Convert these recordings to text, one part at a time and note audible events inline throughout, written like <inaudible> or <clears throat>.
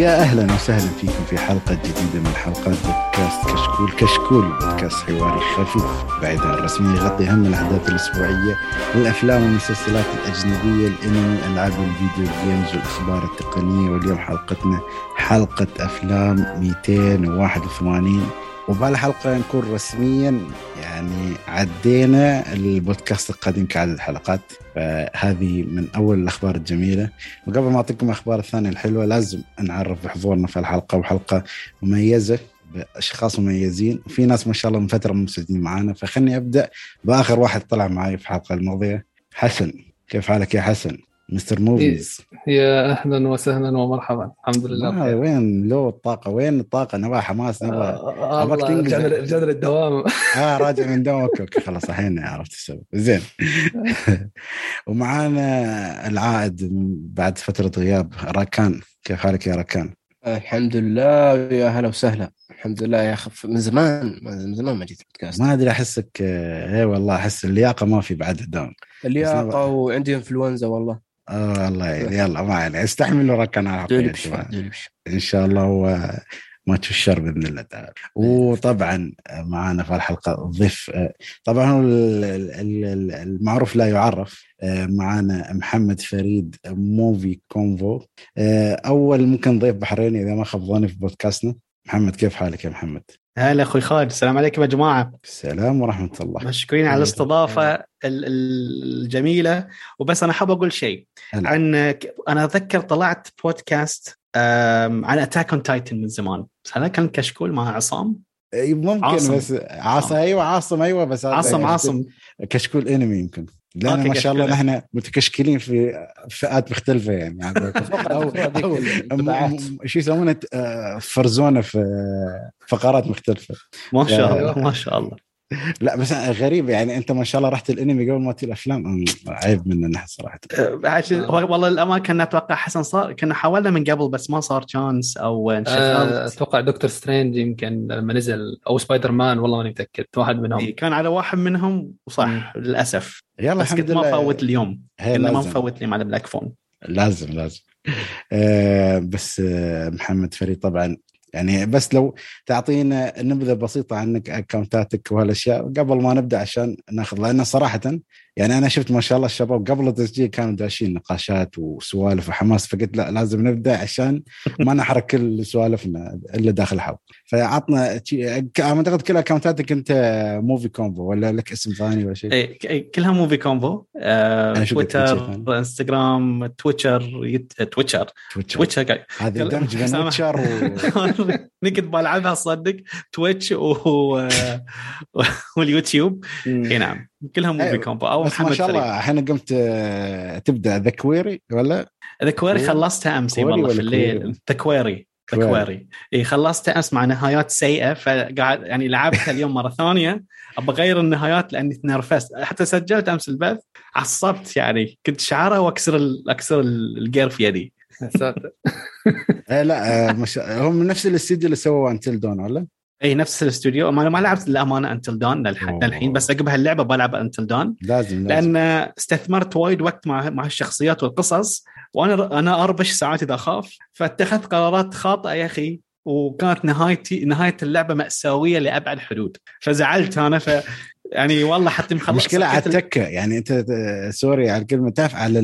يا أهلا وسهلا فيكم في حلقة جديدة من حلقات بودكاست كشكول. كشكول بودكاست حواري خفيف بعيد عن الرسميه يغطي أهم الأحداث الأسبوعية الافلام والمسلسلات الأجنبية الأنمي العاب الفيديو جيمز والأخبار التقنية. واليوم حلقتنا حلقة أفلام 281 وبهالحلقة نكون رسميا يعني عدينا البودكاست القديم كعدد حلقات فهذه من أول الأخبار الجميلة. وقبل ما أعطيكم الأخبار الثانية الحلوة لازم نعرف بحضورنا في الحلقة وحلقة مميزة بأشخاص مميزين. وفي ناس ما شاء الله من فترة مسجلين معانا فخلني أبدأ بآخر واحد طلع معي في الحلقة الماضية حسن. كيف حالك يا حسن؟ Mr. Movies. يا أهلا وسهلا ومرحبا. الحمد لله آه وين لو الطاقة؟ وين الطاقة؟ نبغى حماس نبغى آه أبغاك تنجز رجعنا للدوام <laughs> آه راجع من دوامك okay خلاص الحين عرفت السبب. زين. <laughs> ومعانا العائد بعد فترة غياب راكان. كيف حالك يا راكان؟ الحمد لله يا هلا وسهلا. الحمد لله يا أخي من زمان من زمان ما جيت بودكاست ما أدري احسك اي والله أحس اللياقة ما في بعد الدوام. اللياقة وعندي إنفلونزا والله. آه الله يعين. يلا ما عليه. استحملوا ركنا إن شاء الله هو ماتش الشر بإذن الله تعالى. وطبعا معنا في الحلقة ضيف طبعا المعروف لا يعرف معنا محمد فريد Movie Combo. أول ممكن ضيف بحريني إذا ما خاب ظني في بودكاستنا. محمد كيف حالك يا محمد؟ هلا أخوي خالد السلام عليكم يا جماعة. السلام ورحمة الله. مشكورين على الاستضافة الجميلة. وبس أنا حاب أقول شيء عن أنا أتذكر طلعت بودكاست عن Attack on Titan من زمان. بس هذا كان كشكول مع عصام؟ ممكن عاصم. بس عاصم أيوه عاصم أيوه بس عاصم عاصم. كشكول انمي يمكن. لأن ما شاء الله نحن متكشكلين في فئات مختلفة يعني. <laughs> أو, أو شو يسمونه؟ فرزونه في فقرات مختلفة. ما شاء الله ما شاء الله. لا بس غريب يعني أنت ما شاء الله رحت الأنمي قبل ما تجي الافلام عيب مننا صراحة. عشان والله الامانه أتوقع حسن صار كنا حاولنا من قبل بس ما صار chance أو انشغلت أتوقع Doctor Strange يمكن لما نزل أو سبايدر مان والله ماني متأكد واحد منهم. كان على واحد منهم وصح للأسف. يلا بس كنت ما فوت اليوم. كنا ما مفوت لي على Black Phone لازم لازم. آه بس آه محمد فريد طبعا يعني بس لو تعطينا نبذة بسيطة عنك اكونتاتك وهالأشياء قبل ما نبدأ عشان ناخذ لأن صراحة يعني أنا شفت ما شاء الله الشباب قبل التسجيل كانوا داشين نقاشات وسوالف وحماس فقلت لا لازم نبدأ عشان ما نحرق كل سوالفنا الا داخل الحلقة فعطنا أعتقد كل اكونتاتك أنت Movie Combo ولا لك اسم ثاني ولا شيء؟ اي كلها Movie Combo آه تويتر انستغرام تويتشر يت... تويتشر تويتشر هذا دمج بين تويتشر نقد بلعبها صدق. Twitch <laughs> و... واليوتيوب. إي نعم. كلها Movie Combo أو محمد ما شاء الله الحين قمت تبدأ The Quarry ولا؟ The Quarry خلصتها أمس والله في الليل. The Quarry The Quarry إي خلصتها أمس مع نهايات سيئة فقاعد يعني لعبتها اليوم مرة ثانية. ابى أغير النهايات لأني تنرفزت. حتى سجلت أمس البث عصبت يعني. كنت شعرها وأكسر أكسر الجير في يدي. <laughs> لا مش هم من نفس الاستديو اللي سووا Until Dawn ولا؟ اي نفس الاستوديو. ما ما لعبت للأمانة Until Dawn للحين بس عقب هاللعبه بلعب Until Dawn لازم, لازم. لأن استثمرت وايد وقت مع مع الشخصيات والقصص وأنا أنا أربش ساعات إذا أخاف. فاتخذت قرارات خاطئة يا أخي وكانت نهايتي نهاية اللعبة مأساوية لأبعد حدود. فزعلت أنا ف يعني والله حتى مخلص مشكلة على التكة. يعني أنت سوري على الكلمة تاف على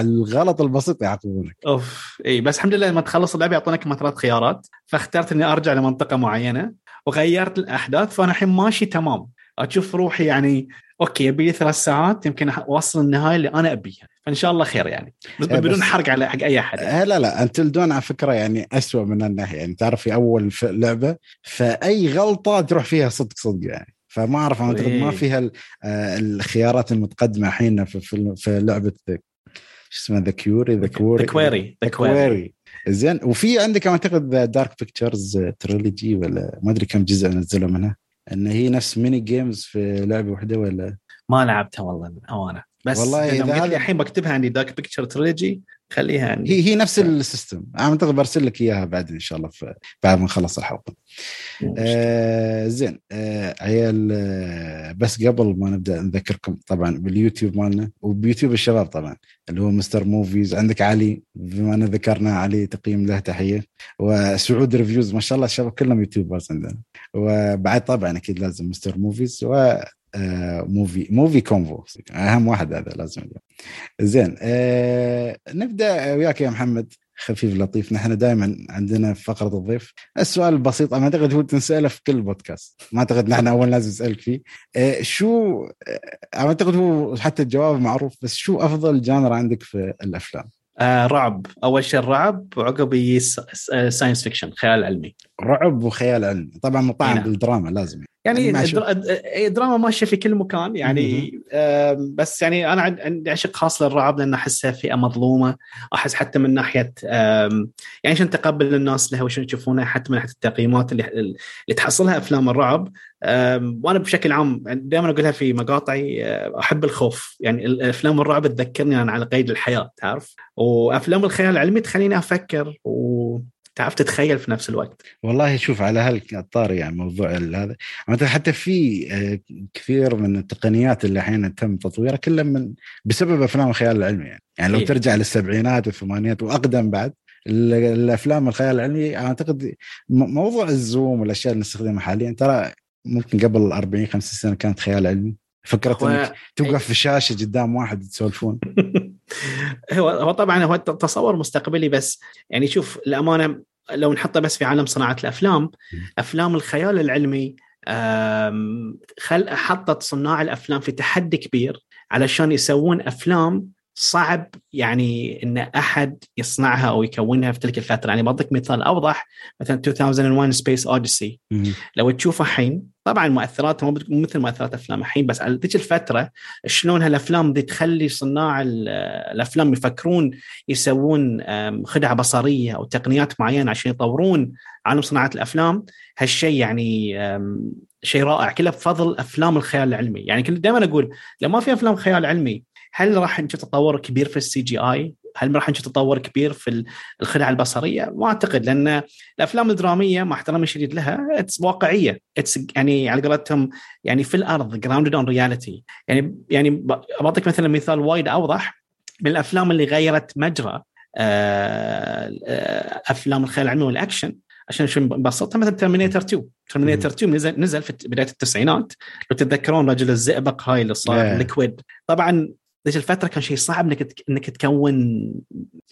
الغلط البسيط يعاقبونك أوف. اي بس الحمد لله لما تخلص اللعبة يعطونك ثلاث خيارات. فاخترت إني أرجع لمنطقة معينة. وغيرت الأحداث فأنا الحين ماشي تمام. أشوف روحي يعني okay يبي لي ثلاث ساعات يمكن أوصل النهاية اللي أنا أبيها. فإن شاء الله خير يعني. بس بدون حرق على حق أي أحد. يعني. لا لا Until Dawn على فكرة يعني اسوء من انه يعني تعرف في أول لعبة فأي غلطة تروح فيها صدق صدق يعني. فما أعرف أعتقد ما فيها الخيارات المتقدمة الحين في, في, في لعبة شو اسمه The Quarry The Quarry The Quarry The Quarry زين. وفي عندك أعتقد Dark Pictures Trilogy ولا ما أدري كم جزء نزلوا منها. إن هي نفس mini games في لعبة واحدة ولا؟ ما لعبتها والله امانه بس والله إذا الحين بكتبها عندي Dark Pictures Trilogy خليها يعني. هي هي نفس ال system. أنا أعتقد برسل لك إياها بعدين إن شاء الله بعد ما نخلص الحلقة. آه زين. آه عيال آه بس قبل ما نبدأ نذكركم طبعا باليوتيوب مالنا وبيوتيوب الشباب طبعا اللي هو Mr. Movies. عندك علي بما ان ذكرنا علي تقييم له تحية وسعود Reviews. ما شاء الله الشباب كلهم YouTubers عندنا. وبعد طبعا أكيد لازم Mr. Movies. و آه Movie Movie Combo أهم واحد هذا لازم زين آه نبدأ وياك يا محمد. خفيف لطيف. نحن دائما عندنا في فقرة الضيف. السؤال البسيط أنا أعتقد هو تنسأله في كل بودكاست ما أعتقد نحن أول ناس نسالك فيه. آه شو آه أعتقد هو حتى الجواب معروف بس شو أفضل genre عندك في الأفلام؟ آه رعب. أول شيء الرعب وعقب science fiction خيال علمي. رعب وخيال علمي. طبعا مطعم نعم. بالدراما لازم. يعني الدراما ماشية في كل مكان يعني بس يعني أنا عندي عشق خاص للرعب لأن أحسها فئة مظلومة. أحس حتى من ناحية يعني عشان تقبل الناس لها وشون يشوفونها حتى من ناحية التقييمات اللي اللي تحصلها أفلام الرعب. وأنا بشكل عام دائما أقولها في مقاطعي أحب الخوف. يعني الافلام الرعب تذكرني أنا على قيد الحياة تعرف؟ وأفلام الخيال العلمي تخليني أفكر و تعرف تتخيل في نفس الوقت. والله شوف على هالطار يعني موضوع هذا. حتى في كثير من التقنيات اللي أحيانا تم تطويرها كلها من بسبب أفلام الخيال العلمي يعني, يعني لو إيه؟ ترجع للسبعينات والثمانينات وأقدم بعد الأفلام الخيال العلمي أعتقد موضوع الزوم والأشياء اللي نستخدمها حاليا ترى ممكن قبل 40 50 سنة كانت خيال علمي. فكرة إنك توقف في الشاشه قدام واحد تسولفون. <laughs> هو هو طبعا هو تصور مستقبلي بس. يعني شوف الأمانة لو نحطه بس في عالم صناعة الأفلام أفلام الخيال العلمي خل حطت صناع الأفلام في تحدي كبير علشان يسوون أفلام صعب يعني إن أحد يصنعها أو يكونها في تلك الفترة. يعني بعطيك مثال أوضح مثلا 2001 سبيس اوديسي لو تشوفه الحين طبعا مؤثرات مو مثل مؤثرات أفلام الحين بس على ذيك الفترة شلون هالأفلام دي تخلي صناع الأفلام يفكرون يسوون خدعة بصرية أو تقنيات معينة عشان يطورون عالم صناعة الأفلام هالشيء يعني شيء رائع كله بفضل أفلام الخيال العلمي يعني كنت دائما أقول لو ما في أفلام خيال علمي هل راح نشوف تطور كبير في ال CGI؟ هل راح نشوف تطور كبير في الخدع البصرية؟ ما أعتقد لأن الأفلام الدرامية مع احترامي الشديد لها it's واقعية. it's يعني على قولتهم يعني في الأرض grounded on reality يعني يعني بعطيك مثلا مثال وايد أوضح. من الأفلام اللي غيرت مجرى آه، آه، أفلام الخيال العلمي والأكشن. عشان شو نبسطها مثلا ترمينيتر 2 ترمينيتر 2 نزل نزل في بداية التسعينات. لو تتذكرون رجل الزئبق هاي اللي صار liquid طبعا ذيك الفترة كان شيء صعب إنك إنك تكون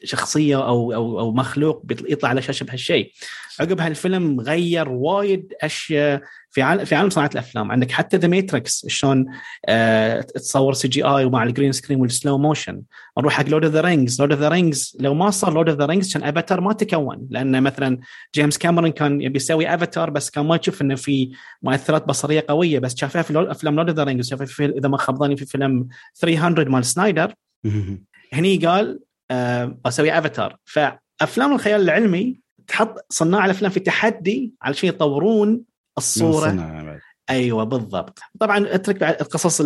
شخصية أو أو أو مخلوق يطلع على شاشه بهالشيء. عقب هالفيلم غير وايد أشياء في عالم في عالم صناعة الأفلام. عندك حتى ذا ماتريكس شلون آه تصور CGI ومع ال green screen وال slow motion نروح حق لورد اوف ذا رينجز لورد اوف ذا رينجز لو ما صار لورد اوف ذا رينجز كان افاتار ما تكون لأن مثلا جيمس كاميرون كان يبي يسوي افاتار بس كان ما يشوف إنه في مؤثرات بصرية قوية. بس شافها في أفلام لورد اوف ذا رينجز شافها في إذا ما خاب في فيلم 300 مال سنايدر <laughs> هني قال آه أسوي افاتار فأفلام الخيال العلمي تحط صناع الأفلام في تحدي علشان يطورون الصورة. أيوه بالضبط. طبعا أترك القصص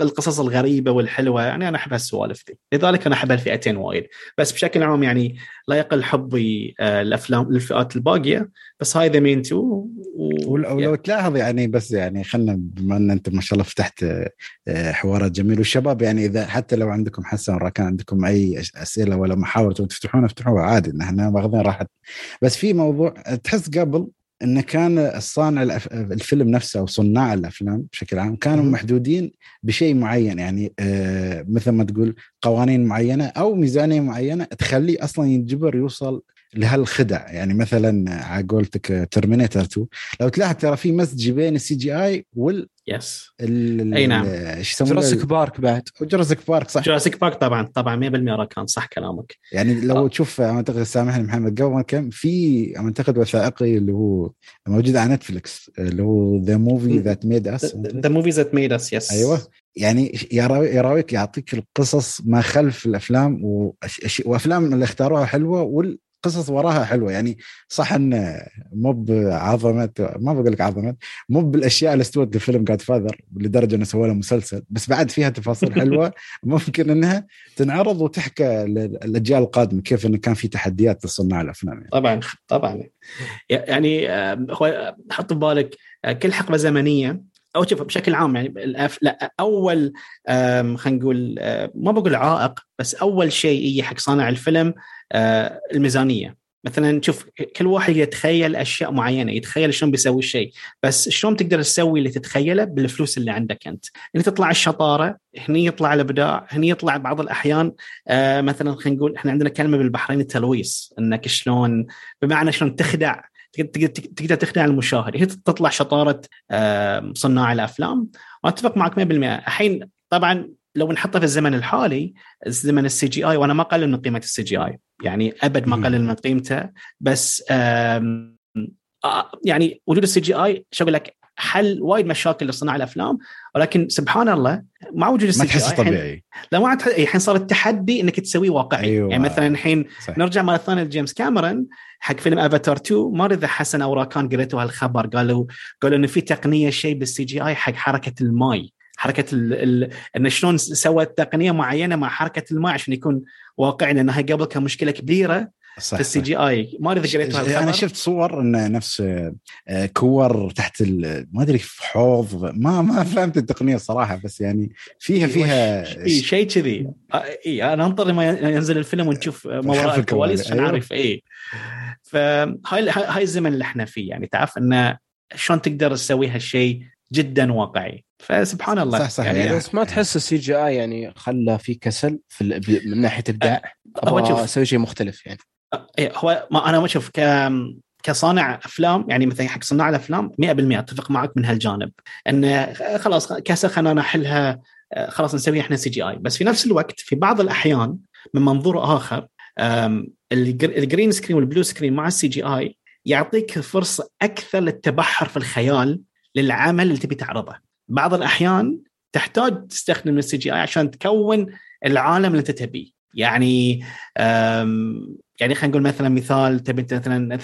القصص الغريبة والحلوة يعني أنا أحب هالسوالف دي لذلك أنا أحب الفئتين وايد. بس بشكل عام يعني لا يقل حبي آه، الأفلام للفئات الباقية. بس هاي ذا مين تو ولو يعني. تلاحظ يعني بس يعني خلنا بما أن أنت ما شاء الله فتحت آه، حوارات جميله والشباب يعني إذا حتى لو عندكم حسن راكان عندكم أي أسئلة ولا محاور تفتحونها افتحوها عادي. نحن ماخذين راحت بس في موضوع تحس قبل إنه كان الصانع الفيلم نفسه أو صناع الأفلام بشكل عام كانوا محدودين بشيء معين يعني آه مثل ما تقول قوانين معينة أو ميزانية معينة تخليه أصلا ينجبر يوصل لهالخدع. يعني مثلا على قولتك ترمينيتر 2 لو تلاحظ ترى في مزج بين ال CGI وال يس أي نعم. إيش يسمونه؟ جوراسيك بارك بعد. جوراسيك بارك صح. جوراسيك بارك طبعا طبعا 100% كان صح كلامك. يعني لو أوه. تشوف أعتقد سامحني محمد قبل كم في أعتقد وثائقي اللي هو موجود على نتفلكس اللي هو The Movies That Made Us The Movies That Made Us yes أيوه. يعني يراويك يعطيك القصص ما خلف الأفلام وأفلام اللي اختاروها حلوة وال قصص وراها حلوة يعني صح انه مو بعظمة ما بقول لك عظمة مو بالأشياء اللي استوت في فيلم جاد فاذر لدرجة إنه سوى له مسلسل بس بعد فيها تفاصيل حلوة <laughs> ممكن إنها تنعرض وتحكى للأجيال القادمة كيف انه كان في تحديات لصناع الأفلام يعني. طبعا طبعا يعني حط ببالك آه، كل حقبة زمنية أو شوف بشكل عام يعني الأف... لا أول خلينا نقول ما بقول عائق بس أول شيء يجي حق صانع الفيلم آه، الميزانية. مثلا شوف كل واحد يتخيل أشياء معينة يتخيل شلون بيسوي الشيء بس شلون تقدر تسوي اللي تتخيله بالفلوس اللي عندك أنت؟ هنا تطلع الشطارة هني يطلع الإبداع هني يطلع بعض الأحيان آه مثلا خلينا نقول إحنا عندنا كلمة بالبحرين التلويص إنك شلون بمعنى شلون تخدع تقدر تخدع المشاهد. هي تطلع شطارة آه صناع الأفلام. وأتفق معك 100% الحين طبعا لو نحطه في الزمن الحالي زمن ال CGI وأنا ما اقلل من قيمة ال CGI يعني أبد ما اقلل من قيمته بس يعني وجود ال CGI شو أقول لك حل وايد مشاكل لصناع الأفلام ولكن سبحان الله مع وجود السي جي اي ما تحس طبيعي. لا ما الحين صار التحدي إنك تسويه واقعي. أيوة. يعني مثلا الحين نرجع مره ثانية لجيمس كاميرون حق فيلم افاتار 2 ما أدري إذا حسن أو راكان قريتوا هالخبر قالوا قالوا إنه في تقنية شيء بال CGI حق حركة الماي. حركة ال إن شلون سوت تقنية معينة مع حركة الماء عشان يكون واقعي لانها قبل كان مشكلة كبيرة صح في ال CGI. ما أدري اذا قريتها أنا شفت صور انه نفس آه، كور تحت ما أدري في حوض ما ما فهمت التقنية الصراحه بس يعني فيها فيها شيء كذي. آه، اي أنا انطر ما ينزل الفيلم ونشوف ما وراء الكواليس عشان أيوه. أعرف اي فهاي هاي الزمن اللي إحنا فيه يعني تعرف انه شلون تقدر تسوي هالشيء جدا واقعي. فسبحان الله. صح صح يعني, يعني. بس ما تحس ال CGI يعني خلى في كسل في من ناحية ابداع أبغى أسوي شيء مختلف يعني. إيه، هو ما أنا ما أشوف ك كصانع أفلام يعني مثلا حق صناع الأفلام 100% أتفق معك من هالجانب. انه خلاص كسل خلينا نحلها خلاص نسويها إحنا CGI. بس في نفس الوقت في بعض الأحيان من منظور آخر ال green screen وال blue screen مع ال CGI يعطيك فرصة أكثر للتبحر في الخيال للعمل اللي تبي تعرضه. بعض الأحيان تحتاج تستخدم ال CGI عشان تكون العالم اللي أنت تبيه. يعني يعني خلينا نقول مثلا مثال تبي مثلا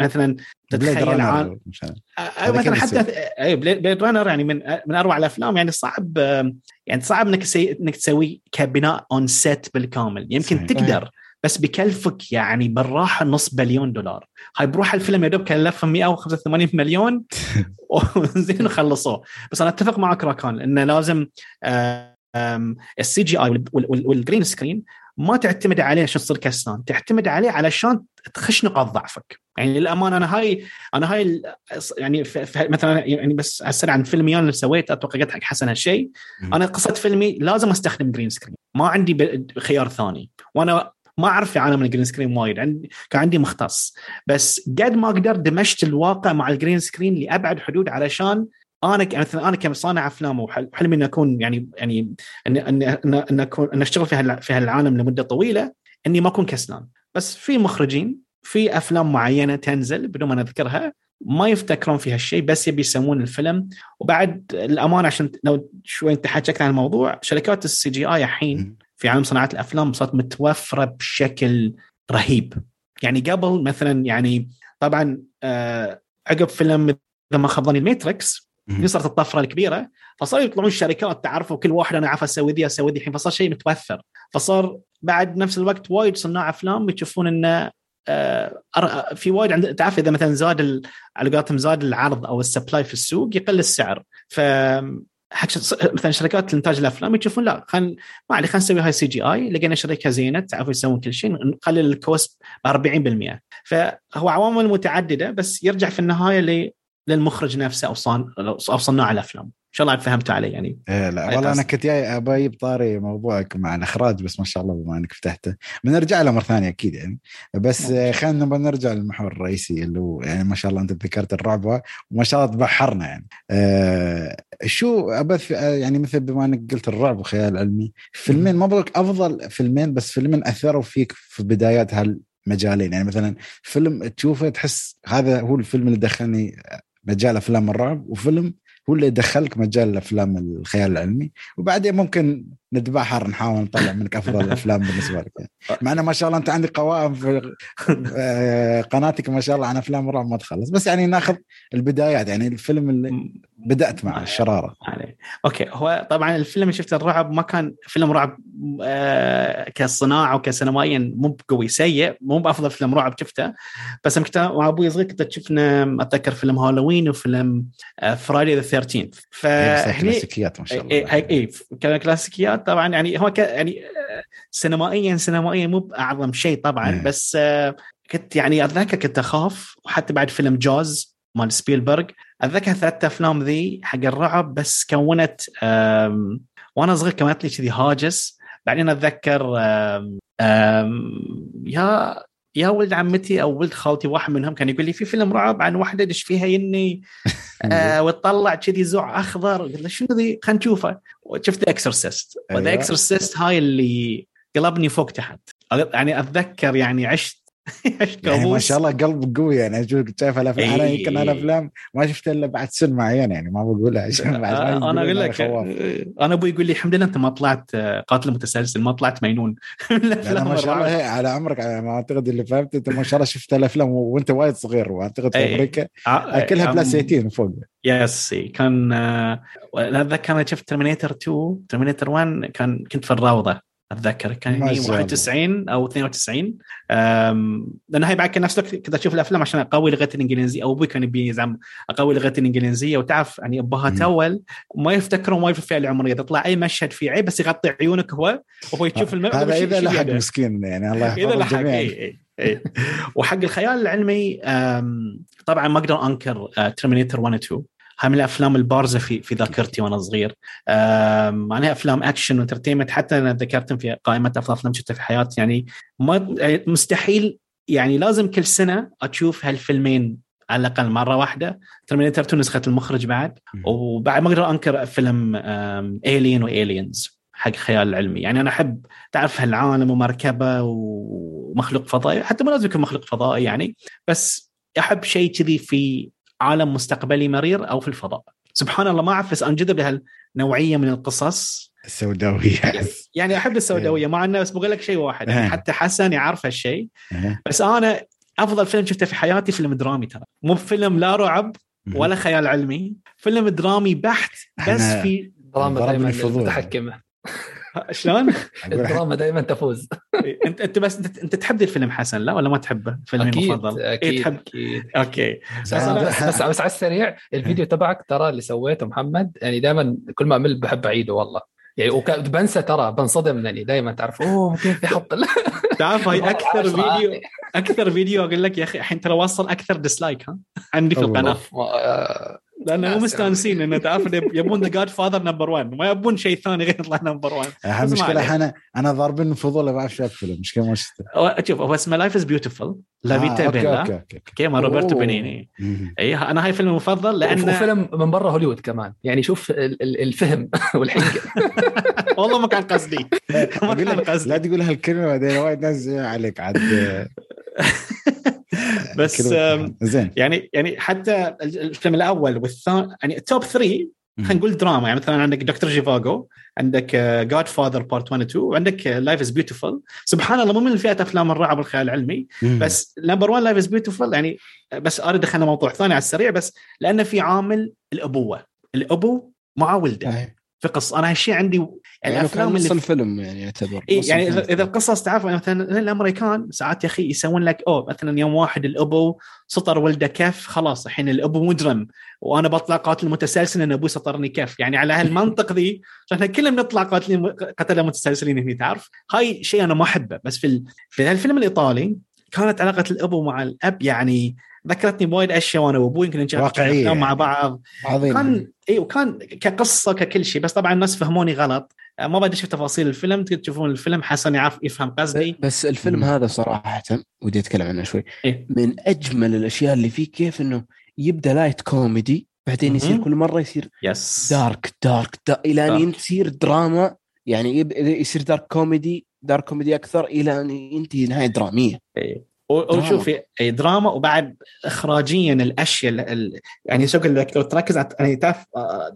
مثلا تتخيل عالم مثلا. حتى اي بليد رانر يعني من من أروع الأفلام. يعني صعب يعني صعب إنك إنك تسويه كبناء on set بالكامل. يمكن صحيح. تقدر. بس بكلفك يعني بالراحة نص بليون دولار. هاي بروح الفيلم يا دوب كلفه 185 مليون <laughs> زين وخلصوه. بس أنا أتفق معك راكان إنه لازم ال CGI وال green screen ما تعتمد عليه عشان تصير كسلان تعتمد عليه علشان تخش نقاط ضعفك. يعني للأمانة أنا هاي أنا هاي يعني مثلا يعني بس أسأل عن فيلمي اللي سويته أتوقع قلت حق حسن هالشيء أنا قصة فيلمي لازم أستخدم green screen ما عندي خيار ثاني. وأنا ما أعرف في عالم ال green screen وايد عندي كان عندي مختص. بس قد ما أقدر دمجت الواقع مع ال green screen لأبعد حدود علشان أنا مثلا أنا كصانع أفلام وحلمي إني أكون يعني يعني ان ان ان اكون ان أشتغل في في هالعالم لمدة طويلة إني ما أكون كسلان. بس في مخرجين في أفلام معينة تنزل بدون ما نذكرها ما يفتكرون في هالشيء بس يبي يسوون الفيلم. وبعد الأمانة عشان لو شوي انت عن الموضوع شركات ال CGI الحين في عالم صناعة الأفلام صارت متوفرة بشكل رهيب. يعني قبل مثلا يعني طبعا آه عقب فيلم إذا ما خاب The Matrix صارت الطفرة الكبيرة فصاروا يطلعون الشركات تعرفوا كل واحد أنا عارف أسوي ذي أسوي ذي الحين فصار شيء متوفر. فصار بعد نفس الوقت وايد صناع أفلام يشوفون إنه آه في وايد عند تعرف إذا مثلا زاد على قولتهم زاد العرض أو ال supply في السوق يقل السعر. ف حق مثلا شركات إنتاج الأفلام يشوفون لا خل ما علي خلينا نسوي هاي CGI لقينا شركة زينة تعرفوا يسوون كل شيء نقلل ال cost ب 40% فهو عوامل متعددة بس يرجع في النهاية للمخرج نفسه أو صان أو صناع الأفلام. إن شاء الله فهمتوا علي يعني. إيه لا والله أنا كنت جاي ابى طاري موضوعك مع الإخراج بس ما شاء الله بما إنك فتحته. بنرجع له مرة ثانية أكيد يعني. بس خلينا نرجع للمحور الرئيسي اللي هو يعني ما شاء الله أنت ذكرت الرعب وما شاء الله تبحرنا يعني. آه شو ابث يعني مثل بما إنك قلت الرعب وخيال علمي فيلمين ما بقولك أفضل فيلمين بس فيلمين أثروا فيك في بدايات هالمجالين. يعني مثلا فيلم تشوفه تحس هذا هو الفيلم اللي دخلني مجال أفلام الرعب وفيلم هو اللي يدخلك مجال أفلام الخيال العلمي. وبعدين ممكن نتبحر نحاول نطلع منك افضل الأفلام بالنسبة لك. يعني. مع إنه ما شاء الله أنت عندك قوائم في آه، قناتك ما شاء الله عن أفلام الرعب ما تخلص. بس يعني ناخذ البدايات يعني الفيلم اللي بدأت مع الشرارة. علي. أوكي. هو طبعا الفيلم اللي شفته الرعب ما كان فيلم رعب آه كصناعة وكسينمائيا مو بقوي سيء مو بأفضل فيلم رعب شفته. بس كنت مع أبوي صغير كنت شفنا أتذكر فيلم هالوين وفيلم Friday the 13 فهني كلاسيكيات ما شاء الله. اي إيه كلاسيكيات. طبعا يعني هو ك يعني آه، سينمائيا سينمائيا مو بأعظم شيء طبعا مم. بس آه، كنت يعني أتذكر كنت أخاف وحتى بعد فيلم Jaws مال سبيلبرغ أتذكر ثلاث أفلام ذي حق الرعب بس كونت وأنا صغير كونت لي كذي هاجس بعدين أتذكر آم يا يا ولد عمتي أو ولد خالتي واحد منهم كان يقول لي في فيلم رعب عن واحدة دش فيها يني؟ <laughs> آه وتطلع كذي زع أخضر. قلت له شنو ذي؟ خلينا نشوفه. وشفت Exorcist و The Exorcist هاي اللي قلبني فوق تحت. يعني أتذكر يعني عشت <laughs> يعني ما شاء الله قلب قوي يعني أشوف شايف الافلام أنا. يمكن أنا أفلام ما شفت إلا بعد سن معين يعني ما بقولها عشان بعد آه، أنا أقول لك آه، أنا أبوي يقول لي الحمد لله أنت ما طلعت آه، قاتل متسلسل ما طلعت مينون <laughs> أنا ما شاء الله على عمرك ما أعتقد اللي فهمت أنت ما شاء الله شفت الأفلام وأنت وايد صغير وأعتقد في. أمريكا كلها plus 18 فوق. yes كان اتذكر أنا شفت Terminator 2 Terminator 1 كان كنت في الروضة. أتذكر كان 91 أو 92 لأن هاي بعد كان نفس الوقت كنت أشوف الأفلام عشان أقوي لغتي الإنجليزية أو أبوي كان يبي يزعم أقوي لغتي الإنجليزية. وتعرف يعني ابهات اول ما يفتكرون وايد في الفئة العمريه تطلع أي مشهد فيه عيب بس يغطي عيونك هو وهو يشوف الم... هذا إذا لحق مسكين يعني. الله يحفظه اذا لحق إي إي وحق الخيال العلمي طبعا ما أقدر أنكر Terminator 1 و 2 هاي من الأفلام البارزة في في ذاكرتي وأنا صغير. معناها أفلام action و entertainment حتى أنا ذكرتهم في قائمة افضل أفلام شفتها في حياتي. يعني ما مستحيل يعني لازم كل سنة أشوف هالفيلمين على الأقل مرة واحدة. Terminator 2 نسخة المخرج بعد. وبعد ما أقدر أنكر فيلم الين والينز حق خيال العلمي يعني أنا أحب تعرف هالعالم ومركبة ومخلوق فضائي. حتى ما لازم يكون مخلوق فضائي يعني بس أحب شيء كذي في عالم مستقبلي مرير أو في الفضاء. سبحان الله ما أعرف بس انجذب لهالنوعيه من القصص. السوداوية. يعني أحب السوداوية مع إنه بس بقول لك شيء واحد يعني حتى حسن يعرف هالشيء. بس أنا أفضل فيلم شفته في حياتي فيلم درامي ترى. مو فيلم لا رعب ولا خيال علمي فيلم درامي بحت بس في دراما دائما متحكمة. شلون؟ الدراما <laughs> دائما تفوز. انت أنت بس انت, تحب الفيلم حسن لا ولا ما تحبه؟ فيلمي أكيد المفضل. أكيد إيه تحب؟ أكيد. okay. بس, بس, بس على السريع الفيديو تبعك ترى اللي سويته محمد يعني دائما كل ما اعمل بحب أعيده والله. يعني وبنسى ترى بنصدم يعني دائما تعرف أوه كيف يحط <laughs> تعرف هاي <laughs> أكثر فيديو أكثر فيديو أقول لك يا أخي الحين ترى وصل أكثر dislike ها؟ عندي في القناة. لأنه مو مستانسين إنه تعرف <laughs> يبون ذا Godfather number 1 ما يبون شيء ثاني غير يطلع number 1 أهم مشكلة أنا أنا ضاربين فضول ما اعرف شو الفيلم مشكلة ما شفته. شوف هو اسمه Life Is Beautiful La vita è bella. okay okay okay. روبرتو بنيني إي أنا هاي فيلم المفضل لأنه وفيلم من برا هوليوود كمان. يعني شوف الفهم <laughs> والحنكه <laughs> والله ما كان قصدي. ما كان قصدي لا تقول هالكلمة بعدين وايد ناس عليك عاد. <laughs> بس زين. يعني يعني حتى الفيلم الأول والثاني يعني ال top 3 خلينا نقول دراما. يعني مثلا عندك Doctor Zhivago عندك Godfather part 1 و 2 وعندك Life Is Beautiful سبحان الله مو من فئة أفلام الرعب والخيال العلمي بس number 1 Life Is Beautiful يعني بس أريد دخلنا موضوع ثاني على السريع بس لأنه في عامل الأبوة. الأبو مع ولده. في قصه أنا هالشيء عندي يعني, يعني الأفلام نص الفيلم يعني يعتبر إيه يعني اذا القصص تعرف مثلا الامريكان ساعات يا أخي يسوون لك أوه مثلا يوم واحد الأبو سطر ولده كف خلاص الحين الأبو مجرم وأنا بطلع قاتل متسلسل إن أبوي سطرني كف يعني على هالمنطق ذي إحنا كلنا بنطلع قاتلين قتلة متسلسلين هنا تعرف؟ هاي شيء أنا ما أحبه. بس في ال... في هالفيلم الإيطالي كانت علاقة الأبو مع الأب يعني ذكرتني بوايد أشياء وأنا وأبوي يمكن افلام مع بعض. عظيم. كان إي وكان كقصة ككل شيء بس طبعا الناس فهموني غلط. ما بدي أشوف تفاصيل الفيلم تشوفون الفيلم حسن يعرف يفهم قصدي. بس الفيلم م. هذا صراحة ودي أتكلم عنه شوي. إيه؟ من أجمل الأشياء اللي فيه كيف إنه يبدأ light comedy بعدين يصير كل مرة يصير yes dark dark, dark إلى أن يصير دراما يعني يصير dark comedy dark comedy أكثر إلى أن ينتهي نهاية درامية. إيه. وشوفي أي دراما وبعد اخراجيا الأشياء يعني سوق لك لو تركز يعني تعرف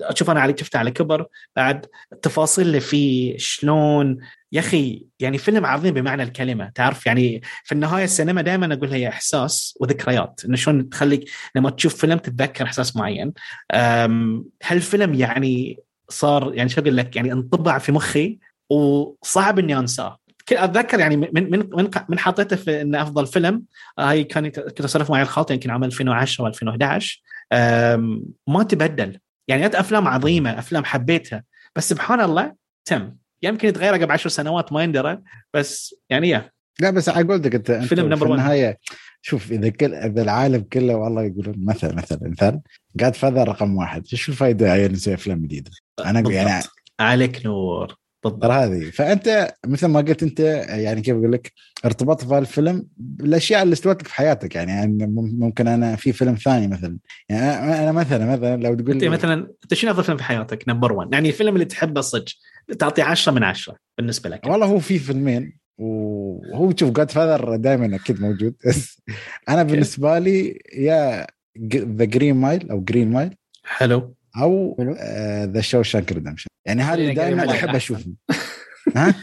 أشوف أنا عليك شفته على كبر بعد التفاصيل اللي فيه شلون يا أخي يعني فيلم عظيم بمعنى الكلمة تعرف؟ يعني في النهاية السينما دائما أقول هي إحساس وذكريات إنه شلون تخليك لما تشوف فيلم تتذكر إحساس معين. هالفيلم يعني صار يعني شو أقول لك يعني انطبع في مخي وصعب إني أنساه. أتذكر يعني من من من من حطيته في إنه أفضل فيلم. هاي كان كنت اسولف معي الخالط يمكن عام 2010 و2011 ما تبدل. يعني أفلام عظيمة أفلام حبيتها. بس سبحان الله تم. يمكن يتغير قبل 10 سنوات ما يندرى. بس يعني يا. لا بس أقول لك أنت فيلم نمبر 1 في النهاية شوف إذا كل إذا العالم كله والله يقولون مثلا مثلا مثلا قاعد فذر رقم واحد. شو الفائده عيال نسوي أفلام جديدة؟ أنا يعني عليك نور. بالضبط. هذه. فأنت مثل ما قلت أنت يعني كيف أقول لك ارتبطت في الفيلم بالأشياء اللي استوت لك في حياتك. يعني, يعني ممكن أنا في فيلم ثاني مثلا. يعني أنا مثلا مثلا لو تقول أنت مثلا أنت شنو أفضل فيلم في حياتك؟ number 1 يعني الفيلم اللي تحبه صدق تعطي 10 من 10 بالنسبة لك. والله هو في فيلمين وهو شوف Godfather دائما أكيد موجود. أنا بالنسبة لي يا The Green Mile أو Green Mile حلو. أو The Shawshank Redemption يعني هذه دائما أحب اشوفهم <laughs> ها؟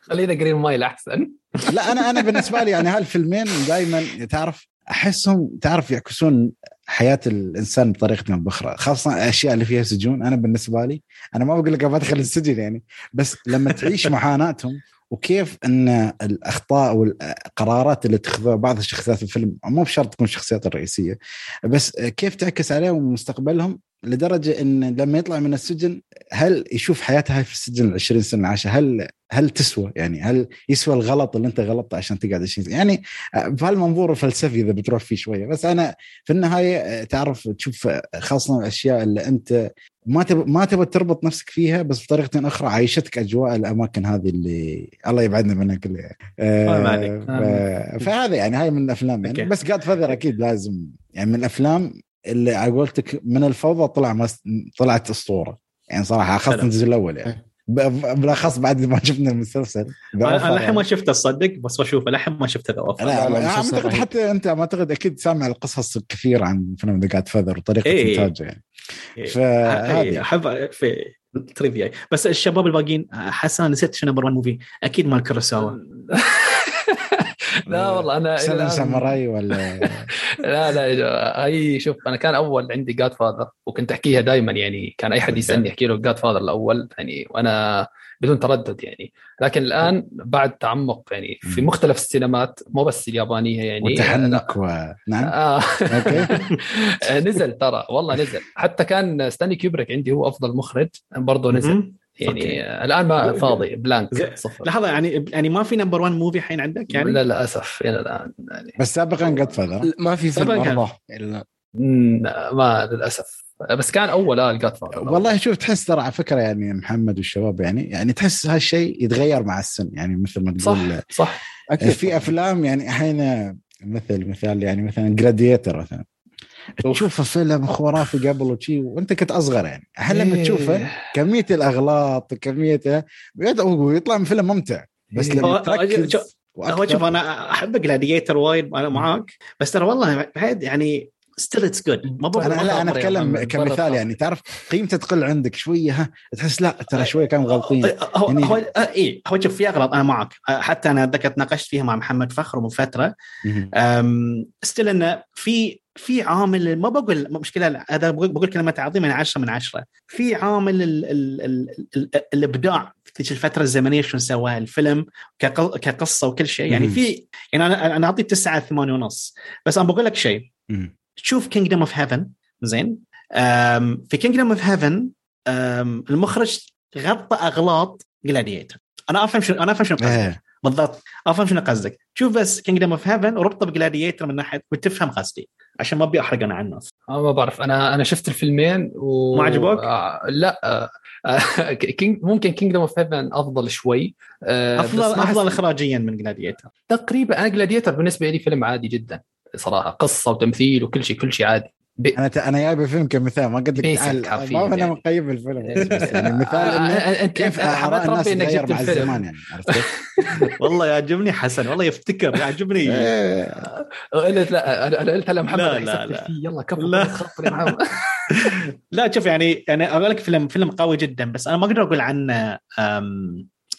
خلينا Green Mile أحسن. لا أنا أنا بالنسبة لي يعني هالفيلمين دائما تعرف أحسهم تعرف يعكسون حياة الإنسان بطريقة أو بأخرى خاصة الأشياء اللي فيها سجون. أنا بالنسبة لي أنا ما بقول لك أدخل السجن يعني بس لما تعيش معاناتهم وكيف إن الأخطاء والقرارات اللي اتخذوها بعض الشخصيات في الفيلم مو بشرط تكون الشخصيات الرئيسية بس كيف تعكس عليهم مستقبلهم لدرجة إن لما يطلع من السجن هل يشوف حياته هاي في السجن ال 20 سنة عاشها هل هل تسوى؟ يعني هل يسوى الغلط اللي أنت غلطته عشان تقعد 20 سنة؟ يعني بهالمنظور الفلسفي إذا بتروح فيه شوية. بس أنا في النهاية تعرف تشوف خاصة الأشياء اللي أنت ما تب ما تبغى تربط نفسك فيها بس بطريقة أخرى عايشتك أجواء الأماكن هذه اللي الله يبعدنا منها كلها. آه فهذا يعني هاي من الأفلام يعني. بس قاد فذر أكيد لازم يعني من الأفلام اللي على قولتك من الفوضى طلع مس... طلعت أسطورة. يعني صراحة خاصه الجزء الأول يعني. بالأخص بعد ما شفنا المسلسل. أنا للحين ما شفته تصدق بس بشوفه. للحين ما شفته ذا لا, لا أعتقد حتى أنت ما أعتقد أكيد سامع القصص الكثير عن فيلم The Godfather وطريقة إيه. إنتاجه يعني. إيه. فهذه. احب في trivia. بس الشباب الباقيين حسن نسيت شنو number 1 movie أكيد مال كروساوا. <laughs> لا والله أنا Seven Samurai ولا؟ <laughs> لا لا هي شوف أنا كان أول عندي Godfather وكنت أحكيها دائما يعني كان أي حد يسألني أحكي له Godfather الأول يعني وأنا بدون تردد يعني. لكن الآن بعد تعمق يعني في مختلف السينمات مو بس اليابانية يعني وتحنك و... نعم. آه. okay. <laughs> نزل ترى والله نزل. حتى كان ستانلي كيوبريك عندي هو أفضل مخرج برضه نزل. يعني okay. الآن ما فاضي blank صفر. لحظة يعني يعني ما في number 1 movie الحين عندك يعني؟ لا للأسف إلى الآن يعني. بس سابقا قد فذر ما في فيلم ما للأسف. بس كان أول آه الجاد والله شوف تحس ترى على فكرة يعني محمد والشباب يعني يعني تحس هالشيء يتغير مع السن يعني مثل ما تقول صح صح. أكيد. في أفلام يعني أحيانا مثل مثال يعني مثلا جراديتر مثلا. تشوف فيلم خرافي قبل وشي وأنت كنت أصغر يعني الحين لما إيه. تشوفه كمية الأغلاط كمية ويطلع من فيلم ممتع بس إيه. لما تركز هو شوف أنا احب Gladiator وايد أنا معاك بس ترى والله بعد يعني still it's good ما أنا لا أنا أتكلم يعني كمثال يعني. تعرف قيمته تقل عندك شوية ها؟ تحس لا ترى شوية كانوا غلطين هو يعني هو اي هو شوف في اغلاط أنا معك. حتى أنا أتذكر تناقشت فيها مع محمد فخر من فترة. still إنه في في عامل ما بقول مشكلة هذا بقول كلمة عظيمه يعني 10 من 10 في عامل ال ال ال ال الإبداع في الفترة الزمنية شلون سواه الفيلم كقصة وكل شيء. يعني في يعني أنا أنا اعطيه 9 8 ونص. بس أنا بقول لك شيء. تشوف Kingdom of Heaven زين. في Kingdom of Heaven المخرج غطى أغلاط Gladiator أنا أفهم شنو أنا أفهم شنو قصدك. إيه. بالضبط. أفهم شنو قصدك. شوف بس Kingdom of Heaven وربطه ب Gladiator من ناحية وتفهم قصدي. عشان ما أبي أحرق أنا على الناس آه ما بعرف. أنا أنا شفت الفيلمين و ما عجبوك؟ آه لا. آه King <laughs> ممكن Kingdom of Heaven أفضل شوي. آه افضل أفضل اخراجيا من Gladiator تقريبا أنا Gladiator بالنسبة لي فيلم عادي جدا. صراحة قصة وتمثيل وكل شيء كل شيء عادي. بي... أنا ت... أنا جايب الفيلم كمثال ما قلت لك تعال ما أنا يعني. مقيم الفيلم يعني مثال إنه أنت كيف آراء الناس تتغير مع الزمان يعني عرفت <laughs> والله يعجبني حسن والله يفتكر يعجبني. إيه. قلت لا أنا قلت هلا محمد لا لا لا يلا كفو لا. <laughs> لا شوف يعني يعني أقول لك فيلم فيلم قوي جدا بس أنا ما أقدر أقول عنه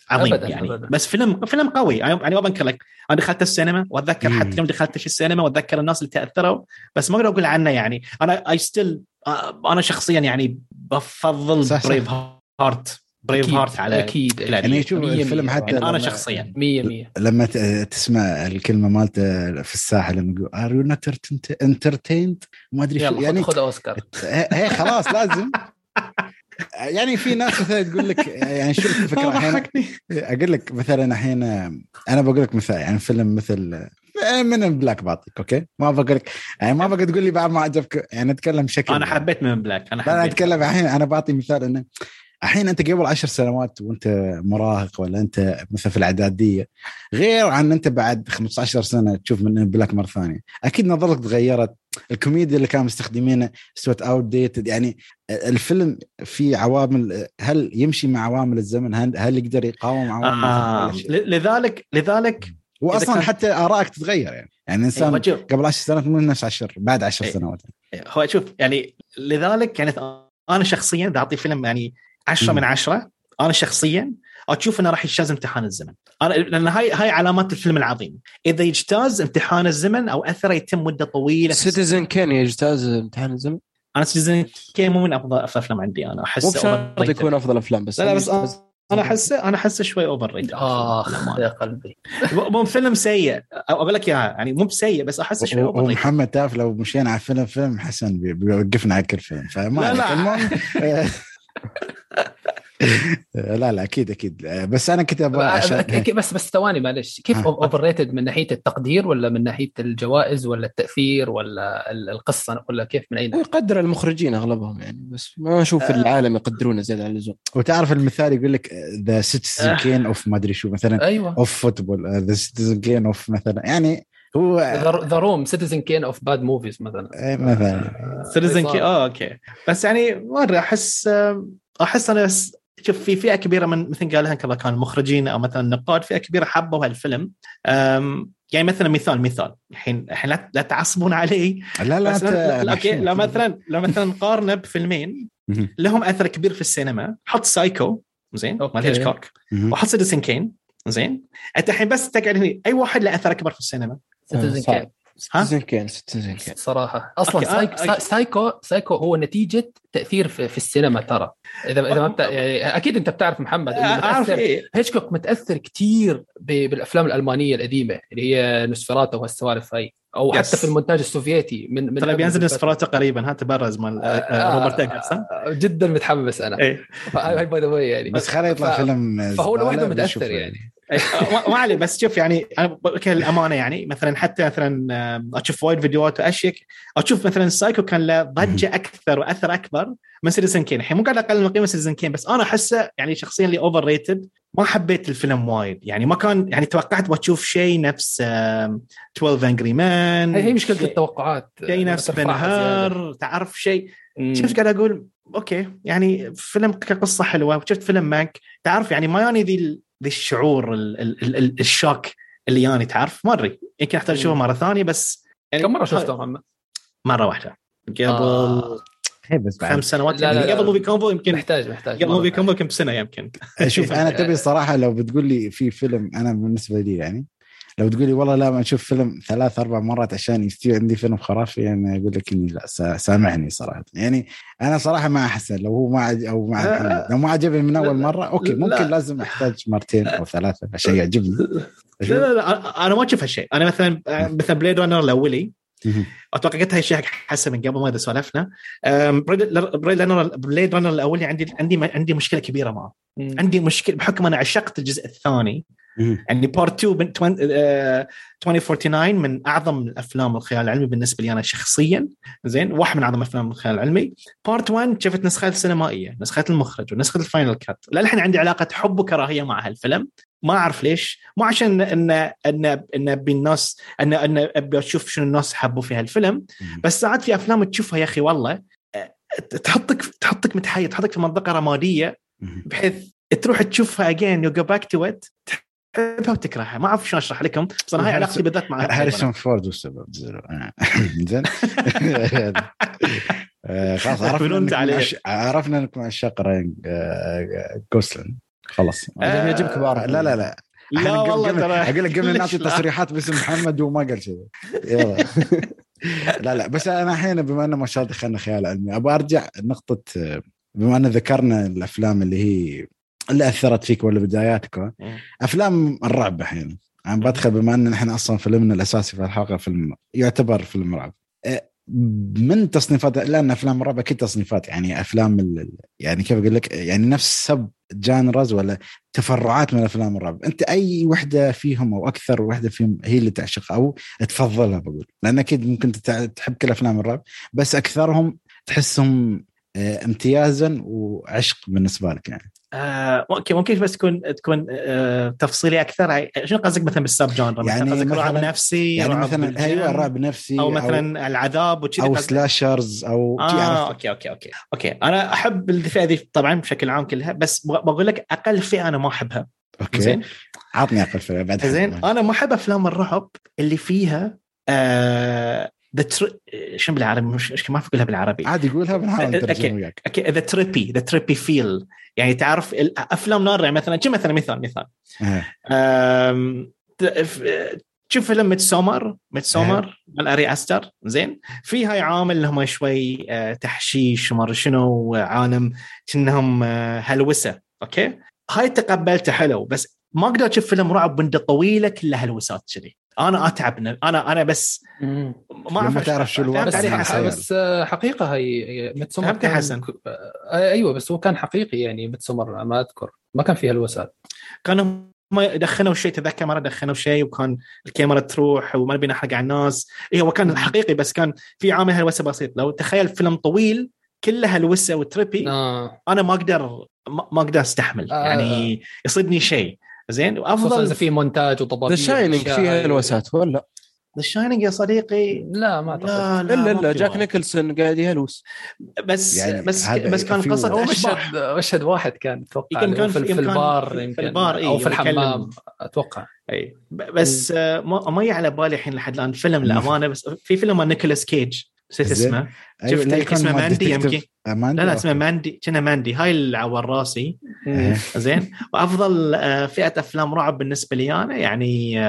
عظيم أبداً يعني. أبداً. بس فيلم فيلم قوي. يعني ما بنكر لك. أنا دخلت السينما وأتذكر حتى يوم دخلت في السينما وأتذكر الناس اللي تأثروا بس ما أقدر أقول عنه يعني. أنا اي still أنا شخصيا يعني بفضل Braveheart Braveheart على أكيد يعني شوف الفيلم حتى يعني أنا شخصيا. 100 100 لما تسمع الكلمة مالته في الساحة لما يقول are you not entertained ما أدري شو يعني خذ أوسكار. <laughs> هي خلاص لازم. <laughs> يعني في ناس مثلا تقول لك يعني شو الفكرة الحين أقول لك مثلا الحين أنا بقول لك مثال يعني فيلم مثل Men in Black بعطيك okay؟ ما بقول لك يعني ما بقى تقول لي بعد ما عجبك يعني أتكلم بشكل أنا حبيت Men in Black أنا حبيت أنا أتكلم الحين أنا بعطي مثال إنه الحين أنت قبل عشر سنوات وأنت مراهق ولا أنت مثلا في الأعدادية غير عن أنت بعد 15 سنة تشوف Men in Black مرة ثانية. أكيد نظرتك تغيرت. الكوميديا اللي كانوا مستخدمينها استوت outdated يعني الفيلم في عوامل هل يمشي مع عوامل الزمن؟ هل يقدر يقاوم عوامل آه. لذلك لذلك واصلا كان... حتى آرائك تتغير يعني. يعني الانسان أيوة قبل 10 سنوات مو نفس عشر بعد 10 أيوة. سنوات. هو شوف يعني لذلك يعني أنا شخصيا بعطي فيلم يعني 10 من 10 أنا شخصيا أشوف إنه راح يجتاز امتحان الزمن. أنا لأن هاي هاي علامات الفيلم العظيم. إذا يجتاز امتحان الزمن أو أثره يتم مدة طويلة. Citizen Kane يجتاز امتحان الزمن؟ أنا Citizen Kane مو من أفضل افلام عندي أنا. احس مو يكون أفضل أفلام بس لا لا بس أنا احسه أنا أحسه شوي overrated اخ يا قلبي. مو فيلم سيء. أقول لك إياها يعني مو بسيء بس أحسه شوي overrated محمد تعرف لو مشينا على فيلم فيلم حسن بيوقفنا على كل فيلم فما لا لا. <laughs> <laughs> لا لا أكيد أكيد. بس أنا كنت أبغى عشان بس بس ثواني معلش. كيف overrated من ناحية التقدير ولا من ناحية الجوائز ولا التأثير ولا القصة ولا كيف من اي ناحيه؟ يقدر المخرجين أغلبهم يعني بس ما أشوف آه. العالم يقدرونه زيادة عن اللزوم. وتعرف المثال يقول لك the Citizen Kane of ما أدري شو مثلا أيوه. of football the Citizen Kane of مثلا. يعني هو The Room Citizen Kane of bad movies مثلا. اي مثلا. Citizen Kane آه okay. بس يعني ما أدري أحس أحس أنا شوف في فئة كبيرة من مثل قالها كذا كان مخرجين أو مثلا نقاد فئة كبيرة حبوا هالفيلم. يعني مثلا مثال مثال. الحين الحين لا تعصبون علي. لا لا, لا, لا okay لو مثلا لو مثلا نقارنه بفيلمين لهم أثر كبير في السينما. حط سايكو زين مال هيتشكوك. وحط Citizen Kane زين. أنت الحين بس تقعد هنا أي واحد له أثر أكبر في السينما. Citizen Kane Citizen Kane Citizen Kane صراحة. أصلا سايكو, سايكو سايكو هو نتيجة تأثير في, في السينما ترى. اذا إذا ما بت... يعني أكيد أنت بتعرف محمد إنه متأثر. إيه؟ هيتشكوك متأثر كثير بالأفلام الألمانية القديمة اللي هي Nosferatu والسوالف هاي. oh yes. حتى في المونتاج السوفيتي من من طيب بينزل Nosferatu قريبا. ها تبرز مال آه, آه، روبرت ايجرز جدا متحمس أنا. hyped يعني. بس خليه يطلع ف... فيلم فهو لوحده متأثر يعني. ما علي بس شوف يعني أنا الامانه يعني مثلا حتى مثلا أشوف وايد فيديوهات وأشيك أشوف مثلا سايكو كان له ضجة أكثر وأثر أكبر من Citizen Kane الحين مو قاعد أقلل من قيمة Citizen Kane بس أنا أحسه يعني شخصيا اللي overrated ما حبيت الفيلم وايد. يعني ما كان يعني توقعت بتشوف شيء نفس 12 Angry Men هي مشكلة التوقعات شيء نفس Ben-Hur تعرف شيء؟ شفت قاعد أقول okay يعني فيلم كقصة حلوة وشفت فيلم Mank تعرف يعني ما يعني ذي ذي الشعور ال ال ال ال shock اللي ياني تعرف. ما أدري يمكن أحتاج أشوفه مرة ثانية بس يعني كم مرة شفته محمد؟ مرة واحدة. قبل آه. بس خمس سنوات لا يعني. لا قبل Movie Combo يمكن محتاج محتاج. قبل Movie Combo يمكن بسنه يمكن. شوف أنا تبي صراحة لو بتقول لي في فيلم أنا بالنسبة لي يعني لو تقول لي والله لا ما أشوف فيلم ثلاث أربع مرات عشان يستوي عندي فيلم خرافي يعني أقول لك إني لا سامحني صراحة. يعني أنا صراحة ما أحسن. لو هو ما أو محمد لو ما عجبني من أول مرة okay ممكن لا. لازم أحتاج مرتين أو ثلاثة عشان يعجبني. لا لا لا. أنا ما أشوف هالشيء. أنا مثلا مثلا Blade Runner الأولي أتوقع قلت هالشيء حق حسن من قبل ما اذا سولفنا Blade Runner Blade Runner الأولي عندي عندي عندي مشكلة كبيرة معه. عندي مشكلة بحكم أنا عشقت الجزء الثاني يعني part 2 من 2049 من أعظم الأفلام الخيال العلمي بالنسبة لي أنا شخصيا. زين واحد من أعظم أفلام الخيال العلمي. part 1 شفت نسخة السينمائية نسخة المخرج ونسخة ال final cut للحين عندي علاقة حب وكراهية مع هالفيلم. ما أعرف ليش. مو عشان ان ان إن أبي الناس ان إن أبي أشوف شنو الناس حبوا في هالفيلم. بس ساعات في أفلام تشوفها يا أخي والله تحطك تحطك متحيز تحطك في منطقة رمادية. بحيث تروح تشوفها again you go back to it تحبها وتكرهها. ما أعرف شلون أشرح لكم. بس أنا هاي علاقتي بالذات مع هاريسون فورد والسبب. زين. <laughs> آه، <laughs> خلاص عرفنا عرفنا إنكم عشاق راين جوسلينج خلاص. يعجبك لا لا لا. لا والله ترى. أقول لك قبل نعطي تصريحات باسم محمد وما قال شيء. يلا. <laughs> لا لا. بس أنا الحين بما إنه ما شاء الله دخلنا خيال علمي أبغى أرجع نقطة بما إن ذكرنا الأفلام اللي هي اللي أثرت فيك ولا بداياتك أفلام الرعب الحين. أنا بدخل بما أن إحنا أصلا فيلمنا الأساسي في الحلقة فيلم يعتبر فيلم رعب. من تصنيفات؟ لأن أفلام الرعب أكيد تصنيفات يعني أفلام يعني كيف أقول لك؟ يعني نفس سب جانرز ولا تفرعات من أفلام الرعب. أنت أي وحدة فيهم أو أكثر وحدة فيهم هي اللي تعشقها أو تفضلها بقول. لأن أكيد ممكن تحب كل أفلام الرعب بس أكثرهم تحسهم امتيازا وعشق بالنسبة لك يعني. آه، okay ممكن بس تكون تكون آه، تفصيلي أكثر. شنو قصدك مثلا بال sub genre يعني قصدك رعب نفسي يعني مثلا أيوه رعب نفسي أو مثلا أو العذاب وكذا أو slashers أو آه okay okay okay. okay أنا أحب الفئه ذي طبعا بشكل عام كلها بس بقول لك أقل فئة أنا ما أحبها. okay. زين؟ عطني أقل فئة بعد زين أنا ما أحب أفلام الرعب اللي فيها آه ذا. شو بالعربي؟ مش ما اقولها بالعربي. عادي قولها بنحاول نترجم وياك. okay the trippy the trippy feel يعني تعرف أفلام نار يعني مثلا شو مثلا مثال مثال. تشوف فيلم Midsommar Midsommar مال أري أستر زين؟ في هاي عامل اللي هم شوي آه، تحشيش وما شنو عالم كأنهم آه، هلوسة okay؟ هاي تقبلته حلو بس ما أقدر أشوف فيلم رعب بنده طويلة كلها هلوسات كذي. أنا أتعب أنا أنا بس ما أعرف تعرف شو الوضع بس, بس حقيقة هي متسمر كان حسن. آه، أيوه بس هو كان حقيقي يعني متسمر ما أذكر. ما كان فيها الوسائل كانوا ما دخنوا شيء تذكر مرة دخنوا شيء وكان الكاميرا تروح وما نبي نحرق على الناس. اي هو كان حقيقي بس كان في عامل هلوسه بسيط. لو تخيل فيلم طويل كله هلوسه و trippy آه. أنا ما أقدر ما أقدر أستحمل. آه. يعني يصيدني شيء. زين وأفضل إذا في مونتاج وطبابير The Shining فيها هلوسات ولا؟ The Shining يا صديقي؟ لا ما أعتقد. لا لا الا الا جاك نيكلسون قاعد يهلوس. بس يعني بس بس كان قصه مشهد مشهد واحد كان أتوقع يمكن في, في البار يمكن في البار إيه أو في الحمام أتوقع. اي بس آه ما على بالي الحين لحد الآن فيلم للأمانة بس في فيلم نيكولاس كيج نسيت اسمه. أيوة شفت اسمه Mandy يمكن؟ لا لا اسمه Mandy كنا Mandy. هاي العور راسي. زين. وأفضل آه، فئة أفلام رعب بالنسبة لي أنا يعني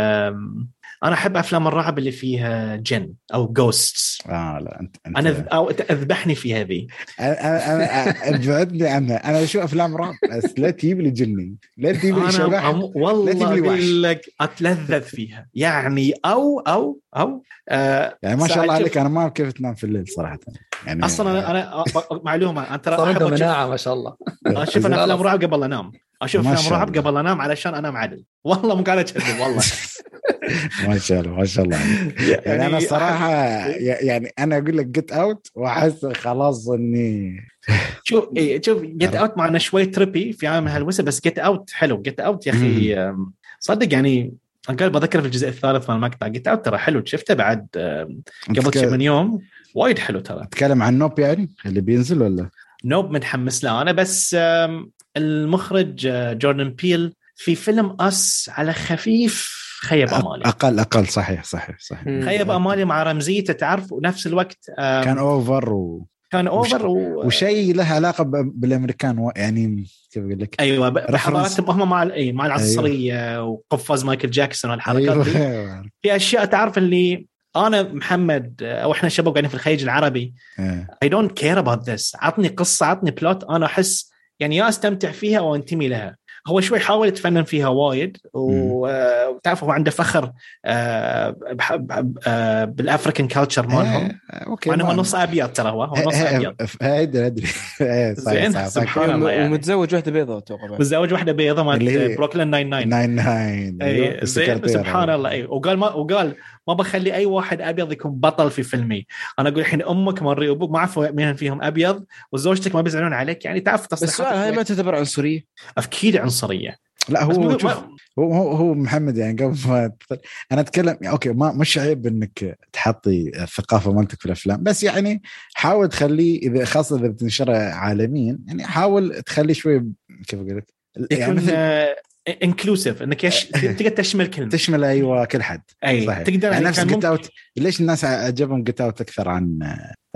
أنا أحب أفلام الرعب اللي فيها جن أو ghosts آه لا انت, انت أنا أو أذبحني في هذه. أنا أنا ابعدني عنها أنا. أشوف أفلام رعب بس لا تجيب لي جني. لا تجيب لي شبح. والله أقول لك أتلذذ فيها. يعني أو أو أو آه يعني ما شاء الله عليك أنا ما أعرف كيف تنام في الليل صراحة. يعني أصلا أنا أنا معلومة انت صار عنده مناعة ما شاء الله. أشوف أنا أفلام رعب قبل أنام. أشوف افلام رعب قبل أنام علشان أنام عدل والله مو قاعد أكذب والله. <laughs> ما شاء الله ما شاء الله يعني, يعني أنا الصراحه <laughs> يعني أنا أقول لك Get Out وأحس خلاص إني شوف إيه شوف Get Out مع انه شوي trippy في عالم هلوسه بس Get Out حلو. Get Out يا أخي صدق يعني قال بذكر في الجزء الثالث من المقطع Get Out ترى حلو. شفته بعد قبل كم من يوم. وايد حلو ترى. تتكلم عن Nope يعني اللي بينزل ولا؟ Nope متحمس له أنا بس المخرج آه، جوردن بيل في فيلم Us على خفيف خيب آمالي. أقل أقل. صحيح صحيح صحيح. خيب آمالي مع رمزيته تعرف ونفس الوقت كان over و كان over و... وشيء له علاقة بالأمريكان يعني كيف أقول لك؟ أيوه حضارتهم هم مع إي مع العصريه أيوة. وقفاز مايكل جاكسون والحركات أيوة. دي في أشياء تعرف اللي أنا محمد أو إحنا شباب قاعدين في الخليج العربي I don't care about this عطني قصة عطني plot أنا أحس يعني يا أستمتع فيها أو انتمي لها. هو شوي حاول يتفنن فيها وايد وتعرف هو عنده فخر آه، آه، بال African culture مالهم. أوكي أنا هو نص أبيض ترى هو هو نص أبيض. أدري أدري. <laughs> زين. سبحان الله يعني. ومتزوج واحدة بيضاء أتوقع متزوج واحدة بيضاء مالت بروكلين 99 99 اي زين سبحان الله. اي وقال ما وقال ما بخلي أي واحد أبيض يكون بطل في فيلمي. أنا أقول الحين أمك مري وأبوك ما اعرف مين فيهم أبيض وزوجتك ما بيزعلون عليك. يعني تعرف تصريحات بس هاي ما تعتبر عنصرية؟ أكيد عنصرية. لا هو شوف هو هو محمد يعني قبل ما أنا أتكلم أوكي ما مش عيب إنك تحطي الثقافة مالتك في الأفلام بس يعني حاول تخليه إذا خاصة إذا بتنشره عالميا يعني حاول تخليه شوي كيف أقول لك؟ يعني مثل inclusive إنك يش... <laughs> تقدر تشمل كلمة. تشمل أيوه كل حد. أي صحيح. تقدر يعني نفس Get Out ليش الناس عجبهم Get Out أكثر عن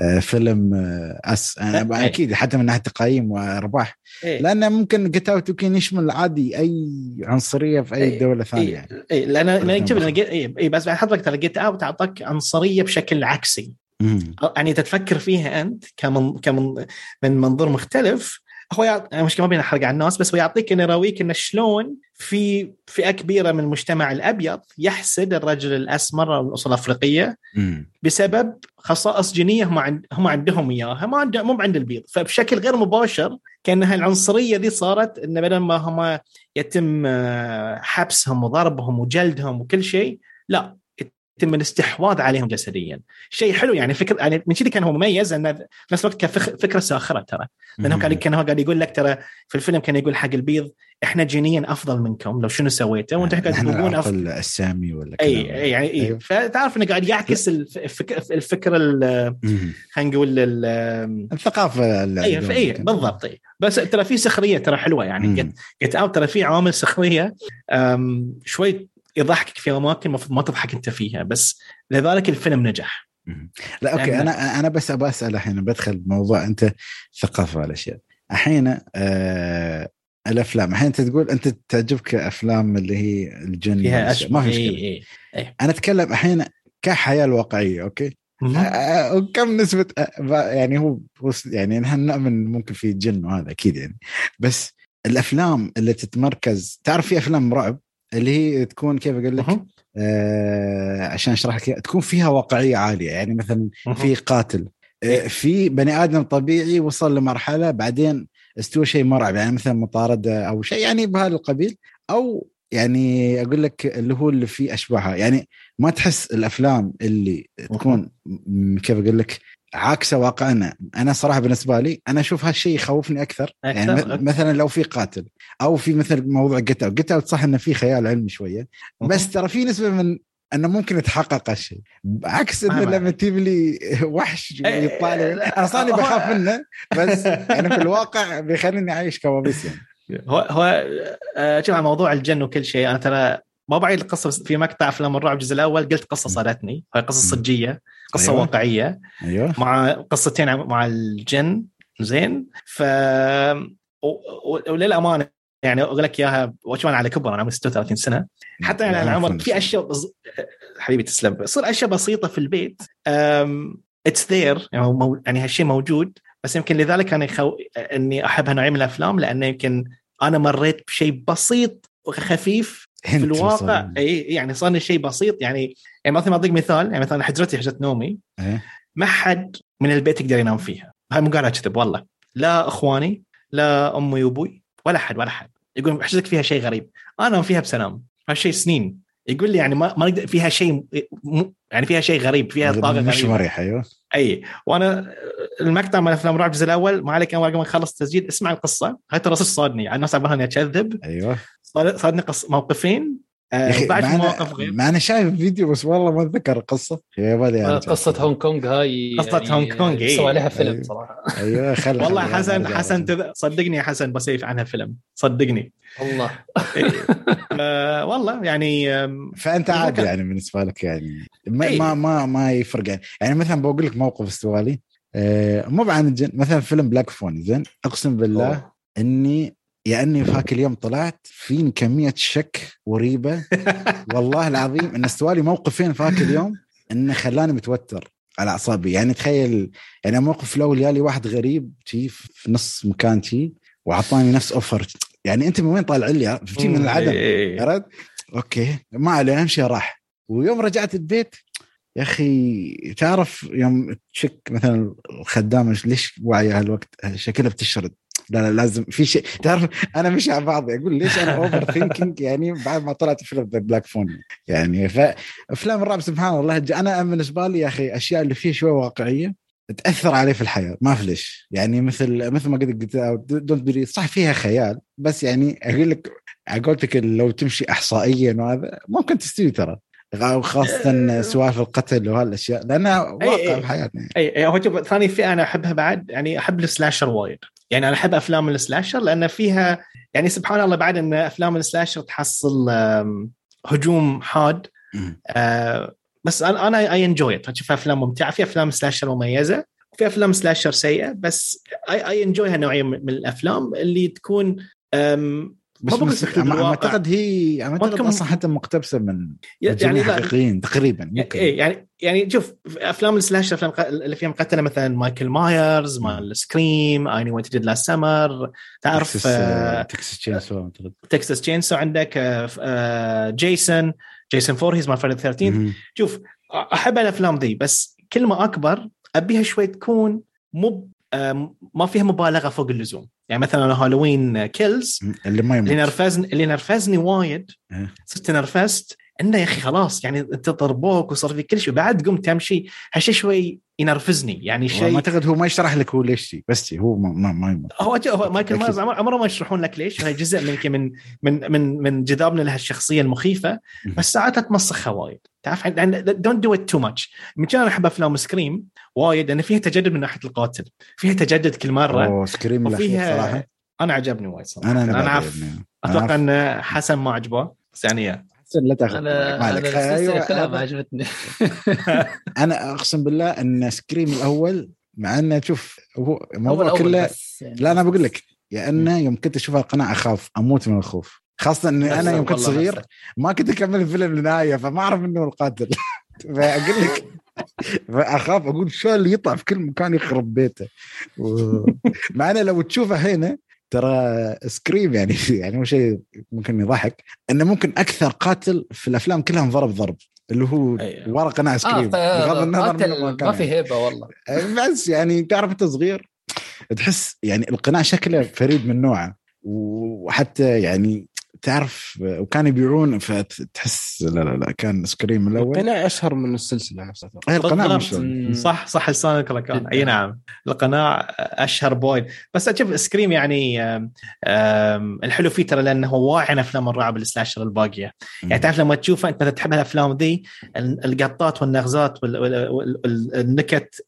آه، فيلم آه، Us أنا أكيد حتى من ناحية تقييم وأرباح. أي. لأنه ممكن Get Out يمكن يشمل عادي أي عنصرية في أي أي. دولة ثانية. يعني إي لأن يكتب إي إي بس بعد حضرتك ترى Get Out أعطاك عنصرية بشكل عكسي. يعني تتفكر فيها أنت كمن كمن من منظور مختلف هو يعط... مش ما بين احرق على الناس بس هو يعطيك إنه يراويك إنه شلون في فئة كبيرة من المجتمع الأبيض يحسد الرجل الأسمر أو الأصول الأفريقية بسبب خصائص جينية هم عند... هم عندهم إياها. ما عند... مو عند البيض. فبشكل غير مباشر كأنها العنصرية دي صارت انه بدل ما هم يتم آه، حبسهم وضربهم وجلدهم وكل شيء لا. يتم الاستحواذ عليهم جسديا. شيء حلو يعني فكر يعني من كذي كان هو مميز انه في نفس الوقت كفكره ساخرة ترى. لأنه كان كان هو قاعد يقول لك ترى في الفيلم كان يقول حق البيض إحنا جينيا أفضل منكم لو شنو سويتوا؟ وأنتم قاعد تقولون أفضل. السامي ولا إي يعني إي. أيوه. فتعرف إنه قاعد يعكس الفكر الفكرة خلينا نقول الثقافة إي إي بالضبط إي. بس ترى في سخرية ترى حلوة يعني. Get Out ترى في عوامل سخرية شوي يضحكك في أماكن المفروض ما تضحك أنت فيها بس لذلك الفيلم نجح. لا أوكي يعني أنا أنا بس أبغى أسأل الحين بدخل بموضوع أنت ثقافة والاشياء الحين آه الأفلام الحين أنت تقول أنت تعجبك أفلام اللي هي الجن فيها ما في مشكلة. إيه إيه. إيه. أنا أتكلم الحين كحياة الواقعيه أوكي؟ آه وكم نسبة آه، يعني هو يعني نحن نؤمن ممكن في جن وهذا أكيد يعني. بس الأفلام اللي تتمركز تعرف في أفلام رعب؟ اللي هي تكون كيف أقول لك؟ آه عشان أشرح لك تكون فيها واقعية عالية. يعني مثلا في قاتل. آه في بني آدم طبيعي وصل لمرحلة بعدين استوى شيء مرعب. يعني مثلا مطارده أو شيء يعني بهذا القبيل. أو يعني أقول لك اللي هو اللي فيه اشباحها يعني ما تحس الأفلام اللي تكون كيف أقول لك؟ عاكسه واقعنا أنا. صراحة بالنسبة لي أنا أشوف هالشيء يخوفني أكثر, أكثر يعني أكثر. مثلا لو في قاتل أو في مثل موضوع Get Out Get Out صح إنه في خيال علمي شوية بس ترى في نسبة من إنه ممكن يتحقق هالشيء. عكس إنه لما تجيب لي <laughs> وحش إيه، يطلع لي أنا صار لي بخاف منه بس يعني في الواقع بيخليني أعيش كوابيس يعني. هو هو آه، شوف موضوع الجن وكل شيء أنا ترى ما بعيد القصة في مقطع أفلام الرعب الجزء الأول قلت قصة صارت لي. هاي قصة صجية. قصة أيوة. واقعية أيوه. مع قصتين مع الجن زين. ف وللأمانة يعني أقول لك إياها وأنا على كبر أنا عمري 36 سنة. حتى يعني على عمر في أشياء بز... حبيبي تسلم. يصير أشياء بسيطة في البيت it's there يعني, مو... يعني هالشيء موجود. بس يمكن لذلك أنا يخو... إني أحب هالنوعية من الأفلام لأنه يمكن أنا مريت بشيء بسيط وخفيف في الواقع اي يعني صار لي شيء بسيط. يعني يعني مثلا اعطيك مثال يعني مثلا حجرتي حجرة نومي إيه؟ ما حد من البيت يقدر ينام فيها. هاي مو قاعد اكذب والله. لا إخواني لا أمي وأبوي ولا حد ولا حد. يقول حجرتك فيها شيء غريب. أنا أنام فيها بسلام. هالشيء سنين. يقول لي يعني ما ما نقدر فيها شيء يعني فيها شيء غريب فيها طاقة غريبة. مش مريحه أيوه. إي. وأنا المقطع من افلام رعب الجزء الأول ما عليك قبل ما نخلص التسجيل اسمع القصة. هاي ترى صادني. يعني الناس عبالها إني أكذب. أيوه. صار لي قص موقفين. آه بعد مواقف غير. ما أنا شايف فيديو بس والله ما أتذكر القصة. آه، قصة هونغ كونغ هاي قصة يعني هونغ كونغ اي سوى عليها فيلم أيوة. صراحة. أيوه خل والله حسن حسن تذ... صدقني يا حسن بيسوي عنها فيلم. صدقني. والله. آه والله يعني فأنت عادي يعني بالنسبة لك يعني. ما ما ما, ما يفرق يعني. يعني مثلا بقول لك موقف استوالي. آه مو عن الجن مثلا فيلم Black Phone زين. أقسم بالله أوه. إني يا اني في هاك اليوم طلعت فيني كمية شك وريبة. <laughs> والله العظيم إن استوالي موقفين في هاك اليوم إنه خلاني متوتر على أعصابي. يعني تخيل يعني موقف الأول يالي واحد غريب تي في نص مكان تي وأعطاني نفس over. يعني أنت من وين طالع لي؟ في من العدم. إيه. عرفت؟ أوكي. ما عليه اهم شيء راح. ويوم رجعت البيت يا أخي تعرف يوم تشك مثلا الخدامة ليش واعية هالوقت؟ شكلها بتشرد. لا لا لازم في شيء. تعرف أنا مش على بعض أقول ليش أنا overthinking يعني بعد ما طلعت فيلم The Black Phone يعني فافلام الرعب سبحان الله أنا بالنسبة لي يا أخي أشياء اللي فيه شوي واقعية تأثر عليه في الحياة ما في ليش. يعني مثل مثل ما قلت قلت Don't Breathe صح فيها خيال بس يعني أقول لك قولتك لو تمشي احصائيا وهذا ممكن تستوي ترى. خاصة سوالف القتل وهالأشياء لأنها واقع في حياتنا أي أي هو ثاني فئة أنا أحبها بعد يعني أحب ال slasher وايد. يعني أنا أحب أفلام ال slasher لأن فيها يعني سبحان الله بعد إن أفلام ال slasher تحصل هجوم حاد آه بس أنا أنا I enjoy أشوف أفلام ممتعة. في أفلام slasher مميزة. في أفلام slasher سيئة. بس I I enjoy هالنوعية من الأفلام اللي تكون بس, بس أعتقد هي أعتقد أصلا حتى مقتبسة من يعني حقيقيين تقريبا ممكن. إيه يعني يعني شوف أفلام ال slash أفلام اللي فيها مقتله مثلا مايكل مايرز مال Scream I Know Did Last Summer تعرف Texas Chain Saw Texas Chain Saw عندك جيسون جيسون فورهيز مال Friday 13 شوف أحب الأفلام ذي بس كل ما أكبر أبيها شوي تكون مو ما فيها مبالغة فوق اللزوم يعني مثلا Halloween Kills اللي ما يموت اللي نرفزني اللي نرفزني وايد إيه. صرت نرفزت إنه يا أخي خلاص يعني انت ضربوك وصار في كل شيء. وبعد قمت تمشي هالشيء شوي ينرفزني. يعني شيء ما أعتقد هو ما يشرح لك هو ليش بس هو ما ما يموت هو, هو مايكل مايرز عمره ما يشرحون لك ليش. هاي جزء من من من من من جذابنا لهالشخصية المخيفة. بس ساعات تمسخها وايد. تعرف don't do it too much من كان أحب أفلام Scream وايد لأن فيها تجدد من ناحية القاتل. فيها تجدد كل مرة. أوه سكريم وفيها صراحة. أنا عجبني وايد صراحة. أنا أنا, أنا أتوقع إن حسن ما عجبه بس يعني حسن لا تأخذ. أنا مالك أنا أيوة كلها ما عجبتني. <laughs> أنا أقسم بالله إن سكريم الأول مع إنه شوف هو الموضوع كله يعني لا أنا بقول لك يا إنه يوم كنت أشوف القناه أخاف أموت من الخوف. خاصة إني أنا يوم كنت صغير ما كنت أكمل الفيلم للنهاية فما أعرف إنه القاتل. <laughs> فأقول لك فأخاف أقول شو اللي يطلع في كل مكان يخرب بيته. و... مع إنه لو تشوفه هنا ترى سكريم يعني <laughs> يعني هو شيء ممكن يضحك إنه ممكن أكثر قاتل في الأفلام كلها انضرب ضرب اللي هو أيوه. ورا قناع سكريم آه بغض النظر ما في هيبة والله <laughs> بس يعني تعرف أنت صغير تحس يعني القناع شكله فريد من نوعه وحتى يعني تعرف وكان يبيعون فتحس لا لا لا كان Scream الأول. القناع أشهر من السلسلة نفسها. القناع مش صح صح لسانك لكان أي نعم. القناع أشهر بويد بس أشوف Scream يعني الحلو فيه ترى لأنه واعي عن أفلام الرعب ال slasher الباقية. يعني تعرف لما تشوفه أنت تحب الأفلام ذي القطّات والنغزات والنكت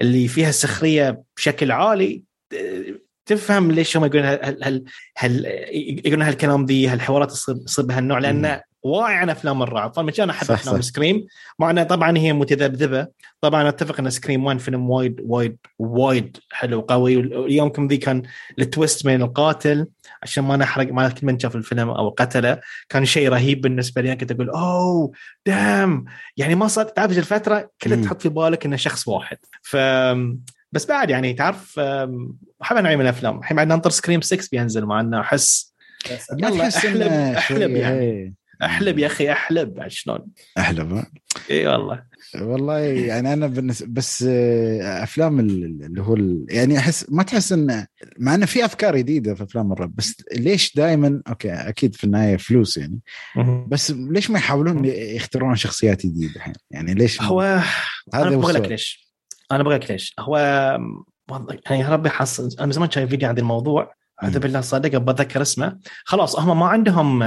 اللي فيها سخريه بشكل عالي تفهم ليش هم يقولون هل هل, هل يقولون هالكلام ذي هالحوارات تصير بهالنوع لأنه واعي عن أفلام الرعب. فانا أنا أحب أفلام Scream. مع انه طبعا هي متذبذبة. طبعا أتفق إن Scream 1 فيلم وايد وايد وايد حلو وقوي. واليومكم ذي كان ال twist من القاتل عشان ما نحرق ما من شاف الفيلم أو قتله كان شيء رهيب بالنسبة لي. كنت أقول oh damn. يعني ما صار تعرف الفترة؟ كلها تحط في بالك إنه شخص واحد. ف بس بعد يعني تعرف أحب نوعيه من الأفلام. الحين بعد ننطر Scream 6 بينزل مع إنه أحس يلا أحلب أحلب يعني. أحلب يا أخي أحلب. شلون؟ أحلب إي والله. والله يعني أنا بالنسبة بس آه، أفلام اللي هو يعني أحس ما تحس انه مع إنه في أفكار جديدة في أفلام الرعب بس ليش دائما okay أكيد في النهاية فلوس يعني بس ليش ما يحاولون يختارون شخصيات جديدة يعني ليش هو هذا بقول لك ليش. أنا لك ليش. هو يعني يا ربي حصل أنا من زمان شايف فيديو عن الموضوع أعوذ بالله صادق بتذكر اسمه. خلاص هم ما عندهم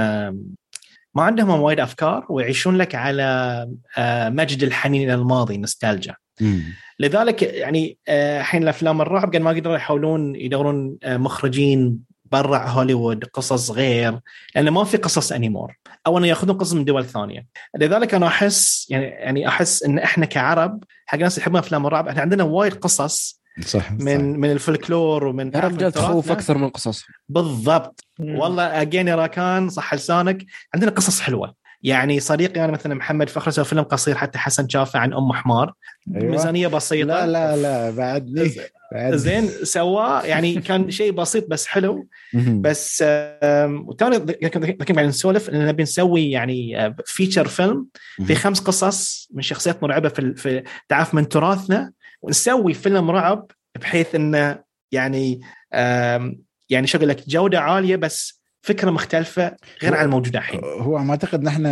ما عندهم وايد أفكار ويعيشون لك على آه، مجد الحنين إلى الماضي نوستالجيا. لذلك يعني آه، الحين الأفلام الرعب قد ما قدروا يحاولون يدورون آه، مخرجين برا هوليوود قصص غير لأنه ما في قصص anymore أو انه يأخذون قصص من دول ثانية. لذلك أنا أحس يعني يعني أحس إن إحنا كعرب حق ناس يحبون أفلام الرعب إحنا عندنا وايد قصص صح من صح. من الفلكلور ومن رجال تخوف أكثر من قصص بالضبط. مم. والله again يا راكان صح لسانك. عندنا قصص حلوة. يعني صديقي أنا مثلا محمد فخر سوى فيلم قصير حتى حسن شافه عن أم حمار. أيوة. ميزانية بسيطة. لا لا لا بعد زين سواه. يعني كان شيء بسيط بس حلو. بس وتوني ذكرت بعدين نسولف إن نبي نسوي يعني فيتشر فيلم في خمس قصص من شخصيات مرعبة في, في تعرف من تراثنا ونسوي فيلم رعب بحيث إنه يعني يعني شو لك جودة عالية بس فكرة مختلفة غير عن الموجودة الحين. هو ما أعتقد نحن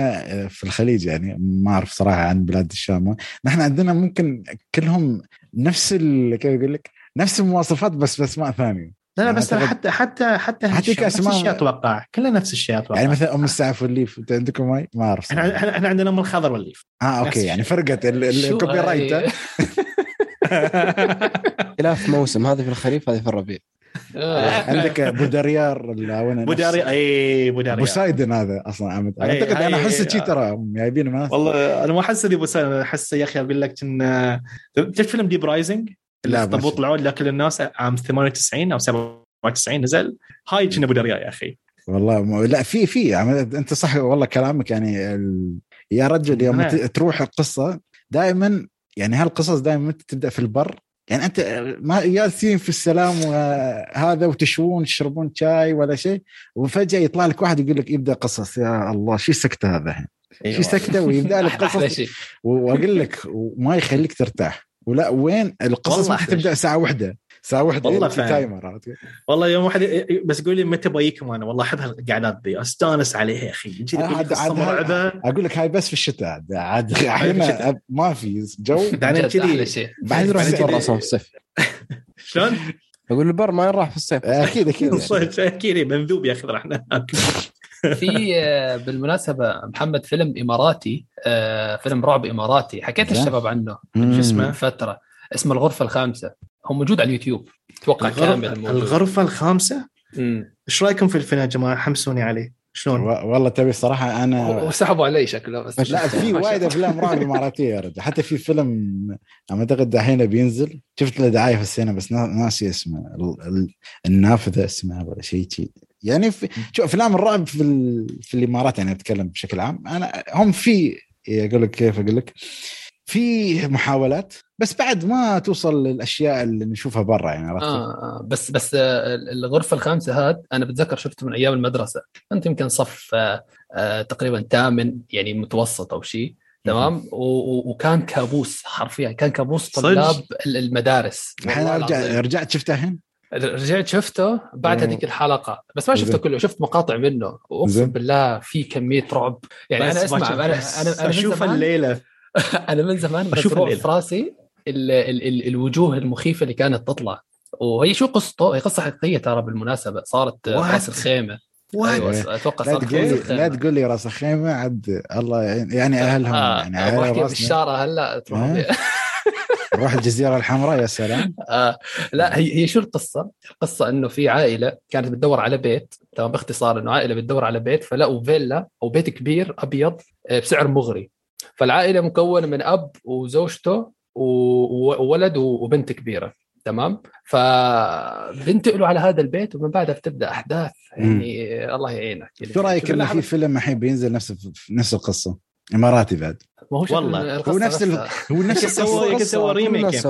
في الخليج يعني ما أعرف صراحة عن بلاد الشام. نحن عندنا ممكن كلهم نفس كيف أقول لك؟ نفس المواصفات بس بأسماء ثانية. لا لا بس حتى حتى حتى حتى نفس الشيء أتوقع. كلها نفس الشيء أتوقع. يعني مثلا أم السعف والليف أنت عندكم ماي ما أعرف إحنا إحنا عندنا أم الخضر والليف. آه okay يعني فرقت ال copyright <laughs> خلاف موسم هذا في الخريف هذه في الربيع. آه. عندك بوداريار بوداريار أي بوداريار بوسايدن هذا أصلا عمد. أعتقد أنا أحس شي ترى جايبين والله أنا ما أحس إني بوسايدن أحس يا أخي أقول لك إن شفت فيلم Deep Rising اللي اخطبوط العود لكل الناس عام 98 أو 97 نزل. هاي كنا بودرياه يا أخي. والله لا في في أنت صح والله كلامك يعني ال... يا رجل يوم تروح القصة دائما يعني هالقصص دائما تبدأ في البر يعني أنت ما جالسين في السلام وهذا وتشوون تشربون شاي ولا شيء وفجأة يطلع لك واحد يقول لك يبدا قصص يا الله شو السكته هذا الحين؟ أيوة. شو سكتة ويبدأ لك قصص. وأقول لك وما يخليك ترتاح. ولا وين القصص ما تبدأ ساعه واحدة. ساعة واحدة والله في timer والله يوم واحد بس يقول لي متى بجيكم أنا والله احب القعدات ذي أستانس عليها يا أخي. أقول لك هاي بس في الشتاء عاد. <laughs> ما في جو. <laughs> بعدين كذي. بعد نروح برا أصلا في الصيف. <laughs> شلون؟ أقول البر ما يروح في الصيف. أكيد أكيد أكيد بنذوب يا أخي راح في بالمناسبة محمد فيلم إماراتي فيلم رعب إماراتي. حكيت للشباب عنه شو اسمه؟ فترة. اسمه الغرفة الخامسة. هو موجود على اليوتيوب. أتوقع كامل الغرفة الخامسة؟ إيش رأيكم في الفيلم يا جماعة؟ حمسوني عليه. شلون؟ والله تبي الصراحه أنا وسحبوا علي شكله بس. لا في <laughs> وايد أفلام رعب إماراتية يا رجل. حتى في فيلم أعتقد دحين بينزل. شفت له دعاية في السينما بس ناسي اسمه. النافذة اسمها ولا شيء يعني في شوف أفلام الرعب في ال... في الإمارات يعني أتكلم بشكل عام. أنا هم في أقول لك كيف؟ أقول لك في محاولات بس بعد ما توصل للأشياء اللي نشوفها برا يعني عرفت آه, آه بس بس آه الغرفة الخامسة هاد أنا بتذكر شفته من أيام المدرسة كنت يمكن صف آه تقريبا ثامن يعني متوسط أو شيء تمام؟ وكان كابوس حرفيا كان كابوس طلاب المدارس. الحين رجعت رجعت شفته الحين؟ رجعت شفته بعد هذيك الحلقة بس ما شفته كله شفت مقاطع منه وأقسم بالله في كمية رعب. يعني أنا أسمع أنا أنا أنا أشوف الليلة. <laughs> أنا من زمان بشوف في راسي ال ال ال الوجوه المخيفة اللي كانت تطلع. وهي شو قصته؟ هي قصة حقيقية ترى بالمناسبة. صارت راس الخيمة. أيوه أتوقع لا تقول لي لا تقول لي راس الخيمة عد الله يعني أهلهم آه يعني أهل بالشارع هلا تروح آه. نروح <laughs> الجزيرة الحمراء يا سلام. <laughs> آه لا هي هي شو القصة؟ القصة إنه في عائلة كانت بتدور على بيت تمام باختصار إنه عائلة بتدور على بيت فلقوا فيلا أو بيت كبير أبيض بسعر مغري. فالعائلة مكونة من أب وزوجته وولد وبنت كبيرة تمام؟ فبنتقلوا على هذا البيت ومن بعدها بتبدأ أحداث يعني مم. الله يعينك. يعني شو رايك انه في فيلم الحين بينزل نفس نفس القصة؟ إماراتي بعد. ما هو والله. هو نفس ال... هو نفس القصة. سوى ريميك <laughs>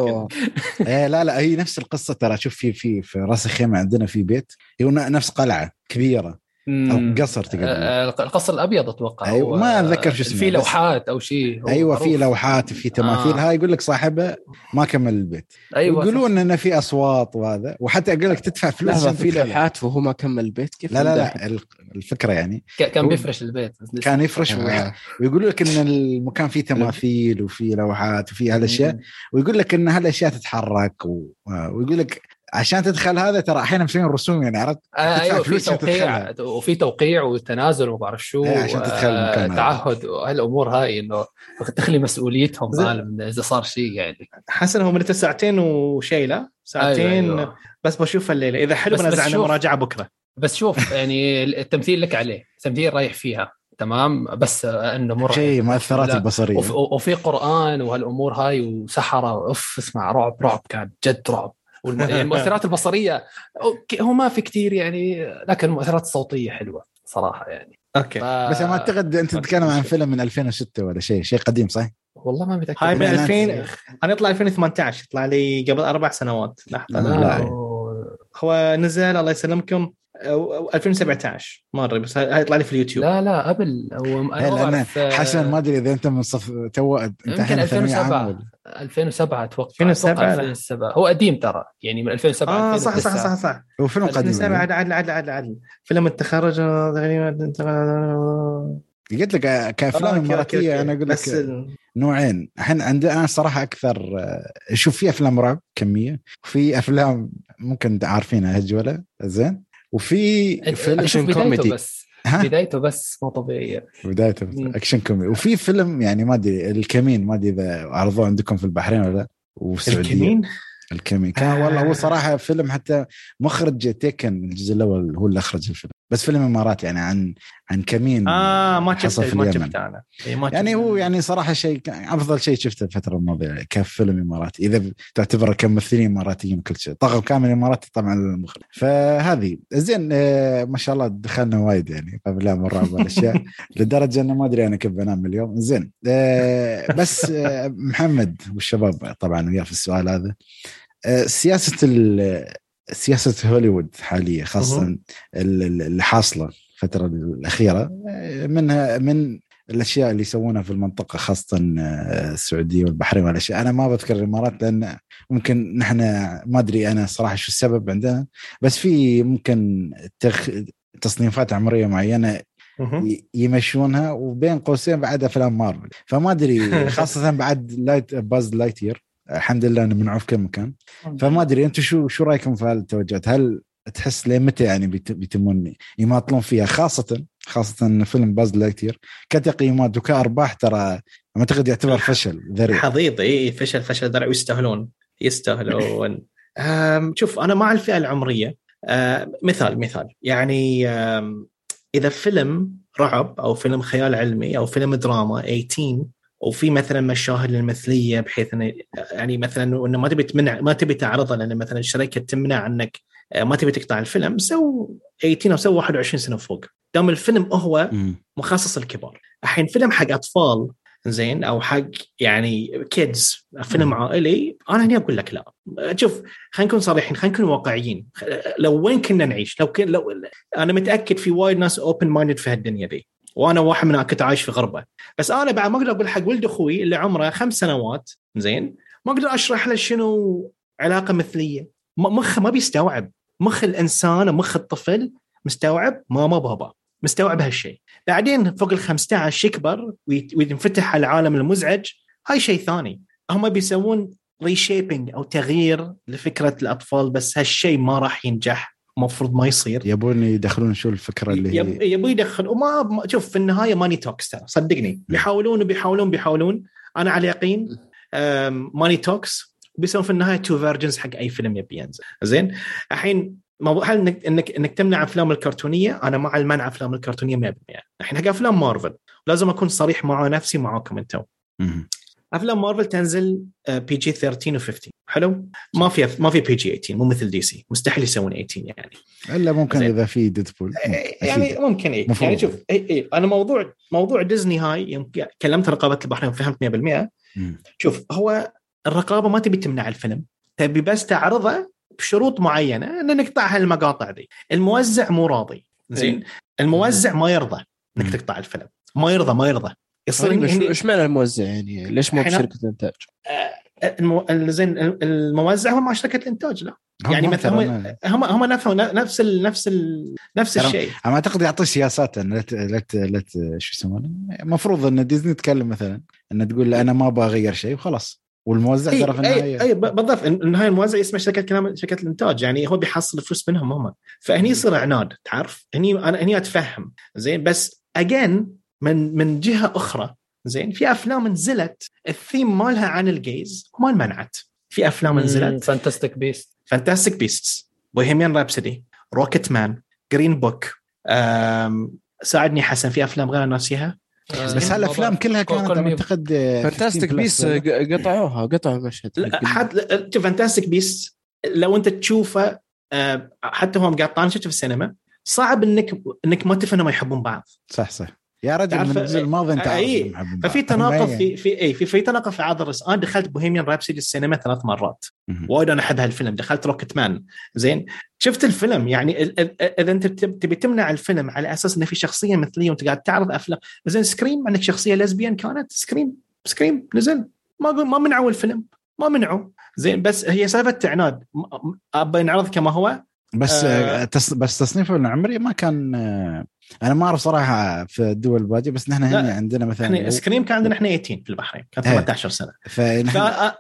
إيه لا لا هي نفس القصة ترى. شوف في في في راس الخيمه عندنا في بيت. هو نفس قلعة كبيرة. أو قصر تقدر آه، القصر الأبيض أتوقع أيوه ما أتذكر شو اسمه في لوحات أو شيء. أيوه في لوحات في تماثيل. آه. هاي يقول لك صاحبه ما كمل البيت. أيوه يقولون إنه في أصوات وهذا وحتى أقول لك تدفع فلوس في لوحات وهو ما كمل البيت. كيف لا لا لا الفكرة يعني. كان بيفرش البيت. كان يفرش آه. ويقولوا لك إن المكان فيه تماثيل وفي لوحات وفي هالأشياء ويقول لك إن هالأشياء تتحرك و... ويقول لك عشان تدخل هذا ترى أحيانا مسوين رسوم يعني عرفت؟ آه أيوه في توقيع وفي توقيع وتنازل وما بعرف شو إيه عشان تدخل المكان آه تعهد وهالأمور هاي إنه تخلي مسؤوليتهم عالم اذا صار شيء يعني. حسن هم مدته ساعتين وشيء لا؟ ساعتين. أيوة أيوة. بس بشوف الليلة. إذا حلو بنزع عنه مراجعة بكرة. بس شوف <laughs> يعني التمثيل لك عليه. التمثيل رايح فيها. تمام؟ بس إنه مرعب شيء مؤثرات البصرية. وفي قرآن وهالأمور هاي وسحرة. أوف اسمع رعب رعب كان جد رعب. والمؤثرات البصرية هو ما في كثير يعني لكن المؤثرات الصوتية حلوة صراحة يعني. أوكي. ف... بس ما أعتقد أنت تتكلم عن فيلم من 2006 ولا شيء شيء قديم صح؟ والله ما متأكد. هاي من 2000 أنا يطلع 2018 يطلع لي قبل أربع سنوات لحظة. لا. هو نزل الله يسلمكم. 2017 ما أدري بس هاي يطلع لي في اليوتيوب. لا لا قبل. هو أنا حسن ما أدري إذا أنت من صف تو انت يمكن 2007 2007 أتوقع. 2007 2007 هو قديم ترى. يعني من 2007 آه صح صح صح صح. هو فيلم قديم 2007 عدل عدل عدل عدل عدل فيلم التخرج قلت لك كأفلام إماراتية أنا أقول لك نوعين. الحين عندنا صراحة أكثر شوف في أفلام رعب كمية وفي أفلام ممكن عارفينها هجولة. زين؟ وفي فيلم action comedy. بس. ها؟ بدايته بس مو طبيعية. بدايته بس. action comedy. وفي فيلم يعني ما أدري الكمين ما أدري إذا عرضوه عندكم في البحرين ولا لا. والسعودية. الكمين؟ الكمين. كان آه. والله هو صراحة فيلم حتى مخرج Taken الجزء الأول هو اللي أخرج الفيلم. بس فيلم اماراتي يعني عن عن كمين آه ما شفته ما شفته أنا. إيه ما يعني هو يعني صراحة شيء أفضل شيء شفته الفترة الماضية كفيلم إماراتي. إذا تعتبره كممثلين إماراتيين كل شيء. طاقم كامل إماراتي طبعا المخرج. فهذه زين آه ما شاء الله دخلنا وايد يعني أفلام الرعب والأشياء. <laughs> لدرجة إنه ما أدري أنا كيف بنام اليوم. زين آه بس آه محمد والشباب طبعا وياه في السؤال هذا. آه سياسة سياسة هوليوود حاليا خاصة اللي حاصلة الفترة الأخيرة منها من الأشياء اللي يسوونها في المنطقة خاصة السعودية والبحرين والأشياء. أنا ما بذكر الإمارات لأن ممكن نحن ما أدري أنا صراحة شو السبب عندنا بس في ممكن تخ... تصنيفات عمرية معينة يمشونها وبين قوسين بعد أفلام مارفل. فما أدري <laughs> خاصة بعد لايت Buzz Lightyear الحمد لله أنه منعوه في كل مكان فما أدري أنتم شو شو رأيكم في هالتوجهات؟ هل تحس لمتى يعني بيتمون يماطلون فيها خاصه خاصة إن فيلم Buzz Lightyear كتقييمات وكأرباح ترى أعتقد يعتبر <laughs> فشل ذريع. حضيض إي فشل فشل ذريع. ويستاهلون يستاهلون شوف أنا مع الفئة العمرية. مثال مثال. يعني إذا فيلم رعب أو فيلم خيال علمي أو فيلم دراما 18 وفي مثلا مشاهد للمثلية بحيث انه يعني مثلا إنه ما تبي تمنع ما تبي تعرضه لأن مثلا الشركة تمنع عنك آه، ما تبي تقطع الفيلم so 18 أو so 21 سنة فوق. دام الفيلم هو مخصص الكبار الحين فيلم حق أطفال زين أو حق يعني kids فيلم عائلي أنا هنا أقول لك لا. شوف خلينا نكون صريحين خلينا نكون واقعيين. لو وين كنا نعيش؟ لو كن لو أنا متأكد في وايد ناس open minded في هالدنيا دي. وأنا واحد من كنت عايش في غربة. بس أنا بعد ما أقدر أقول حق ولد أخوي اللي عمره خمس سنوات زين ما أقدر أشرح له شنو علاقة مثلية. مخه ما بيستوعب. مخ الإنسان ومخ الطفل مستوعب ماما بابا مستوعب هالشيء. بعدين فوق ال 15 يكبر وينفتح على العالم المزعج هاي شيء ثاني. هم بيسوون ريشيبنج أو تغيير لفكرة الأطفال بس هالشيء ما راح ينجح. المفروض ما يصير. يبون يدخلون شو الفكرة اللي يب يبوا يدخل. وما شوف في النهاية money talks ترى صدقني. بيحاولون وبيحاولون بيحاولون. أنا على يقين money talks. بيسوون في النهاية two versions حق أي فيلم يبي ينزل. زين؟ الحين موضوع هل انك انك, إنك تمنع أفلام الكرتونية؟ أنا مع المنع أفلام الكرتونية 100% الحين حق أفلام مارفل لازم أكون صريح مع نفسي معاكم أنتم. أفلام مارفل تنزل PG 13 و 15 حلو؟ ما في ما في PG 18 مو مثل دي سي مستحيل يسوون 18 يعني. إلا ممكن زي. إذا في ديدبول يعني ممكن اي يعني شوف اي اي أنا موضوع موضوع ديزني هاي يوم كلمت رقابة البحرين وفهمت 100% شوف هو الرقابة ما تبي تمنع الفيلم. تبي بس تعرضه بشروط معينة إن نقطع هالمقاطع دي الموزع مو راضي. زين؟ الموزع ما يرضى إنك تقطع الفيلم. ما يرضى ما يرضى. يصير إيش معنى الموزع يعني؟ ليش مو بشركة الإنتاج؟ آه، المو... زين الموزع هو مع شركة الإنتاج لا. يعني مثلا هم هم نفسهم نفس ال نفس ال نفس الشيء. أنا أعتقد يعطي سياسات لا لا لا شو يسمونه؟ المفروض إن ديزني تكلم مثلا ان تقول أنا ما أبغى أغير شيء وخلاص. والموزع ترى في النهايه إي, أي بالضبط. النهايه الموزع يسمع شركة كلام شركة الإنتاج. يعني هو بيحصل فلوس منهم هم. فهني يصير عناد تعرف؟ هني أنا هني أتفهم. زين بس اجين من من جهة أخرى. زين؟ في أفلام نزلت الثيم مالها عن ال gays وما انمنعت في أفلام نزلت. فانتستيك بيست فانتستيك بيست بوهيميان رابسودي روكيت مان جرين بوك ساعدني حسن في أفلام غير ناسيها؟ بس هالافلام كلها كانت أعتقد فانتاستيك بيست قطعوها قطعوا المشهد حتى فانتاستيك بيست لو أنت تشوفه حتى هم قاطعين شفته في السينما صعب انك إنك ما تفهم ما يحبون بعض. صح صح. يا رجل من الجزء الماضي انت اي ففي تناقض في في اي في, في تناقض في عرض الرسم أنا دخلت بوهيميان رابسودي السينما ثلاث مرات. وايد أنا احب هالفيلم دخلت روكيت مان. زين؟ شفت الفيلم. يعني إذا أنت تبي تمنع الفيلم على أساس إنه في شخصية مثلية وأنت قاعد تعرض أفلام. زين سكريم عندك شخصية lesbian كانت؟ سكريم سكريم نزل. ما ما منعوا الفيلم. ما منعوا. زين بس هي سالفة عناد. أبى ينعرض كما هو؟ بس آه. بس تصنيفه العمري ما كان آه أنا ما أعرف صراحة في الدول الباقية بس نحن هنا عندنا مثلا إحنا سكريم كان عندنا إحنا 18 في البحرين كان 18 إيه. سنة. فنحن...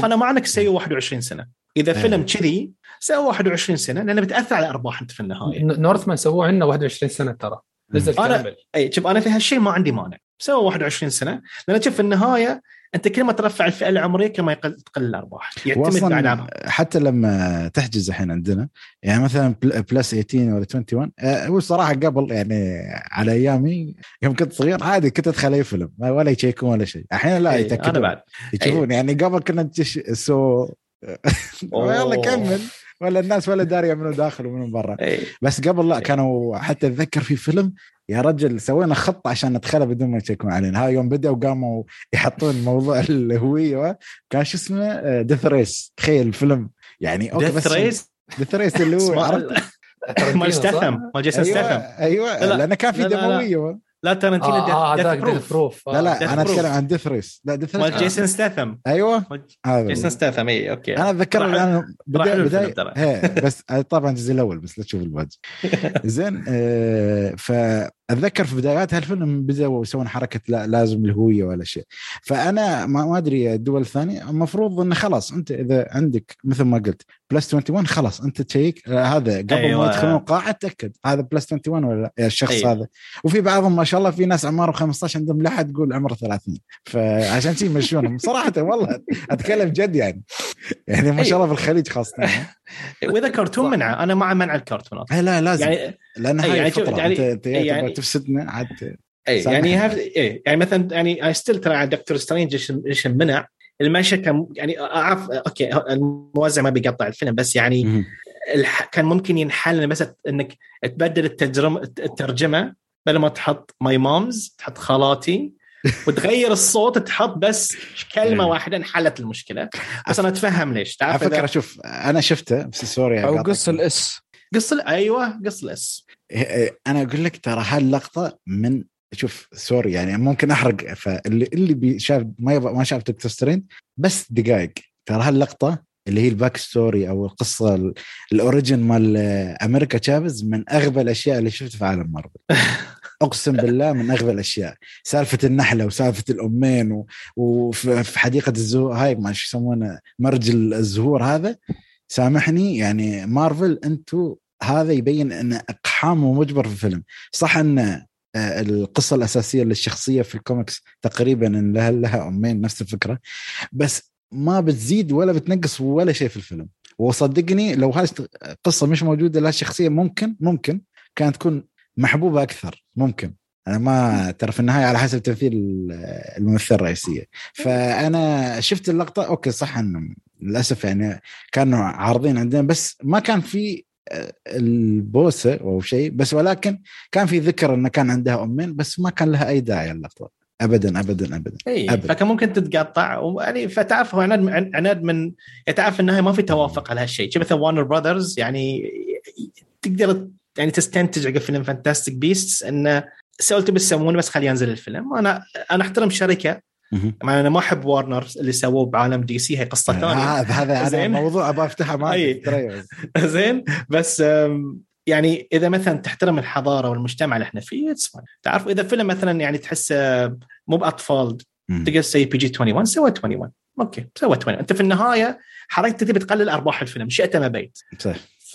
فأنا ما عنك سيو 21 سنة. إذا إيه. فيلم كذي سوى 21 سنة لأنه بتأثر على أرباح أنت في النهاية. نورثمان سووه عندنا 21 سنة ترى. نزل كامل. اي شوف أنا في هالشيء ما عندي مانع. سوى 21 سنة لأن شوف في النهاية أنت كل ما ترفع الفئة العمرية كل ما يقل تقل الأرباح. يعتمد على حتى لما تحجز الحين عندنا يعني مثلا plus 18 ولا 21 آه، هو الصراحه قبل يعني على أيامي يوم كنت صغير عادي كنت أدخل أي فيلم ولا يشيكون ولا شيء. الحين لا يتأكدون. أنا بعد. يشوفون يعني قبل كنا so <laughs> يلا كمل. ولا الناس ولا داريه منو داخل ومنو برا. بس قبل لا كانوا حتى أتذكر في فيلم يا رجل سوينا خطة عشان ندخلها بدون ما يشيكون علينا. هاي يوم بدأوا قاموا يحطون موضوع الهوية كان شو اسمه؟ ديث ريس تخيل الفيلم. يعني أوكي ديث ريس ديث ريس اللي هو مال ستاثم مال جيسون ستاثم أيوه لأنه كان في دموية. لا ترنتينو آه ديث, ديث بروف. لا لا أنا أتكلم عن ديث ريس. لا ديث ريس مال جيسون ستاثم. أيوه. جيسون ستاثم اي أوكي. أنا أتذكر الآن بدايه بدايه بس طبعا الجزء الأول بس لا تشوف الباقي <laughs> زين آه فاتذكر في بدايات هالفيلم بدأوا يسوون حركة لا لازم الهوية ولا شيء. فأنا ما أدري الدول الثانية المفروض انه خلاص أنت إذا عندك مثل ما قلت plus 21 خلاص أنت تشيك هذا قبل أيوة. ما يدخلون القاعة تأكد هذا plus 21 ولا لا؟ الشخص أيوة. هذا. وفي بعضهم ما شاء الله في ناس عمره 15 عندهم لحد تقول عمره 30 فعشان شيء يمشونهم. صراحة والله أتكلم جد يعني. يعني ما شاء الله في الخليج خاصة. وإذا <laughs> كرتون منعه أنا مع منع الكرتونات لا لازم. يعني لأن هاي يعني فتره يعني انت يعني تفسدنا عاد اي يعني هاف اي يعني مثلا يعني اي still ترى دكتور سترينج إيش منع. المشهد كان يعني اعرف أوكي الموزع ما بيقطع الفيلم بس يعني كان ممكن ينحل بس إنك تبدل الترجمة بدل ما تحط my moms تحط خالاتي وتغير الصوت تحط بس كلمة إيه. واحدة انحلت المشكلة. بس أنا أتفهم ليش. تعرف على فكرة شوف أنا شفته بس sorry أو قص ال S. قص أيوه قص ال S. إيه، إيه، أنا أقول لك ترى هاللقطة من شوف sorry يعني ممكن أحرق فاللي اللي شاف ما ما شاف دكتور سترينج بس دقائق ترى هاللقطة اللي هي ال back story أو القصة ال origin مال أمريكا تشافز من أغبى الأشياء اللي شفتها في عالم مارفل. <laughs> أقسم بالله من أغبى الأشياء. سالفة النحلة وسالفة الأمين و... وفي حديقة الزهور هاي ما شو يسمونه مرج الزهور هذا. سامحني يعني مارفل أنتم هذا يبين إن اقحام ومجبر في الفيلم. صح إن آه، القصة الأساسية للشخصية في الكوميكس تقريبا إن لها لها أمين نفس الفكرة. بس ما بتزيد ولا بتنقص ولا شيء في الفيلم. وصدقني لو هاي القصة مش موجودة لها شخصيه ممكن ممكن كانت تكون محبوبة أكثر ممكن. أنا ما ترى في النهاية على حسب تمثيل الممثلة الرئيسية. فأنا شفت اللقطة أوكي صح إنه للأسف يعني كانوا عارضين عندنا بس ما كان في آه، البوسة أو شيء بس ولكن كان في ذكر إنه كان عندها أمين بس ما كان لها أي داعي اللقطة. ابدا ابدا ابدا اي أبداً. فكان ممكن تتقطع. يعني فتعرف هو عناد عناد من تعرف انها ما في توافق على هالشيء. مثل وارنر براذرز يعني تقدر يعني تستنتج عقب فيلم فانتاستيك بيستس انه سويتوا بتسوونه بس خلي ينزل الفيلم. أنا أنا أحترم شركة. مع أنا ما أحب وارنر اللي سووه بعالم دي سي هي قصة ثانية. آه هذا هذا موضوع أبغى أفتحه معك <laughs> زين؟ بس يعني إذا مثلا تحترم الحضارة والمجتمع اللي إحنا فيه تعرف إذا فيلم مثلا يعني تحس مو بأطفال تقدر تسوي PG 21 سوى 21 أوكي سوى 21 أنت في النهاية حركتك تبي تقلل أرباح الفيلم شئت ما بيت صح ف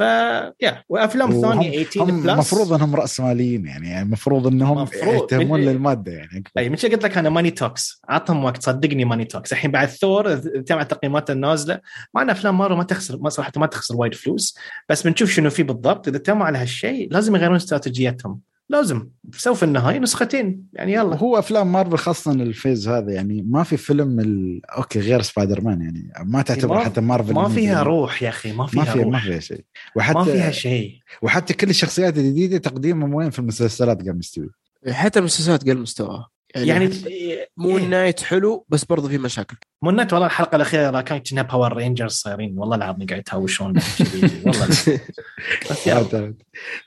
يا وأفلام ثانية 18 plus المفروض إنهم راسماليين يعني المفروض إنهم يهتمون للمادة يعني. اي من قلت لك أنا؟ money talks عطهم وقت صدقني money talks الحين بعد ثور تابع التقييمات النازلة. مع إن أفلام مارفل ما تخسر ما صراحة ما تخسر وايد فلوس. بس بنشوف شنو في بالضبط. إذا تموا على هالشيء لازم يغيرون استراتيجيتهم. لازم سوف النهاية نسختين. يعني يلا. هو أفلام مارفل خاصة ال phase هذا يعني ما في فيلم ال... okay غير سبايدر مان يعني ما تعتبر حتى مارفل ما فيها روح يا أخي ما فيها ما فيها روح. ما فيها شيء. وحتى ما فيها شيء. وحتى كل الشخصيات الجديدة تقديمهم وين؟ في المسلسلات قام مستوي. حتى المسلسلات قل مستواها يعني, يعني مو إيه. Knight حلو بس برضه في مشاكل. Moon Knight والله الحلقة الأخيرة كانت كنا Power Rangers صايرين والله العظيم قاعد يتهاوشون <laughs> والله بس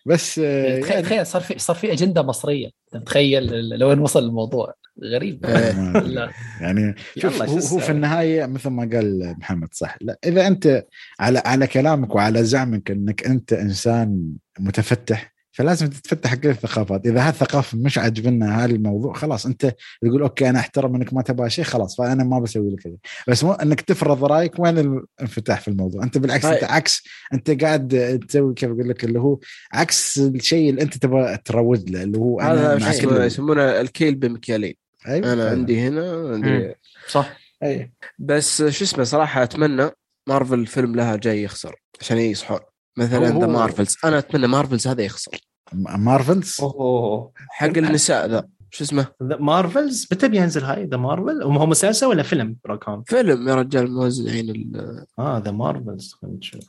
بس يعني تخيل تخيل صار في صار في أجندة مصرية. تخيل لو وين وصل الموضوع. غريب. <laughs> لا. <laughs> يعني شوف هو, هو في النهاية مثل ما قال محمد صح. لا إذا أنت على على كلامك وعلى زعمك إنك أنت إنسان متفتح فلازم تتفتح كل الثقافات. إذا هالثقافة مش عاجبنا هذا الموضوع خلاص أنت تقول أوكي أنا أحترم إنك ما تبغى شيء خلاص فأنا ما بسوي لك كذا بس مو إنك تفرض رأيك وين الانفتاح في الموضوع. أنت بالعكس أنت عكس أنت قاعد تسوي كيف أقول لك اللي هو عكس الشيء اللي أنت تبغى تروج له اللي هو هذا يسمونه الكيل بمكيالين. أيوة. أنا عندي هنا عندي صح. اي بس شو اسمه صراحة أتمنى مارفل فيلم لها جاي يخسر عشان يصحون. مثلا The Marvels أنا أتمنى Marvels هذا يخسر. Marvels أوه حق النساء ذا. شو اسمه؟ The Marvels متى بينزل هاي؟ The Marvel؟ هو مسلسل ولا فيلم؟ راكان؟ فيلم يا رجال موزعين ال آه The Marvels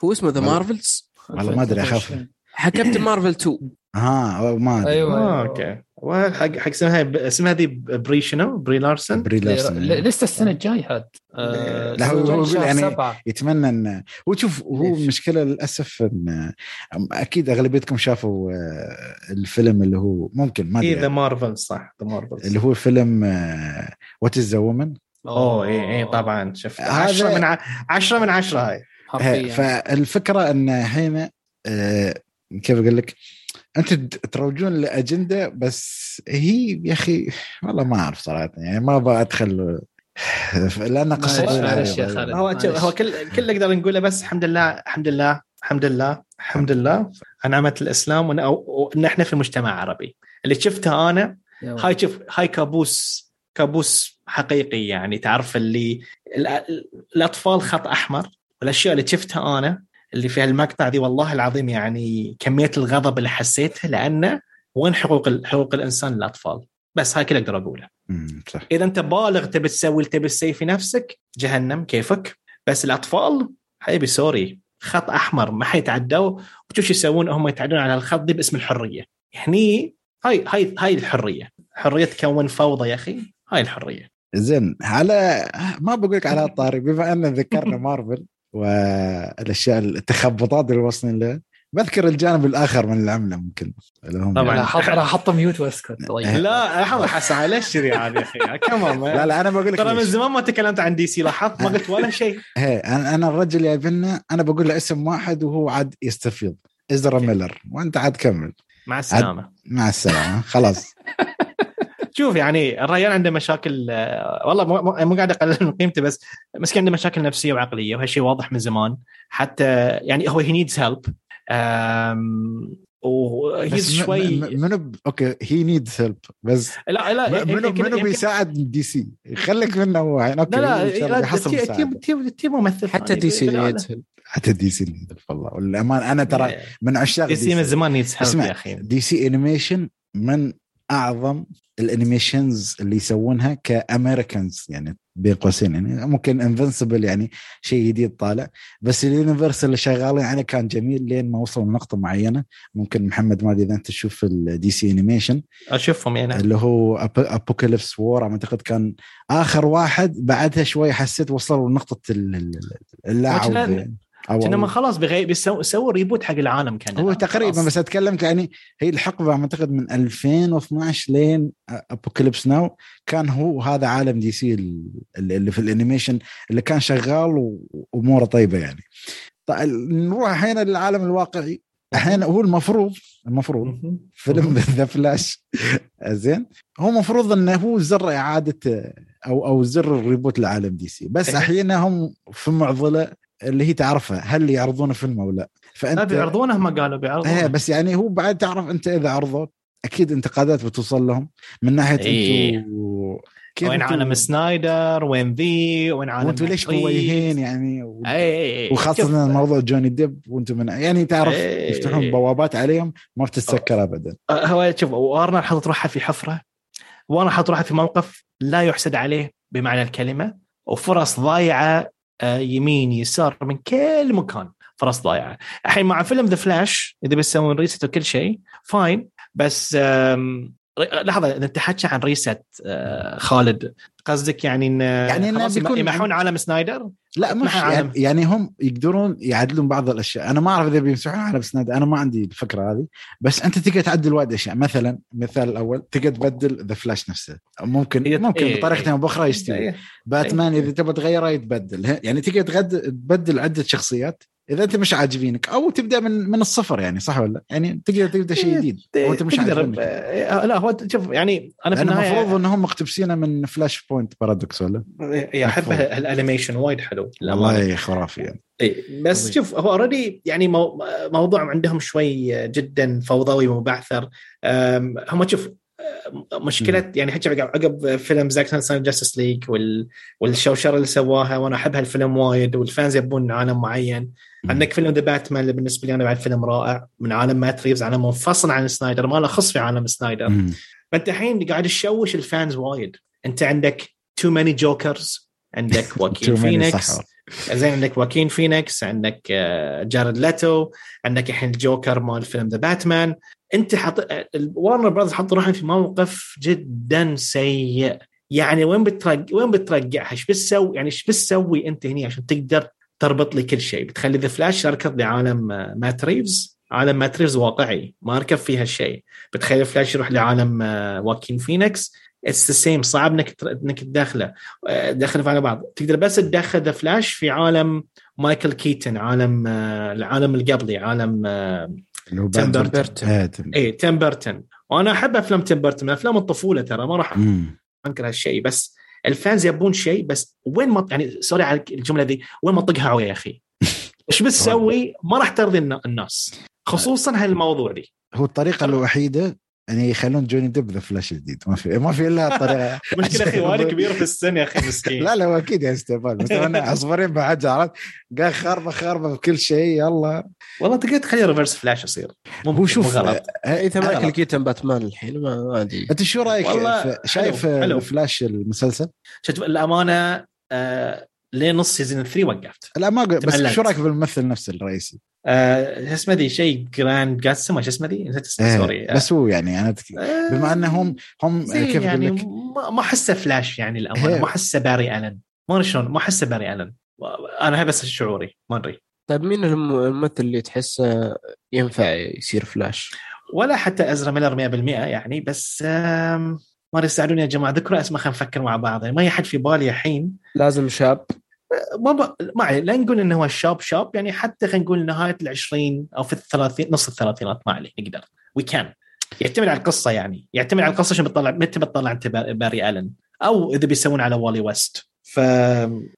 هو اسمه The Marvels؟ والله ما أدري أخاف. حق Captain Marvel 2 آه ما أدري. أيوه آه، okay. وحق حق اسمها اسمها هذه بري شنو؟ بري لارسن؟ بري لارسن لسه السنة الجاية هاد آه لا هو يقول يعني سبعة. يتمنى ان هو شوف هو المشكلة للأسف ان أكيد أغلبيتكم شافوا آه، الفيلم اللي هو ممكن ما أدري ذا مارفل صح the مارفل اللي هو فيلم What Is a Woman أوه اي اي طبعا شفت. 10 من 10 من 10 هاي. فالفكرة إن هنا آه، كيف أقول لك؟ انت تروجون لأجندة بس هي يا أخي والله ما أعرف صراحة يعني ما أبغى أدخل لأن قصه معلش يا خالد. هو هو كل كل اللي نقدر نقوله بس الحمد لله الحمد لله الحمد لله الحمد لله. نعمه الإسلام وان إحنا في مجتمع عربي. اللي شفته أنا هاي شوف هاي كابوس كابوس حقيقي يعني تعرف اللي الأطفال خط أحمر والأشياء اللي شفتها أنا اللي في المقطع دي والله العظيم يعني كمية الغضب اللي حسيتها لأنه وين حقوق حقوق الإنسان للاطفال بس هاي كل أقدر اقوله صح. إذا أنت بالغ تبي تسوي تبي تسوي في نفسك جهنم كيفك؟ بس الأطفال حبيبي sorry خط أحمر ما حيتعدوا وتشوف شو يسوون هم يتعدون على الخط دي باسم الحرية. هني هاي هاي هاي الحرية. حرية تكون فوضى يا أخي هاي الحرية. زين على ما بقول لك على الطاري بما أن ذكرنا <laughs> مارفل. والأشياء التخبطات اللي واصلين له بذكر الجانب الآخر من العملة ممكن. طبعا. راح أحط mute وأسكت. طيب. <laughs> لا لحظه حسن على الشري يا أخي؟ <laughs> كمان لا لا أنا بقول لك ترى من زمان ما تكلمت عن DC لاحظت؟ ما قلت ولا شيء. <laughs> أنا أنا الرجل يبنى أنا بقول له اسم واحد وهو عاد يستفيض. إزرا ميلر. وأنت عاد كمل. مع السلامة. مع السلامة. خلاص. شوف يعني الريال عنده مشاكل آه، والله مو قاعد أقلل من قيمته بس مسكين عنده مشاكل نفسية وعقلية وهالشيء واضح من زمان. حتى يعني هو he needs help و he's شوي منو okay he needs help بس لا لا منو منو بيساعد DC خليك منه هو لا لا ال team ال team ممثل حتى DC needs help حتى DC needs والله. والامانه أنا ترى من عشاق DC من زمان needs help يا أخي. DC animation من أعظم ال animations اللي يسوونها ك Americans يعني بين قوسين يعني ممكن Invincible يعني شيء جديد طالع بس ال universe اللي شغالين عليه كان جميل لين ما وصلوا لنقطة معينة. ممكن محمد ما أدري إذا أنت تشوف ال DC animation أشوفهم يعني. اللي هو Apokolips War أعتقد كان آخر واحد بعدها شوي حسيت وصلوا لنقطة اللاعودة إنما خلاص بغي بيسووا reboot حق العالم كان هو تقريبا خلاص. بس أتكلم يعني هي الحقبة أعتقد من 2012 لين Apokolips ناو كان هو هذا عالم DC اللي في ال animation اللي كان شغال وأموره طيبة يعني. طيب نروح أحيانا للعالم الواقعي. أحيانا هو المفروض المفروض فيلم <laughs> The Flash. زين. هو المفروض إنه هو زر إعادة أو أو زر ال reboot لعالم DC. بس أحيانا هم في معضلة اللي هي تعرفها هل يعرضونه فيلم أو لا؟ فأنت بيعرضونه ما قالوا بيعرضونه. إيه بس يعني هو بعد تعرف أنت إذا عرضوا أكيد انتقادات بتوصل لهم. من ناحية إيه. أنتم كيف وين عالم سنايدر وين ذي وين عالم وأنتم ليش كويهين يعني؟ و... أي أي وخاصة موضوع جوني ديب وأنتم من يعني تعرف يفتحون بوابات عليهم ما بتتسكر ابدا. هو شوف وارنر حاطط روحها في حفرة. وأنا حاط روحها في موقف لا يحسد عليه بمعنى الكلمة وفرص ضايعة يمين يسار من كل مكان. فرص ضايعة. الحين مع فيلم The Flash إذا بيسوون reset وكل شيء fine بس لحظة أنت تحكي عن reset آه، خالد قصدك يعني إن يعني إنه بيكون يمحون عالم سنايدر؟ لا مش يعني, يعني هم يقدرون يعدلون بعض الأشياء. أنا ما أعرف إذا بيمسحون عالم سنايدر. أنا ما عندي الفكرة هذه. بس أنت تقدر تعدل وايد أشياء. مثلا المثال الأول تقدر تبدل The Flash نفسه. ممكن ممكن إيه بطريقه أو باخرى يستوي. إيه باتمان إذا تبغى تغيره يتبدل. يعني تقدر تبدل عدة شخصيات. إذا أنت مش عاجبينك أو تبدأ من من الصفر يعني صح ولا؟ يعني تقدر تبدأ شيء جديد وانت مش عاجبينك. آه، لا هو شوف يعني أنا في النهايه المفروض انهم مقتبسينه من Flashpoint Paradox ولا؟ يا احب ال animation وايد حلو والله خرافي يعني. اي بس شوف هو already يعني موضوع عندهم شوي جدا فوضوي ومبعثر. هم شوف مشكلة يعني حتى عقب فيلم Zack Snyder's Justice League والشوشرة اللي سواها وأنا أحب هالفيلم وايد وال fans يبون عالم معين. عندك فيلم The Batman اللي بالنسبة لي أنا بعد فيلم رائع من عالم مات ريفز عالم منفصل عن سنايدر ما له خص في عالم سنايدر. فأنت الحين قاعد تشوش ال fans وايد. أنت عندك too many Jokers عندك <laughs> واكين فينيكس زين عندك واكين فينيكس عندك جارد ليتو عندك الحين الجوكر مال فيلم The Batman أنت حط وارنر براذرز حط روحهم في موقف جدا سيء. يعني وين بترق وين بترقعها إيش بتسوي؟ يعني إيش بتسوي أنت هنا عشان تقدر تربط لي كل شيء؟ بتخلي The Flash يركض لعالم مات ريفز عالم مات ريفز واقعي ما ركب فيها شيء. بتخلي فلاش يروح لعالم واكين فينيكس it's the same صعب إنك إنك تدخله. تدخله على بعض. تقدر بس تدخل The Flash في عالم مايكل كيتن عالم العالم القبلي عالم تيم بيرتون أي تيم. بيرتون وأنا أحب أفلام تيم بيرتون أفلام الطفولة ترى ما راح أنكر هالشيء بس ال fans يبون شيء بس وين ما يعني sorry على الجملة ذي وين ما طقها عوية يا أخي. <laughs> إيش بتسوي؟ ما راح ترضي الناس خصوصا هالموضوع دي هو الطريقة الوحيدة يعني يخلون جوني ديب The Flash الجديد ما في ما في إلا طريقه <laughs> مشكلة أخي وأنا كبير في السن يا أخي مسكين. <laughs> لا لا هو أكيد يا ستيفان بس أنا <laughs> عصفورين بعد عرفت؟ قال خربه خربة بكل شيء يلا. والله تقدر تخلي Reverse Flash يصير. هو شوف انت مايكل كيتن باتمان الحين ما أدري. أنت شو رأيك شايف فلاش المسلسل؟ شفت الأمانة آه لين نص season 3 وقفت؟ لا ما بس شو رأيك بالممثل نفسه الرئيسي؟ آه شو اسمه ذي؟ شيء جراند جاتسما شو اسمه ذي؟ نسيت اسمه إيه، سوري بس هو يعني أنا تك... آه، بما انهم هم كيف يعني لك... ما احسه فلاش يعني الأمانة. ما احسه باري الن ما أدري شلون ما احسه باري الن أنا هاي بس شعوري ما أدري. طيب مين الممثل اللي تحسه ينفع يصير فلاش؟ ولا حتى ازرا ميلر 100% يعني بس ما يساعدوني يا جماعة. ذكروا اسماء خلينا نفكر مع بعض. يعني ما هي حد في بالي الحين؟ لازم شاب. ما ب... ما عليه لا نقول إنه هو شاب شاب يعني حتى خلينا نقول نهاية العشرين أو في الثلاثين نص الثلاثينات ما عليه نقدر. we can يعتمد على القصة يعني. يعتمد على القصة عشان بتطلع متى بتطلع أنت باري ألن؟ أو إذا بيسوون على والي ويست. ف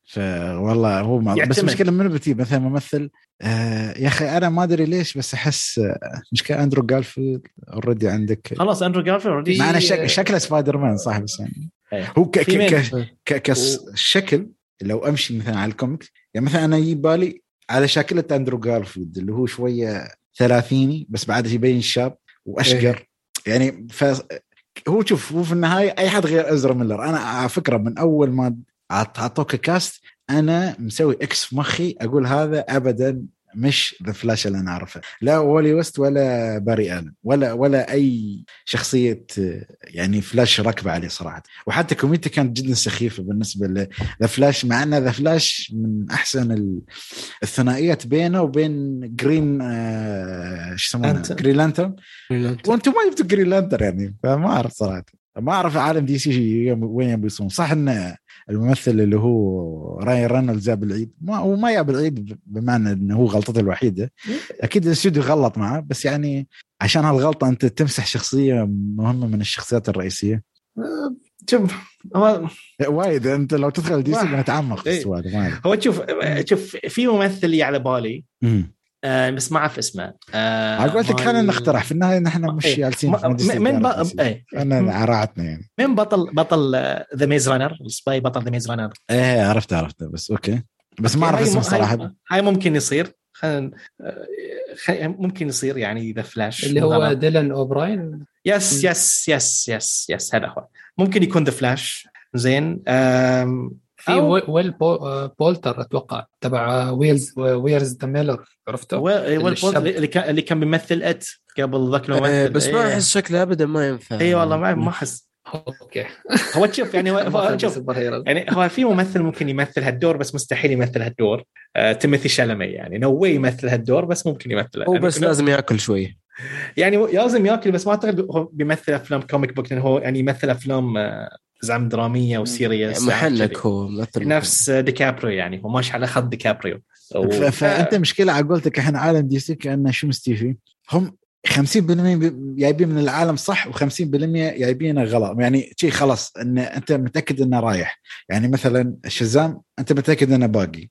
ف والله هو ما... بس مشكله من بتجيب؟ مثلا ممثل آه يا أخي أنا ما أدري ليش بس أحس آه مشكله اندرو جالفيلد already عندك. خلاص أندرو جالفيلد already معنا شك... شكله سبايدر مان صح بس يعني. أيه. هو ك... ك... ك... كشكل لو أمشي مثلا على الكوميكس يعني مثلا أنا يجي بالي على شكلة أندرو جارفيلد اللي هو شوية ثلاثيني بس بعد يبين شاب وأشقر. إيه. يعني ف هو شوف هو في النهاية أي حد غير ازرا ميلر. أنا على فكرة من أول ما أعطوك cast. أنا مسوي X في مخي أقول هذا ابدا مش The Flash اللي أنا أعرفه. لا والي ويست ولا باري الن ولا ولا أي شخصية يعني فلاش ركبه عليه صراحة. وحتى كوميديا كانت جدا سخيفة بالنسبة ل The Flash مع أن The Flash من أحسن الثنائيات بينه وبين جرين آه شو يسمونه؟ Green Lantern وأنتم ما جبتوا Green Lantern يعني فما أعرف صراحة. ما أعرف عالم دي سي وين يبي يصون صح انه الممثل اللي هو رايان رينولدز جاب العيد؟ ما هو ما جاب العيد بمعنى انه هو غلطته الوحيدة. أكيد الاستوديو غلط معه بس يعني عشان هالغلطة أنت تمسح شخصية مهمة من الشخصيات الرئيسية. شوف هو وايد أنت لو تدخل دي سي بنتعمق في السؤال هو شوف شوف في ممثل على بالي. آه بس ما أعرف اسمه. آه قلت لك خلينا نخترع في النهاية نحن مش إيه، جالسين من ب... إيه. أنا عرعتنا يعني. من بطل بطل ذا ميز رانر السباي بطل ذا ميز رانر إيه عرفته عرفته. بس أوكي. بس ما أعرف اسمه صراحة. هاي ممكن يصير. خلينا ممكن يصير يعني ذا فلاش اللي هو ديلان أوبراين؟ يس يس يس يس يس هذا هو. ممكن يكون ذا فلاش زين في ويل بولتر أتوقع تبع ويلز ويرز ذا ميلر عرفته؟ ويل بولتر اللي كان اللي كان بيمثل ات قبل ذاك الممثل بس ما إيه. أحس شكله ابدا ما ينفع. اي والله ما ما أحس. أوكي. هو تشوف يعني هو شوف <laughs> يعني هو في ممثل ممكن يمثل هالدور بس مستحيل يمثل هالدور آه تيموثي شالمي يعني. no way يمثل هالدور بس ممكن يمثل هو يعني بس لازم ياكل شوي. يعني لازم ياكل بس ما أعتقد هو بيمثل أفلام comic book لأنه هو يعني يمثل أفلام آه زعم درامية و serious محنك هو مثل نفس ديكابريو يعني هو ماشي على خط ديكابريو. فأنت مشكلة على قولتك إحنا عالم دي سي كأنه شو مستيفي هم 50% جايبين من العالم صح و50% جايبينه غلط. يعني شيء خلاص إن أنت متأكد إنه رايح. يعني مثلا شزام أنت متأكد إنه باقي.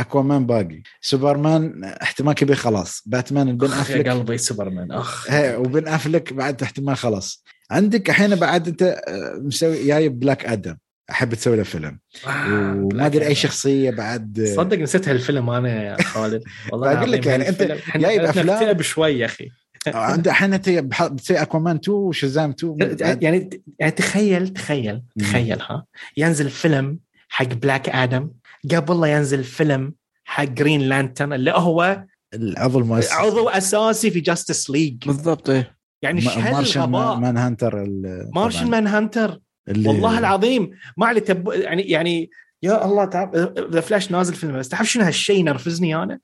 أكوامان باقي. سوبرمان احتمال كبير خلاص. باتمان بن افلك يا قلبي سوبرمان. أخ. وبن افلك بعد احتمال خلاص. عندك الحين بعد أنت آه، مسوي جايب بلاك آدم. أحب تسوي له فيلم. آه وما أدري أي شخصية بعد. صدق نسيت هالفيلم أنا يا خالد. <laughs> والله أقول لك يعني أنت جايب أفلام. شوي يا أخي. عند الحين أنت بتسوي أكوامان 2 وشزام 2 يعني يعني تخيل تخيل تخيل ها. ينزل فيلم حق Black Adam. قبل لا ينزل فيلم حق Green Lantern اللي هو العضو المؤسس. عضو أساسي في Justice League بالضبط إيه. يعني Martian Manhunter Martian Manhunter والله العظيم ما علي تب... يعني يعني يا الله تعب The Flash نازل فيلم بس تعرف شنو هالشيء ينرفزني أنا؟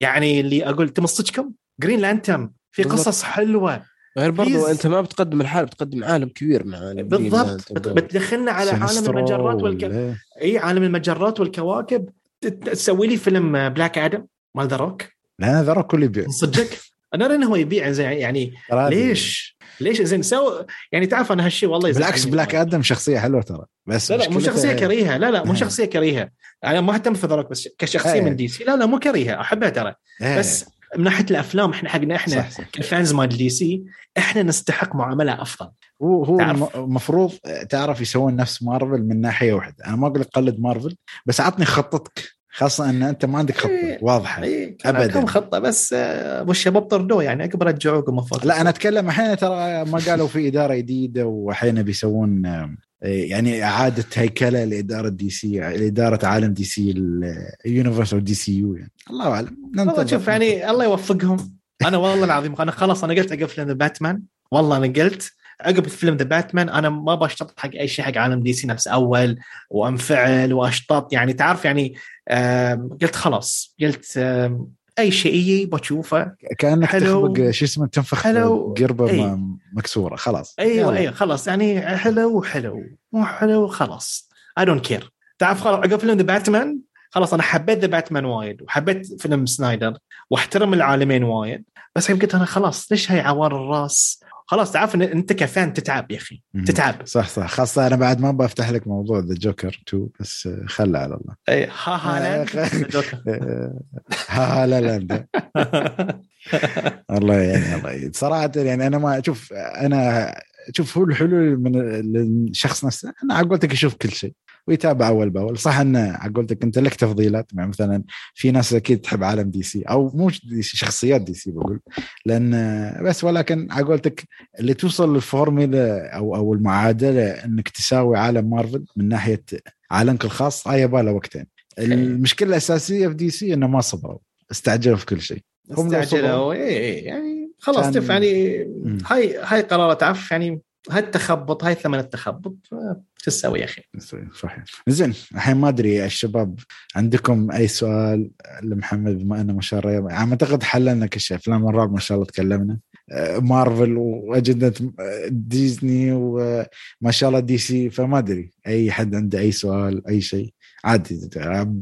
يعني اللي أقول تمصجكم؟ Green Lantern في قصص حلوة. غير برضو أنت ما بتقدم الحال بتقدم عالم كبير مع بالضبط. بتدخلنا على عالم المجرات والكواكب إي عالم المجرات والكواكب. تسوي لي فيلم Black Adam مال The Rock لا The Rock كله يبيع. صدقك <laughs> أنا أرى إنه هو يبيع زين يعني ليش؟ ليش؟ زين so يعني تعرف أنا هالشيء والله بالعكس Black Adam شخصية حلوة ترى. بس لا لا مو شخصية كريهة. لا لا مو شخصية كريهة. أنا ما أهتم في The Rock بس كشخصية من DC لا لا مو كريهة. أحبها ترى. بس من ناحية الأفلام إحنا حقنا إحنا ك fans مال DC إحنا نستحق معاملة أفضل. هو هو المفروض تعرف يسوون نفس مارفل من ناحية واحدة. أنا ما أقول لك قلد مارفل بس عطني خطتك خاصة إن أنت ما عندك خطة. إيه واضحة. إيه ابدا. كم خطة بس آه، والشباب طردوه يعني اكبر رجعوكم المفروض لا أنا أتكلم الحين ترى ما قالوا في إدارة جديدة والحين بيسوون يعني إعادة هيكلة لإدارة DC لإدارة عالم DC ال universe DCU يعني. الله أعلم. والله شوف يعني الله يوفقهم. أنا والله العظيم أنا خلاص أنا قلت فيلم The Batman والله أنا قلت عقب فيلم The Batman أنا ما بشتط حق أي شيء حق عالم DC نفس أول وأنفعل واشطط يعني تعرف يعني قلت خلاص. قلت أي شيء يجي بشوفه كأنك حلو تخبق شو اسمه تنفخ حلو قربة أي. مكسورة خلاص. أيوه أيوه خلاص. يعني حلو وحلو مو حلو خلاص. I don't care تعرف خلاص عقب فيلم The Batman خلاص أنا حبيت The Batman وايد وحبيت فيلم سنايدر واحترم العالمين وايد. بس قلت أنا خلاص ليش هاي عوار الراس؟ خلاص تعرف إن أنت ك fan تتعب يا أخي تتعب. صح صح. خاصة أنا بعد ما بفتح لك موضوع The Joker 2 بس خله على الله. اي ها ها <laughs> ها ها لا لا <laughs> الله يعني الله صراحة يعني أنا ما أشوف أنا شوف هو الحلول من الشخص نفسه أنا على قولتك يشوف كل شيء. ويتابع أول بأول. صح انه على قولتك أنت لك تفضيلات يعني مثلا في ناس أكيد تحب عالم DC أو مو DC شخصيات DC بقول. لأن بس ولكن على قولتك اللي توصل للفورمولا أو أو المعادلة أنك تساوي عالم مارفل من ناحية عالمك الخاص هاي يبغى وقتين. المشكلة الأساسية في DC إنه ما صبروا. استعجلوا في كل شيء. استعجلوا اي إيه، يعني خلاص كان... يعني هاي هاي قرارات عف يعني هاي التخبط هاي ثمن التخبط شو تسوي يا أخي. صحيح. زين الحين ما أدري الشباب عندكم أي سؤال لمحمد بما إنه ما شاء الله يعني أعتقد حللنا كل شيء افلام الرعب ما شاء الله تكلمنا. آه، مارفل وأجندة ديزني وما شاء الله DC فما أدري أي حد عنده أي سؤال أي شيء. عادي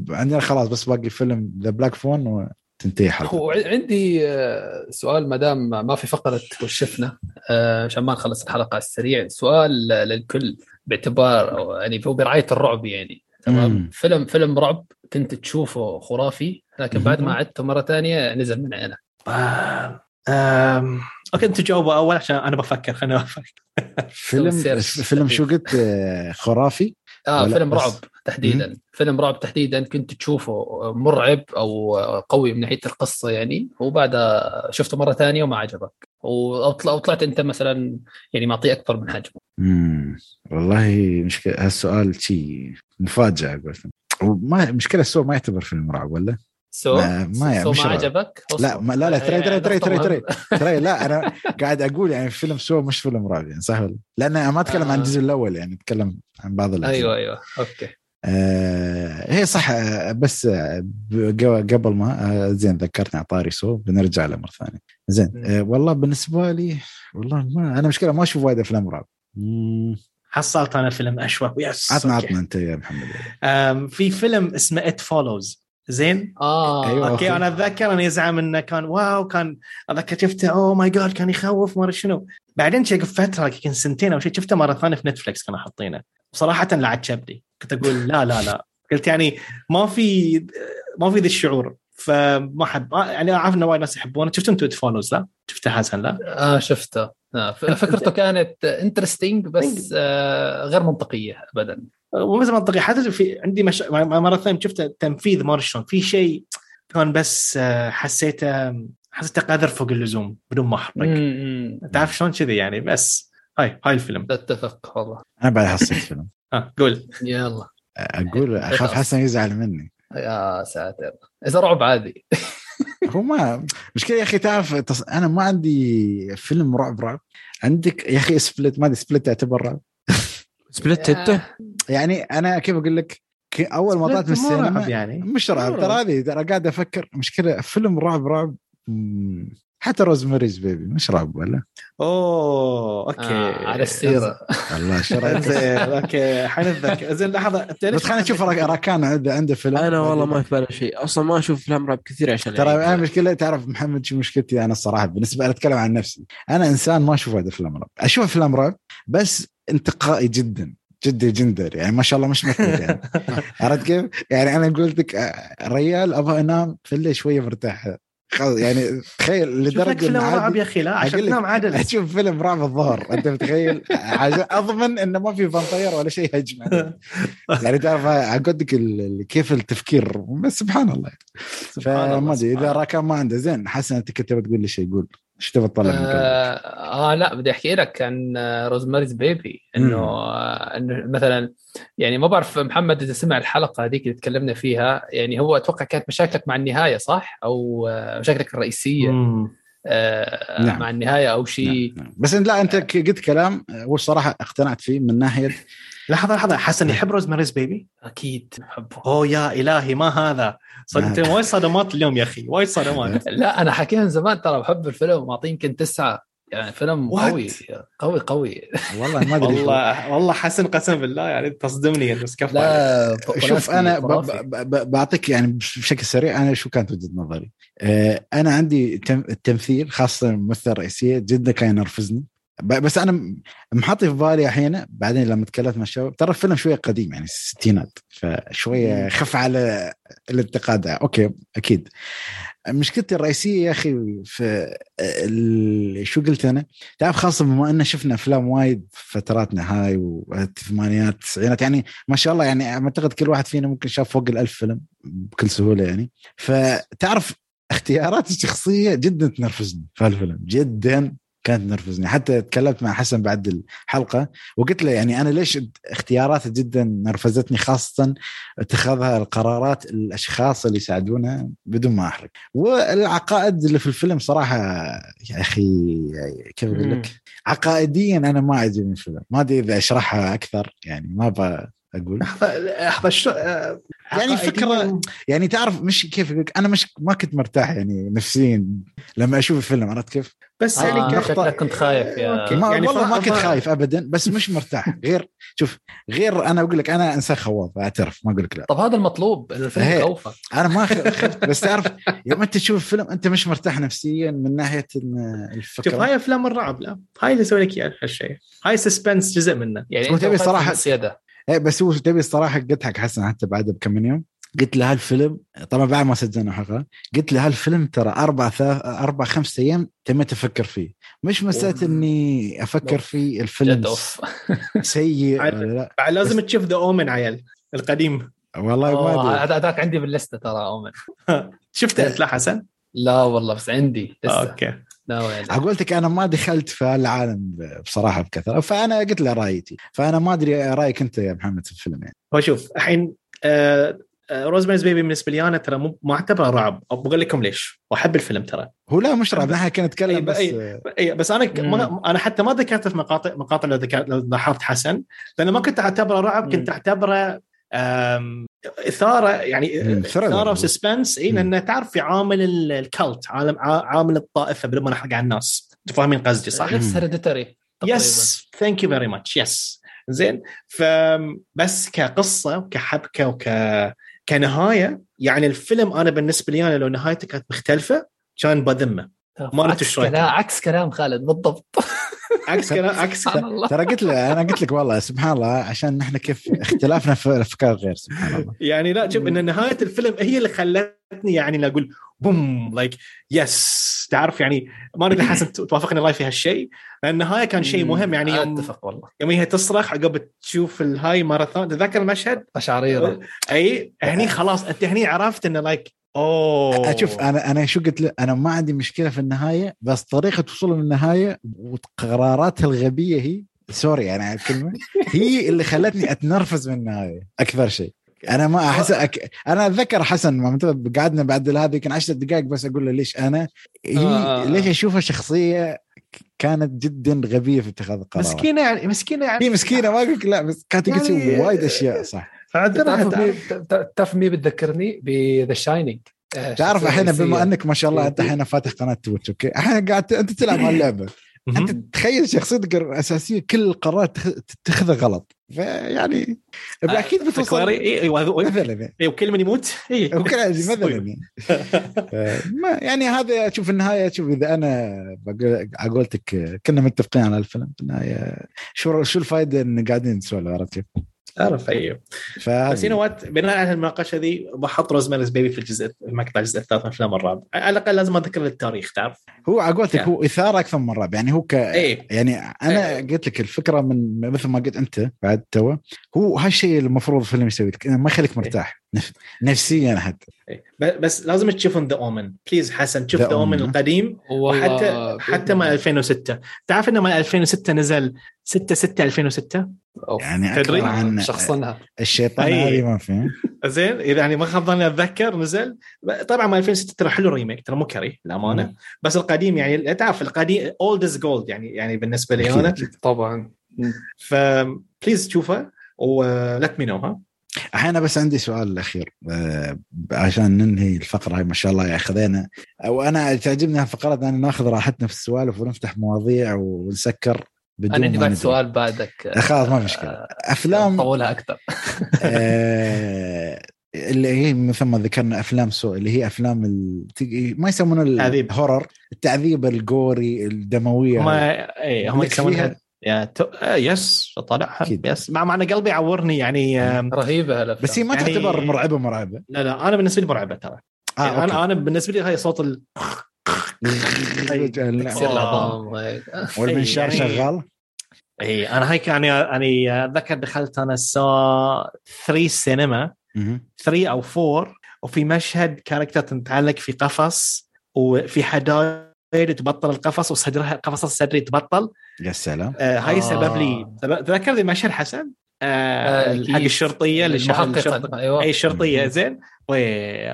عندنا خلاص بس باقي فيلم The Black Phone تنتهي حلقة. هو عندي آه، سؤال ما دام ما في فقرة وشفنا. آه، عشان ما نخلص الحلقة على السريع سؤال للكل باعتبار يعني هو برعاية الرعب يعني تمام؟ فيلم فيلم رعب كنت تشوفه خرافي لكن بعد ما عدته مرة ثانية نزل من عينك آه. أم... okay أنت جاوبوا أول عشان أنا بفكر خليني أفكر. <laughs> فيلم فيلم شو قلت آه، خرافي؟ آه فيلم رعب تحديدا. مم. فيلم رعب تحديدا كنت تشوفه مرعب أو قوي من ناحية القصة يعني وبعدها شفته مرة ثانية وما عجبك. أو طلعت أنت مثلا يعني معطيه أكبر من حجمه. امم والله مشكلة هالسؤال شيء مفاجأة قلت وما مشكلة السؤال ما يعتبر فيلم رعب ولا؟ Saw ما, ما, Saw ما عجبك؟ لا ما لا لا ترى ترى ترى ترى ترى <laughs> ترى لا أنا قاعد أقول يعني فيلم Saw مش فيلم رعب يعني صح ولا؟ لأن أنا ما أتكلم عن الجزء الأول يعني أتكلم عن بعض الأجزاء. أيوه أيوه. okay. آه هي صح بس قبل ما آه زين ذكرتني عطاري Saw بنرجع له مرة ثانية. زين آه والله بالنسبة لي والله ما أنا مشكلة ما أشوف وايد أفلام رعب. حصلت أنا فيلم اشوك yes عطنا عطنا أنت يا محمد. في فيلم اسمه It Follows زين؟ آه. أيوة. okay أنا أتذكر اني يزعم إنه كان wow كان اتذكر شفته oh my God كان يخوف ما شنو. بعدين شيء فترة يمكن سنتين أو شيء شفته مرة ثانية في Netflix كانوا حاطينه. بصراحه لا عجبني. كنت أقول لا لا لا. قلت يعني ما في ما في ذا الشعور. فما حب يعني أعرف انه وايد ناس يحبونه. شفت It Follows لا؟ شفته حسن لا؟ آه شفته. آه فكرته كانت interesting بس آه غير منطقية ابدا. مو بس منطقية. حتى في عندي مش... مرة ثانية شفت تنفيذ ما شلون. في شيء كان بس آه، حسيته حسيته قذر فوق اللزوم بدون ما أحرق. تعرف شلون كذي يعني؟ بس هاي هاي الفيلم. اتفق والله. أنا بعد حسيت فيلم آه قول. يلا. أقول أخاف حسن يزعل مني. يا ساتر. إذا رعب عادي. <laughs> هو ما مشكلة يا أخي تعرف تص... أنا ما عندي فيلم رعب رعب. عندك يا أخي Split ما أدري Split تعتبر رعب. Split أنت؟ يعني أنا كيف أقول لك؟ أول ما طلعت من السينما يعني. مش رعب. ترى هذه ترى قاعد أفكر. مشكلة فيلم رعب رعب. حتى Rosemary's Baby مش رعب ولا؟ أوه okay. آه على السيرة. الله شرعت. okay حنتذكر. زين لحظة بس خلينا نشوف راكان عنده عنده فيلم. أنا والله ما في بالي شيء. أصلا ما أشوف أفلام رعب كثير عشان ترى أنا مشكلة تعرف محمد شو مشكلتي أنا الصراحة؟ بالنسبة أنا أتكلم عن نفسي. أنا إنسان ما أشوف هذه افلام رعب. أشوف أفلام رعب بس انتقائي جدا. جدا جندر يعني ما شاء الله مش مثل يعني. <laughs> عرفت كيف؟ يعني أنا قلت لك آه، ريال أبغى أنام في الليل شوية مرتاح. يعني تخيل لدرجة فيلم رعب يا أخي لا عشان تنام عدل أشوف فيلم رعب الظهر أنت متخيل؟ أضمن إنه ما في vampire ولا شيء هجم <laughs> يعني تعرف أقول لك كيف التفكير بس سبحان الله. فما أدري إذا راكان ما عنده زين حسن أنت كنت بتقول لي شيء قول. إيش تبغى تطلع من آه, آه لا بدي أحكي لك عن Rosemary's Baby إنه آه إنه مثلا يعني ما بعرف محمد إذا سمع الحلقة هذيك اللي تكلمنا فيها يعني هو أتوقع كانت مشاكلك مع النهاية صح؟ أو آه مشاكلك الرئيسية آه نعم. مع النهاية أو شيء نعم. نعم. بس لا أنت قلت كلام والصراحه اقتنعت فيه من ناحية لحظة لحظة. حسن يحب روزماريز بيبي؟ أكيد احبه أوه يا إلهي ما هذا؟ صدمت وايد صدمات اليوم يا أخي وايد صدمات. <laughs> لا أنا حكيها من زمان ترى بحب الفيلم معطيه يمكن تسعة يعني فيلم قوي قوي قوي. والله ما أدري والله والله حسن قسم بالله يعني تصدمني بس كفى لا شوف أنا بعطيك يعني بشكل سريع أنا شو كانت وجهة نظري؟ آه، أنا عندي التمثيل خاصة الممثله الرئيسيه جدا كان ينرفزني. بس أنا محط في بالي أحيانا بعدين لما تكلمت مع الشباب ترى الفيلم شوية قديم يعني الستينات فشوية خف على الانتقاد. okay أكيد. مشكلتي الرئيسية يا أخي في شو قلت أنا؟ تعرف خاصة بما إن شفنا أفلام وايد فتراتنا هاي والثمانينات التسعينات يعني ما شاء الله يعني أعتقد كل واحد فينا ممكن شاف فوق الألف فيلم بكل سهولة يعني. فتعرف اختيارات الشخصية جدا تنرفزني في الفيلم جدا. كانت تنرفزني. حتى تكلمت مع حسن بعد الحلقة وقلت له يعني أنا ليش اختياراته جدا نرفزتني خاصة اتخاذها القرارات الأشخاص اللي يساعدونه بدون ما أحرق. والعقائد اللي في الفيلم صراحة يا أخي كيف أقول لك؟ عقائديا أنا ما عجبني الفيلم. ما أدري إذا أشرحها أكثر يعني ما أبغى أقول. لحظه شو آه، يعني فكره يعني تعرف مش كيف أنا مش ما كنت مرتاح يعني نفسيا لما أشوف الفيلم عرفت كيف؟ بس آه يعني نقطة كنت خايف يا ما يعني والله ما كنت خايف ابدا بس مش مرتاح. غير شوف غير أنا أقول لك أنا إنسان خواف أعترف ما أقول لك لا. طب هذا المطلوب الفيلم يخوفك أنا ما <laughs> خفت بس تعرف يوم أنت تشوف الفيلم أنت مش مرتاح نفسيا من ناحية الفكرة. شوف هاي أفلام الرعب لا. هاي اللي يسوي لك إياها هالشيء. هاي suspense جزء منه. يعني أنت تبي صراحة بس هو تبي الصراحة قلت حق حسن حتى بعد بكم من يوم قلت له هالفيلم طبعا بعد ما سجلنا حلقة قلت له هالفيلم ترى أربع ثلاث أربع خمس أيام تميت أفكر فيه. مش مسألة إني أفكر في الفيلم <laughs> سيء لا. بعد لازم تشوف The Omen عيال القديم. والله ما أدري. هذاك عندي باللستة ترى Omen <laughs> شفته أنت لا حسن؟ لا والله بس عندي لسه. okay. أقول لك أنا ما دخلت في العالم بصراحة بكثرة فأنا قلت له رأيتي فأنا ما أدري رأيك أنت يا محمد في الفيلم يعني. هو شوف الحين آه Rosemary's Baby بالنسبة لي أنا ترى مو ما أعتبره رعب. بقول لكم ليش. وأحب الفيلم ترى. هو لا مش رعب نحن كنا نتكلم بس أي, أي بس أنا ما أنا حتى ما ذكرته في مقاطع مقاطع لو ذكرت لو لاحظت حسن لأن ما كنت أعتبره رعب كنت أعتبره إثارة يعني إثارة و suspense اي لأن تعرف في عامل ال cult عالم عامل الطائفة بدون ما نحرق على الناس. أنتم فاهمين قصدي صح؟ نفس Hereditary yes thank you very much yes زين. فبس كقصة وكحبكة وك كنهاية يعني الفيلم أنا بالنسبة لي أنا لو نهايته كانت مختلفة كان بذمة. ما عكس كلام عكس كلام خالد بالضبط. <laughs> عكس كلام عكس ترى قلت له أنا قلت لك والله سبحان الله عشان نحن كيف اختلافنا في الأفكار غير سبحان الله. يعني لا شوف إن نهاية الفيلم هي اللي خلتني يعني أقول boom like yes تعرف يعني ما أدري <laughs> حسن توافقني الله في هالشيء. لأن النهاية كان شيء مهم يعني يوم أتفق والله. يوم هي تصرخ عقب تشوف الهاي ماراثون تذكر المشهد؟ قشعريرة. أي هني خلاص أنت هني عرفت إنه like أوه. أشوف أنا أنا شو قلت له؟ أنا ما عندي مشكلة في النهاية بس طريقة وصول للنهاية وقراراتها الغبية هي sorry يعني على الكلمة هي اللي خلتني أتنرفز من النهاية أكثر شيء. أنا ما أحس أك... أنا أتذكر حسن ما قعدنا بعد هذه يمكن 10 دقائق بس أقول له ليش أنا؟ هي آه. ليش أشوفها شخصية كانت جدا غبية في اتخاذ القرارات مسكينة يعني مسكينة يعني. هي مسكينة ما أقول لا بس كانت يعني... تسوي وايد أشياء صح. تعرف مين بتذكرني؟ ب The Shining تعرف الحين بما أنك ما شاء الله أنت الحين فاتح قناة Twitch okay؟ الحين قاعد أنت تلعب هاللعبه أنت تخيل شخصيتك الاساسيه كل القرارات تتخذها غلط. فيعني آه، أكيد بتوصل أيوه مثلا اي وكل من يموت؟ اي <laughs> مثلا يعني. <laughs> ما يعني هذا شوف النهاية شوف إذا أنا على قولتك كنا متفقين على الفيلم. في النهايه شو شو الفائده إن قاعدين نسولف عرفت كيف؟ أعرف أيوه بس يو وات بناء على المناقشه ذي بحط Rosemary's Baby في الجزء المقطع الجزء الثالث من افلام الرعب على الأقل لازم أذكر التاريخ تعرف هو على قولتك هو إثارة أكثر من رعب يعني هو ك أيه. يعني أنا أيه. قلت لك الفكرة من مثل ما قلت أنت بعد too هو هالشيء المفروض الفيلم يسوي لك ما يخليك مرتاح. نفسيا حتى. أيه. بس لازم تشوفون The Omen please حسن شوف The Omen القديم وحتى حتى مال 2006 تعرف إنه مال 2006 نزل 6 6 2006 يعني تدري؟ عن شخصنها. الشيطان هذه ما في. زين إذا يعني ما خاب ظني أتذكر نزل. طبعا ما 2006 ترى حلو remake ترى مو كري للأمانة. بس القديم يعني تعرف القديم old is gold يعني يعني بالنسبة لي أنا. طبعا. ف please تشوفه و let me know ها؟ الحين بس عندي سؤال الأخير آه عشان ننهي الفقرة هاي ما شاء الله يا خذينا وأنا تعجبني هالفقرات ان ناخذ راحتنا في السوالف ونفتح مواضيع ونسكر بدون أنا عندي بعد سؤال بعدك. آه، خلاص ما مشكلة. افلام طولها أكثر. <laughs> آه اللي هي مثل ما ذكرنا أفلام سوء اللي هي أفلام ال... ما يسمونها الهورر التعذيب. الجوري الدموية. هم اي هم يسمونها يا تو... آه يس طالعها يس. مع معنى قلبي يعورني يعني رهيبة الافلام بس هي ما يعني... تعتبر مرعبة مرعبة. لا لا أنا بالنسبة لي مرعبة ترى. آه يعني أنا أنا بالنسبة لي هاي صوت ال <laughs> <laughs> والمنشار شغال؟ إي أنا هيك يعني أنا أتذكر دخلت أنا الساعة 3 سينما 3 أو 4 وفي مشهد كاركتر تتعلق في قفص وفي حدايد تبطل القفص وصدرها قفص الصدري تبطل يا سلام. آه هاي سبب لي. تذكر ذي المشهد حسن؟ آه حق الشرطية اللي المحققة. أيوه. أي الشرطيه زين.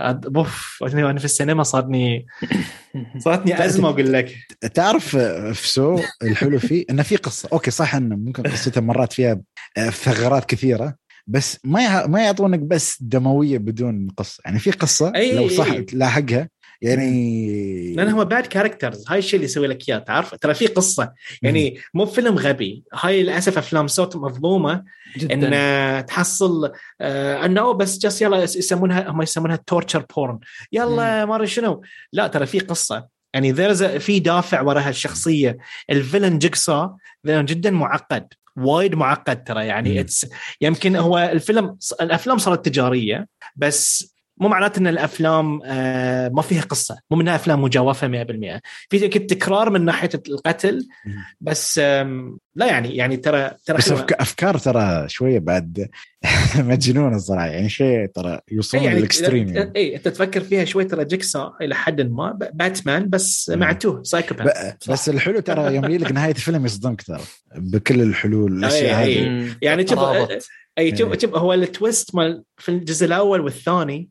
بوف أنا في السينما صارني <coughs> صارتني أزمة أقول لك. تعرف في Saw الحلو فيه؟ إنه في قصة. okay صح إنه ممكن قصتها مرات فيها آه، ثغرات كثيرة بس ما ما يعطونك بس دموية بدون قصة. يعني في قصة أي لو صح تلاحقها يعني لأن هو bad characters هاي الشيء اللي يسوي لك إياه تعرف؟ ترى في قصة. يعني مو فيلم غبي. هاي للأسف أفلام Saw مظلومة. جداً. إن تحصل آه انه بس just يلا يسمونها هم يسمونها torture porn يلا ما أدري شنو. لا ترى في قصة. يعني في دافع وراء هالشخصيه ال villain جيكسو جدا معقد. وايد معقد ترى. يعني it's يمكن هو الفيلم الأفلام صارت تجارية بس مو معناته إن الأفلام آه، ما فيها قصة. مو منها أفلام مجوفة 100% في تكرار من ناحية القتل بس لا يعني يعني ترى ترى بس أفكار ترى شوية بعد <laughs> مجنونة الصراحة. يعني شيء ترى يوصلون يعني لل extreme يعني. اي أنت تفكر فيها شوي ترى جيكسو إلى حد ما باتمان بس مع two psychopath بس الحلو ترى يوم يجي لك نهاية الفيلم يصدمك ترى. بكل الحلول الأشياء هذه. يعني أي شوف شوف هو ال twist مال في الجزء الأول والثاني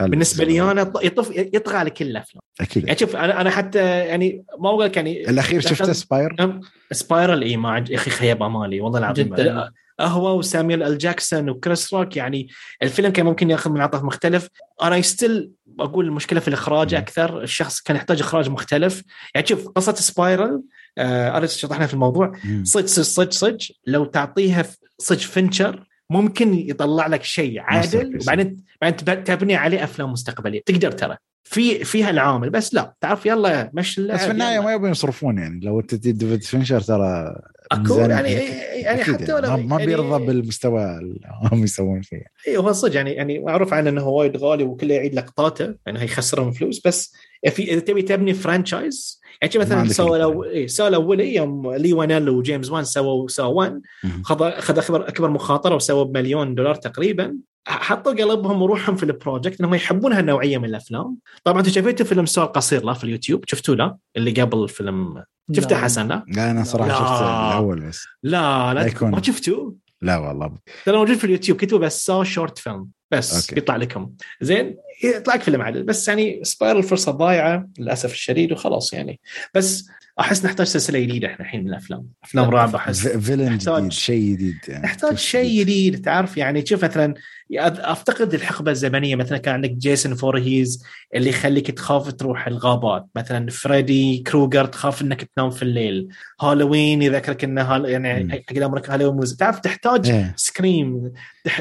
بالنسبة لي أنا يطف يطغى على كل الأفلام. أكيد. يعني شوف أنا أنا حتى يعني ما أقول لك يعني الأخير شفته Spiral Spiral إي ما يا أخي خيب أمالي والله العظيم. جدا. هو وسامويل أل جاكسون وكريس روك يعني الفيلم كان ممكن ياخذ منعطف مختلف. أنا still أقول المشكلة في الإخراج أكثر الشخص كان يحتاج إخراج مختلف. يعني شوف قصة Spiral آه انا شطحنا في الموضوع. صدق صدق صدق لو تعطيها صدق فينشر ممكن يطلع لك شيء عدل وبعدين بعدين تبني عليه أفلام مستقبلية. تقدر ترى. في فيها العامل بس لا. تعرف يلا مش بس في النهاية ما يبون يصرفون يعني. لو تدي ديفيد فينشر ترى أكو يعني يعني حتى يعني. لو ما بيرضى يعني بالمستوى اللي هم يسوون فيه. اي هو صدق يعني يعني معروف عنه إنه وايد غالي وكله يعيد لقطاته يعني هيخسرهم فلوس. بس في إذا تبي تبني franchise يعني مثلا Saw لو إيه سووا الأول يوم لي وانل وجيمس وان سووا سووا 1 خذ اخذ اكبر أكبر مخاطرة وسووا بمليون دولار تقريبا. حطوا قلبهم وروحهم في ال project إنهم يحبون هالنوعيه من الأفلام. طبعا أنتم شفتوا فيلم Saw القصير لا في اليوتيوب؟ شفتوه لا؟ اللي قبل الفيلم شفته حسن لا؟ لا أنا صراحة لا. شفت الأول بس. لا لا. ما شفتوه؟ لا والله. ترى موجود في اليوتيوب كتبوا بس Saw short film بس okay. يطلع لكم. زين يطلع لك فيلم عدل. بس يعني Spiral فرصه ضايعه للأسف الشديد وخلاص يعني. بس أحس نحتاج سلسلة جديدة إحنا الحين من الأفلام. أفلام رعب أحس. villain جديد شيء جديد يعني. نحتاج شيء جديد تعرف يعني. شوف مثلا أفتقد الحقبة الزمنية مثلا كان عندك جيسون فورهيز اللي يخليك تخاف تروح الغابات. مثلا فريدي كروجر تخاف إنك تنام في الليل. هالوين يذكرك انه هال... يعني حق عمرك هالوين تعرف تحتاج إيه. Scream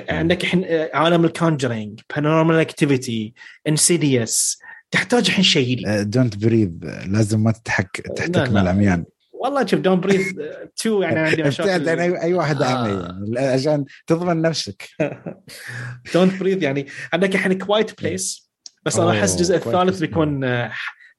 عندك الحين عالم ال Conjuring Paranormal Activity Insidious تحتاج الحين شيء جديد. Don't Breathe لازم ما تتحك تحتك من العميان والله شوف Don't Breathe two يعني عندي مشاكل يعني اي واحد آه. يعني عشان تضمن نفسك. <laughs> Don't Breathe يعني عندك الحين Quiet Place بس أنا أحس الجزء الثالث بيكون آه،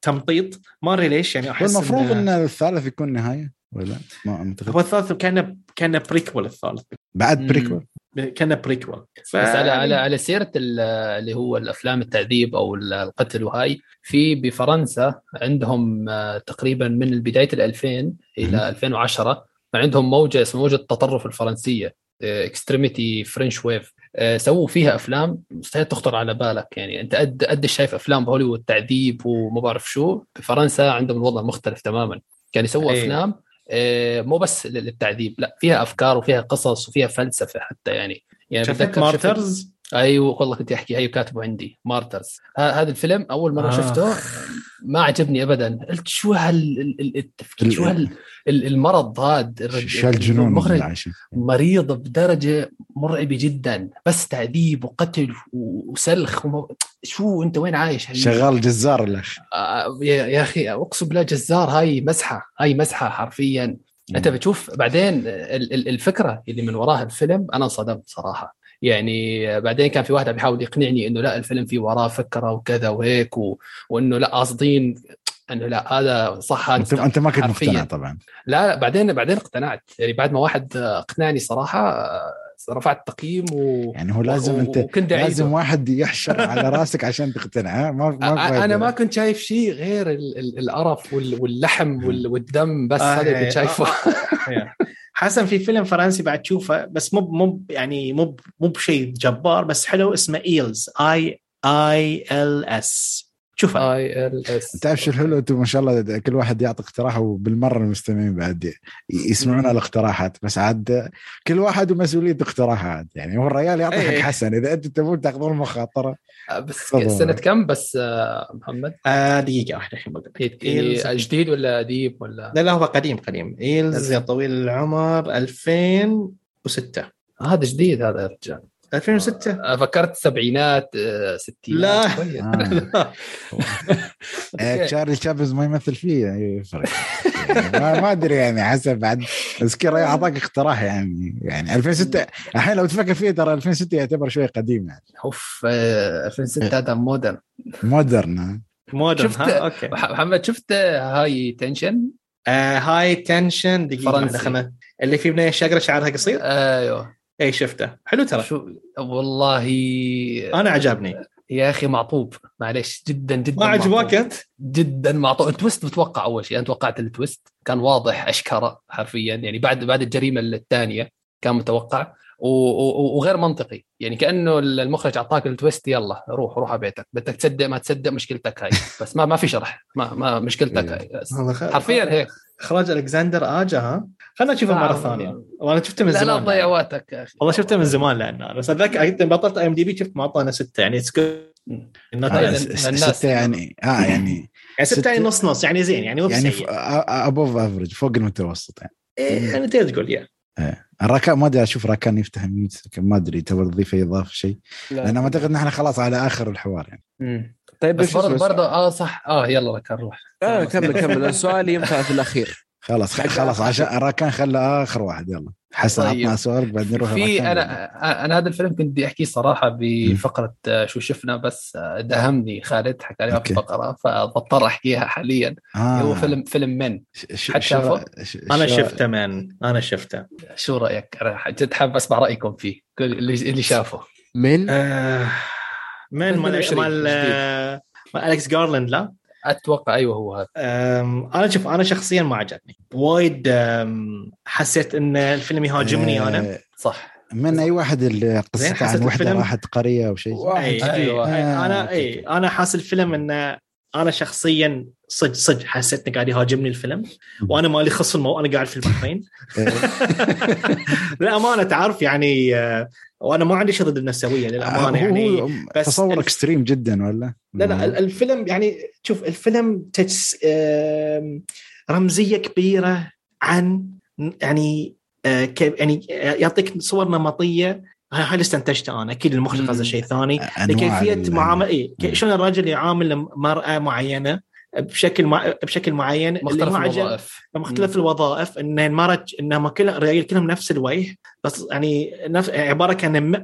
تمطيط. ما أدري ليش يعني أحس المفروض إن الثالث يكون نهاية ولا ما هو الثالث كان كان prequel الثالث. بعد prequel كان prequel ف... بس على على على سيرة اللي هو الأفلام التعذيب أو القتل وهاي في بفرنسا عندهم آه، تقريبا من بداية ال 2000 إلى 2010 عندهم موجة اسمها موجة التطرف الفرنسية extremity French wave سووا فيها أفلام مستحيل تخطر على بالك. يعني أنت قد قد شايف أفلام بهوليوود تعذيب وما بعرف شو؟ بفرنسا عندهم الوضع مختلف تماما. كان يسووا أيه. أفلام مو بس للتعذيب لا فيها أفكار وفيها قصص وفيها فلسفة حتى يعني. يعني بتذكر Martyrs؟ أيوه والله كنت أحكي. أيوه كاتبه عندي. Martyrs. هذا الفيلم أول مرة آه. شفته. ما عجبني ابدا. قلت شو هال التفكير؟ شو هال المرض هذا؟ شو الجنون مريض بدرجة مرعبة جدا. بس تعذيب وقتل وسلخ وم... شو أنت وين عايش شغال جزار الاخ آه يا أخي أقسم بالله جزار. هاي مسحة هاي مسحة حرفيا. أنت بتشوف بعدين الفكرة اللي من وراها الفيلم أنا انصدمت صراحة. يعني بعدين كان في واحد بيحاول يقنعني إنه لا الفيلم في وراه فكرة وكذا وهيك و... وإنه لا قاصدين إنه لا هذا صح هذا انت, أنت ما كنت مقتنع طبعا. لا لا بعدين بعدين اقتنعت. يعني بعد ما واحد اقنعني صراحة رفعت تقييمه يعني هو لازم أنت وكنت لازم واحد يحشر على راسك عشان تقتنع ما, ما أنا ما كنت شايف شيء غير القرف واللحم والدم بس آه هذا كنت إيه. شايفه. إيه. <laughs> حسن في فيلم فرنسي بعد تشوفه بس مو مو يعني مو مو بشيء جبار بس حلو اسمه Ils اي I L S شوفها I L S. تعرف شو الحلو؟ أنتم ما شاء الله كل واحد يعطي اقتراح وبالمره المستمعين بعد يسمعون الاقتراحات. بس عاد كل واحد ومسؤولية اقتراحات. يعني هو الريال يعطي حق إيه. حسن. إذا أنتم تبون تأخذون المخاطره آه، بس سنة كم بس آه، محمد؟ آه دقيقة واحدة الحين يعني جديد ولا قديم ولا؟ لا لا هو قديم قديم. Ils يا طويل العمر 2006 هذا جديد هذا يا رجال. 2006 آه، فكرت السبعينات ستينات لا. آه. <laughs> <laughs> تشارلي تشابز ما يمثل فيه يعني يفرق. يعني ما, ما أدري يعني حسب بعد بس أعطاك اقتراح يعني. يعني 2006 الحين لو تفكر فيه ترى 2006 يعتبر شوي قديم يعني. أوف 2006 هذا modern modern modern شفت okay. محمد شفت High Tension؟ آه High Tension دقيقة اللي في بنيه شقره شعرها قصير؟ أيوه. اي شفته. حلو ترى. شو والله أنا عجبني. يا أخي معطوب. معلش جدا جدا ما عجبك أنت؟ جدا معطوب. ال twist متوقع أول شيء. أنا توقعت ال twist كان واضح أشكره حرفيا. يعني بعد بعد الجريمة الثانية كان متوقع. وغير منطقي. يعني كأنه المخرج أعطاك ال twist يلا روح روح على بيتك. بدك تصدق ما تصدق مشكلتك هاي. بس ما ما في شرح. ما ما مشكلتك هاي. حرفيا هيك. إخراج ألكسندر آجا ها؟ خلينا نشوفه مرة ثانية. وأنا شفته من زمان لا تضيع وقتك يا أخي. والله شفته من زمان لأنه بس أتذكر بطلت IMDb شفت معطانا ستة يعني ستة يعني آه <laughs> يعني يعني ستة يعني نص نص يعني زين يعني يعني ابوف افرج فوق المتوسط يعني. إيه يعني تقدر تقول يا إيه. الراكان ما أدري أشوف راكان يفتح mute ما أدري تبغى تضيف اي اضافه شيء لأن أعتقد إن إحنا خلاص على آخر الحوار يعني. مم. طيب بس برضه برضه آه صح. آه يلا راكان روح. آه كمل كمل. <laughs> السؤال ينفع في الأخير. خلاص خلاص عشان راكان خلى آخر واحد يلا حسن طيب. عطنا سؤالك بعد نروح في أنا أنا هذا الفيلم كنت بدي أحكيه صراحة بفقرة آه، شو شفنا بس آه، دهمني خالد حكى لي في الفقره فبضطر أحكيها حاليا آه. هو فيلم فيلم من حد شافه؟ أنا شفته من أنا شفته شو رأيك؟ أنا جد حاب أسمع رأيكم فيه اللي اللي شافه من؟ آه من مال مال الكس جارلاند لا؟ أتوقع أيوه هو هذا. أنا شوف أنا شخصيا ما عجبني. وايد حسيت إن الفيلم يهاجمني أنا. آه، صح. من أي واحد اللي قصته؟ عن وحده راحت قرية أو شيء؟ أي أيوة. آه. أنا أي أنا حاس الفيلم إنه أنا شخصيا صدق صدق حسيت انه قاعد يهاجمني الفيلم وأنا مالي خص المو أنا قاعد في البحرين <laughs> للأمانة تعرف يعني آه، وأنا ما عندي شيء ضد النسويه للامانه يعني بس تصور اكستريم جدا ولا؟ لا لا الفيلم يعني شوف الفيلم تجس رمزية كبيرة عن يعني آه، يعني يعطيك صور نمطية هاي اللي استنتجته أنا. أكيد المخرج قصده شيء ثاني. لكيفيه معامله اي شلون الرجل يعامل مراه معينة بشكل مع... بشكل معين؟ مختلف الوظائف. مختلف الوظائف. إن المرج انهم كل الرجال كلهم نفس الوجه بس يعني نفس عبارة كأن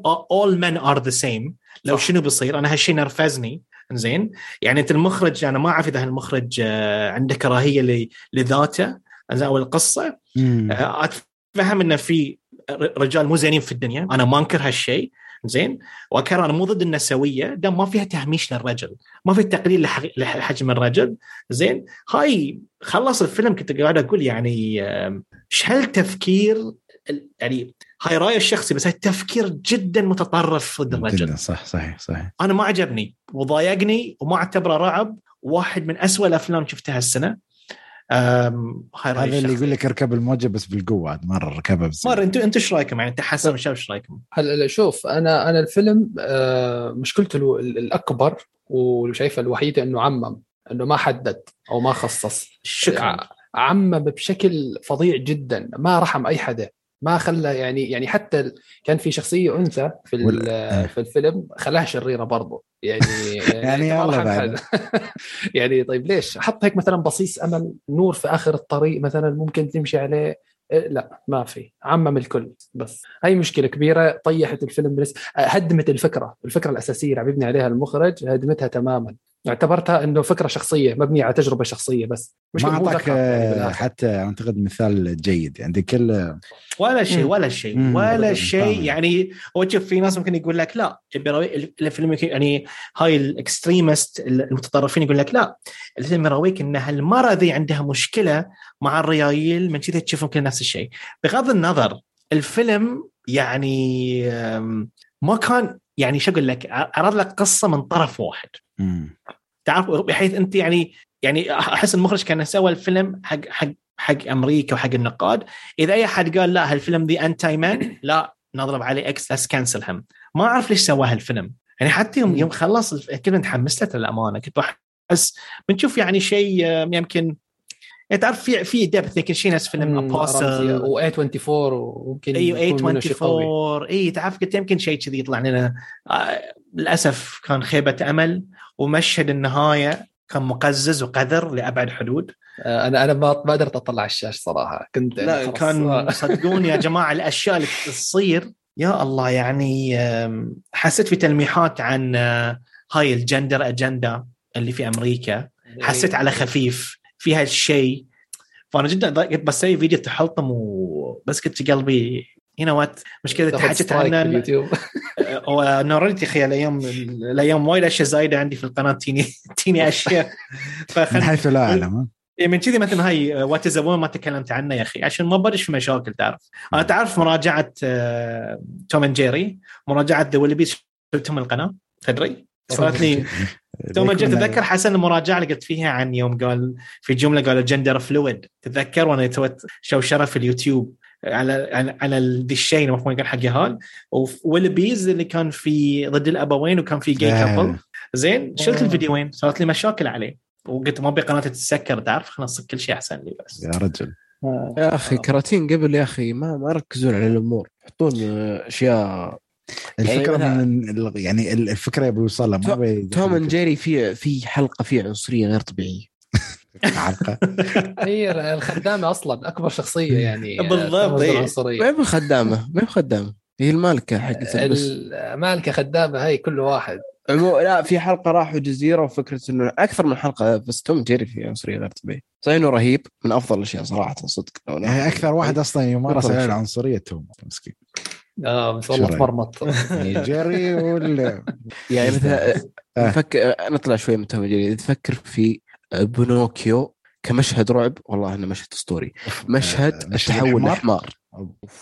all men are the same. لو صح. شنو بيصير؟ أنا هالشيء نرفزني. زين يعني أنت المخرج أنا ما أعرف إذا المخرج آه، عنده كراهيه لذاته. أو القصة. آه، أتفهم إنه في رجال مو زينين في الدنيا. أنا ما أنكر هالشيء. زين؟ وأكرر أنا مو ضد النسويه دام ما فيها تهميش للرجل. ما في تقليل لحجم الرجل. زين؟ هاي خلص الفيلم كنت قاعد أقول يعني إيش هالتفكير يعني هاي رايي الشخصي بس التفكير جدا متطرف ضد الرجل. صح صحيح صحيح. أنا ما عجبني وضايقني وما أعتبره رعب. واحد من أسوأ الأفلام شفتها السنة هذا اللي يقول لك اركب الموجة بس بالقوة مرة ركبها بس. مره أنتم أنتم إيش رأيكم؟ يعني انت حسن إيش رأيكم؟ هلا شوف أنا أنا الفيلم آه، مشكلته الأكبر وشايفه الوحيدة إنه عمم إنه ما حدد أو ما خصص. شكرا. عمم بشكل فظيع جدا ما رحم أي حدا. ما خلى يعني يعني حتى كان في شخصية أنثى في آه. في الفيلم خلاها شريرة برضه يعني <laughs> يعني بعد <laughs> يعني طيب ليش؟ حط هيك مثلا بصيص أمل نور في آخر الطريق مثلا ممكن تمشي عليه. إيه، لا ما في. عمم الكل بس. هاي مشكلة كبيرة طيحت الفيلم بس هدمت الفكرة الفكرة الأساسية اللي عم يبني عليها المخرج هدمتها تماما. اعتبرتها إنه فكرة شخصية مبنية على تجربة شخصية بس. مش ما أعطاك يعني حتى أعتقد مثال جيد يعني كل ولا شيء ولا شيء ولا شيء. يعني هو شوف في ناس ممكن يقول لك لا الفيلم يعني هاي ال extremist المتطرفين يقول لك لا. الفيلم يراويك إن هالمرة ذي عندها مشكلة مع الريايل من كذا تشوفهم كل نفس الشيء. بغض النظر الفيلم يعني ما كان يعني شو أقول لك عرض لك قصة من طرف واحد. تعرف بحيث أنت يعني يعني أحس المخرج كان سوى الفيلم حق حق حق أمريكا وحق النقاد. إذا أي أحد قال لا هالفيلم ذي انتي مان لا نضرب عليه إكس اس كانسل هم ما أعرف ليش سوى هالفيلم. يعني حتى يوم يوم خلص كنت متحمس له للأمانة. كنت بحس بنشوف يعني شيء يمكن يعني تعرف في في ديبث يمكن شيء نفس فيلم ابوستل و 24 وممكن أيوه 824 اي تعرف قلت يمكن شيء كذي يطلع لنا. آه للأسف كان خيبة أمل. ومشهد النهاية كان مقزز وقذر لأبعد حدود. آه، أنا أنا ما ما قدرت أطلع الشاشة صراحة. كنت لا كان <laughs> صدقوني يا جماعة الأشياء اللي تصير يا الله يعني حسيت في تلميحات عن آه، هاي الجندر اجندا اللي في أمريكا. حسيت على خفيف. في هالشيء. فأنا جدا كنت بسوي فيديو تحلطم وبس كنت قلبي هنا وات مشكله حكيت عنها ونوريتي أخي الأيام الأيام وايد أشياء زايدة عندي في القناة تيني تيني أشياء. <laughs> من حيث لا أعلم إيه، من كذي مثلا هاي وات از ما تكلمت عنه يا أخي. عشان ما بدش في مشاكل تعرف. أنا تعرف مراجعة توم أند جيري؟ مراجعة ذا ويلبي شفتهم القناة؟ تدري؟ صارت لي <laughs> توم جيت اتذكر حسن المراجعة اللي قلت فيها عن يوم قال في جملة قال جندر فلويد تتذكر؟ وأنا توت شوشرة في اليوتيوب. على على على الدشين المفروض كان حق هال ويلبيز اللي كان في ضد الابوين وكان في جاي كابل زين شلت الفيديوين صارت لي مشاكل عليه. وقلت ما أبي قناتي تتسكر تعرف؟ خلاص كل شيء أحسن لي بس. يا رجل. يا أخي كراتين قبل يا أخي ما ما يركزون على الأمور. يحطون أشياء الفكرة يعني من يعني الفكرة يبي يوصل لها توم أند جيري في في حلقة فيها عنصرية غير طبيعية. <laughs> هي الخدامة أصلا أكبر شخصية يعني <laughs> بالضبط ما هي خدامة ما هي خدامة. هي المالكة حقت المالكة خدامة هي كل واحد. لا في حلقة راحوا جزيره وفكرة إنه أكثر من حلقة بس توم جيري في عنصرية غير طبيعية. صحيح إنه رهيب من أفضل الأشياء صراحة صدق. يعني أكثر واحد أصلا يمارس عليه العنصريه توم مسكين. آه بس والله تمرمط <laughs> يعني جيري ولا يعني مثلا آه. نفكر نطلع شوي من توم جيري. تفكر في بنوكيو كمشهد رعب. والله إنه مشهد أسطوري. مشهد آه، التحول لحمار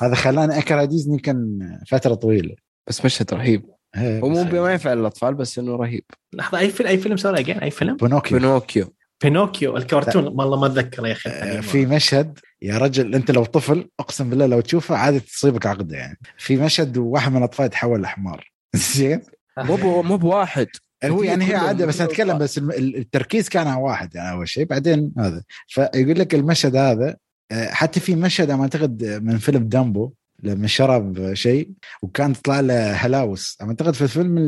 هذا خلاني أكره ديزني كان فترة طويلة. بس مشهد رهيب. إيه، هو مو ما ينفع للاطفال بس إنه رهيب. لحظة أي فيلم أي فيلم sorry again أي فيلم؟ بنوكيو. بنوكيو. بينوكيو الكرتون. والله ما أتذكر يا أخي آه، في مشهد يا رجل أنت لو طفل أقسم بالله لو تشوفه عادي تصيبك عقدة يعني. في مشهد واحد من الأطفال يتحول لحمار <laughs> زين؟ مو مو بواحد. هو يعني هي عادة بس نتكلم بس التركيز كان على واحد يعني أول شيء. بعدين هذا. فيقول لك المشهد هذا آه، حتى في مشهد أنا أعتقد من فيلم دامبو لما شرب شيء وكان تطلع له هلاوس. أعتقد في الفيلم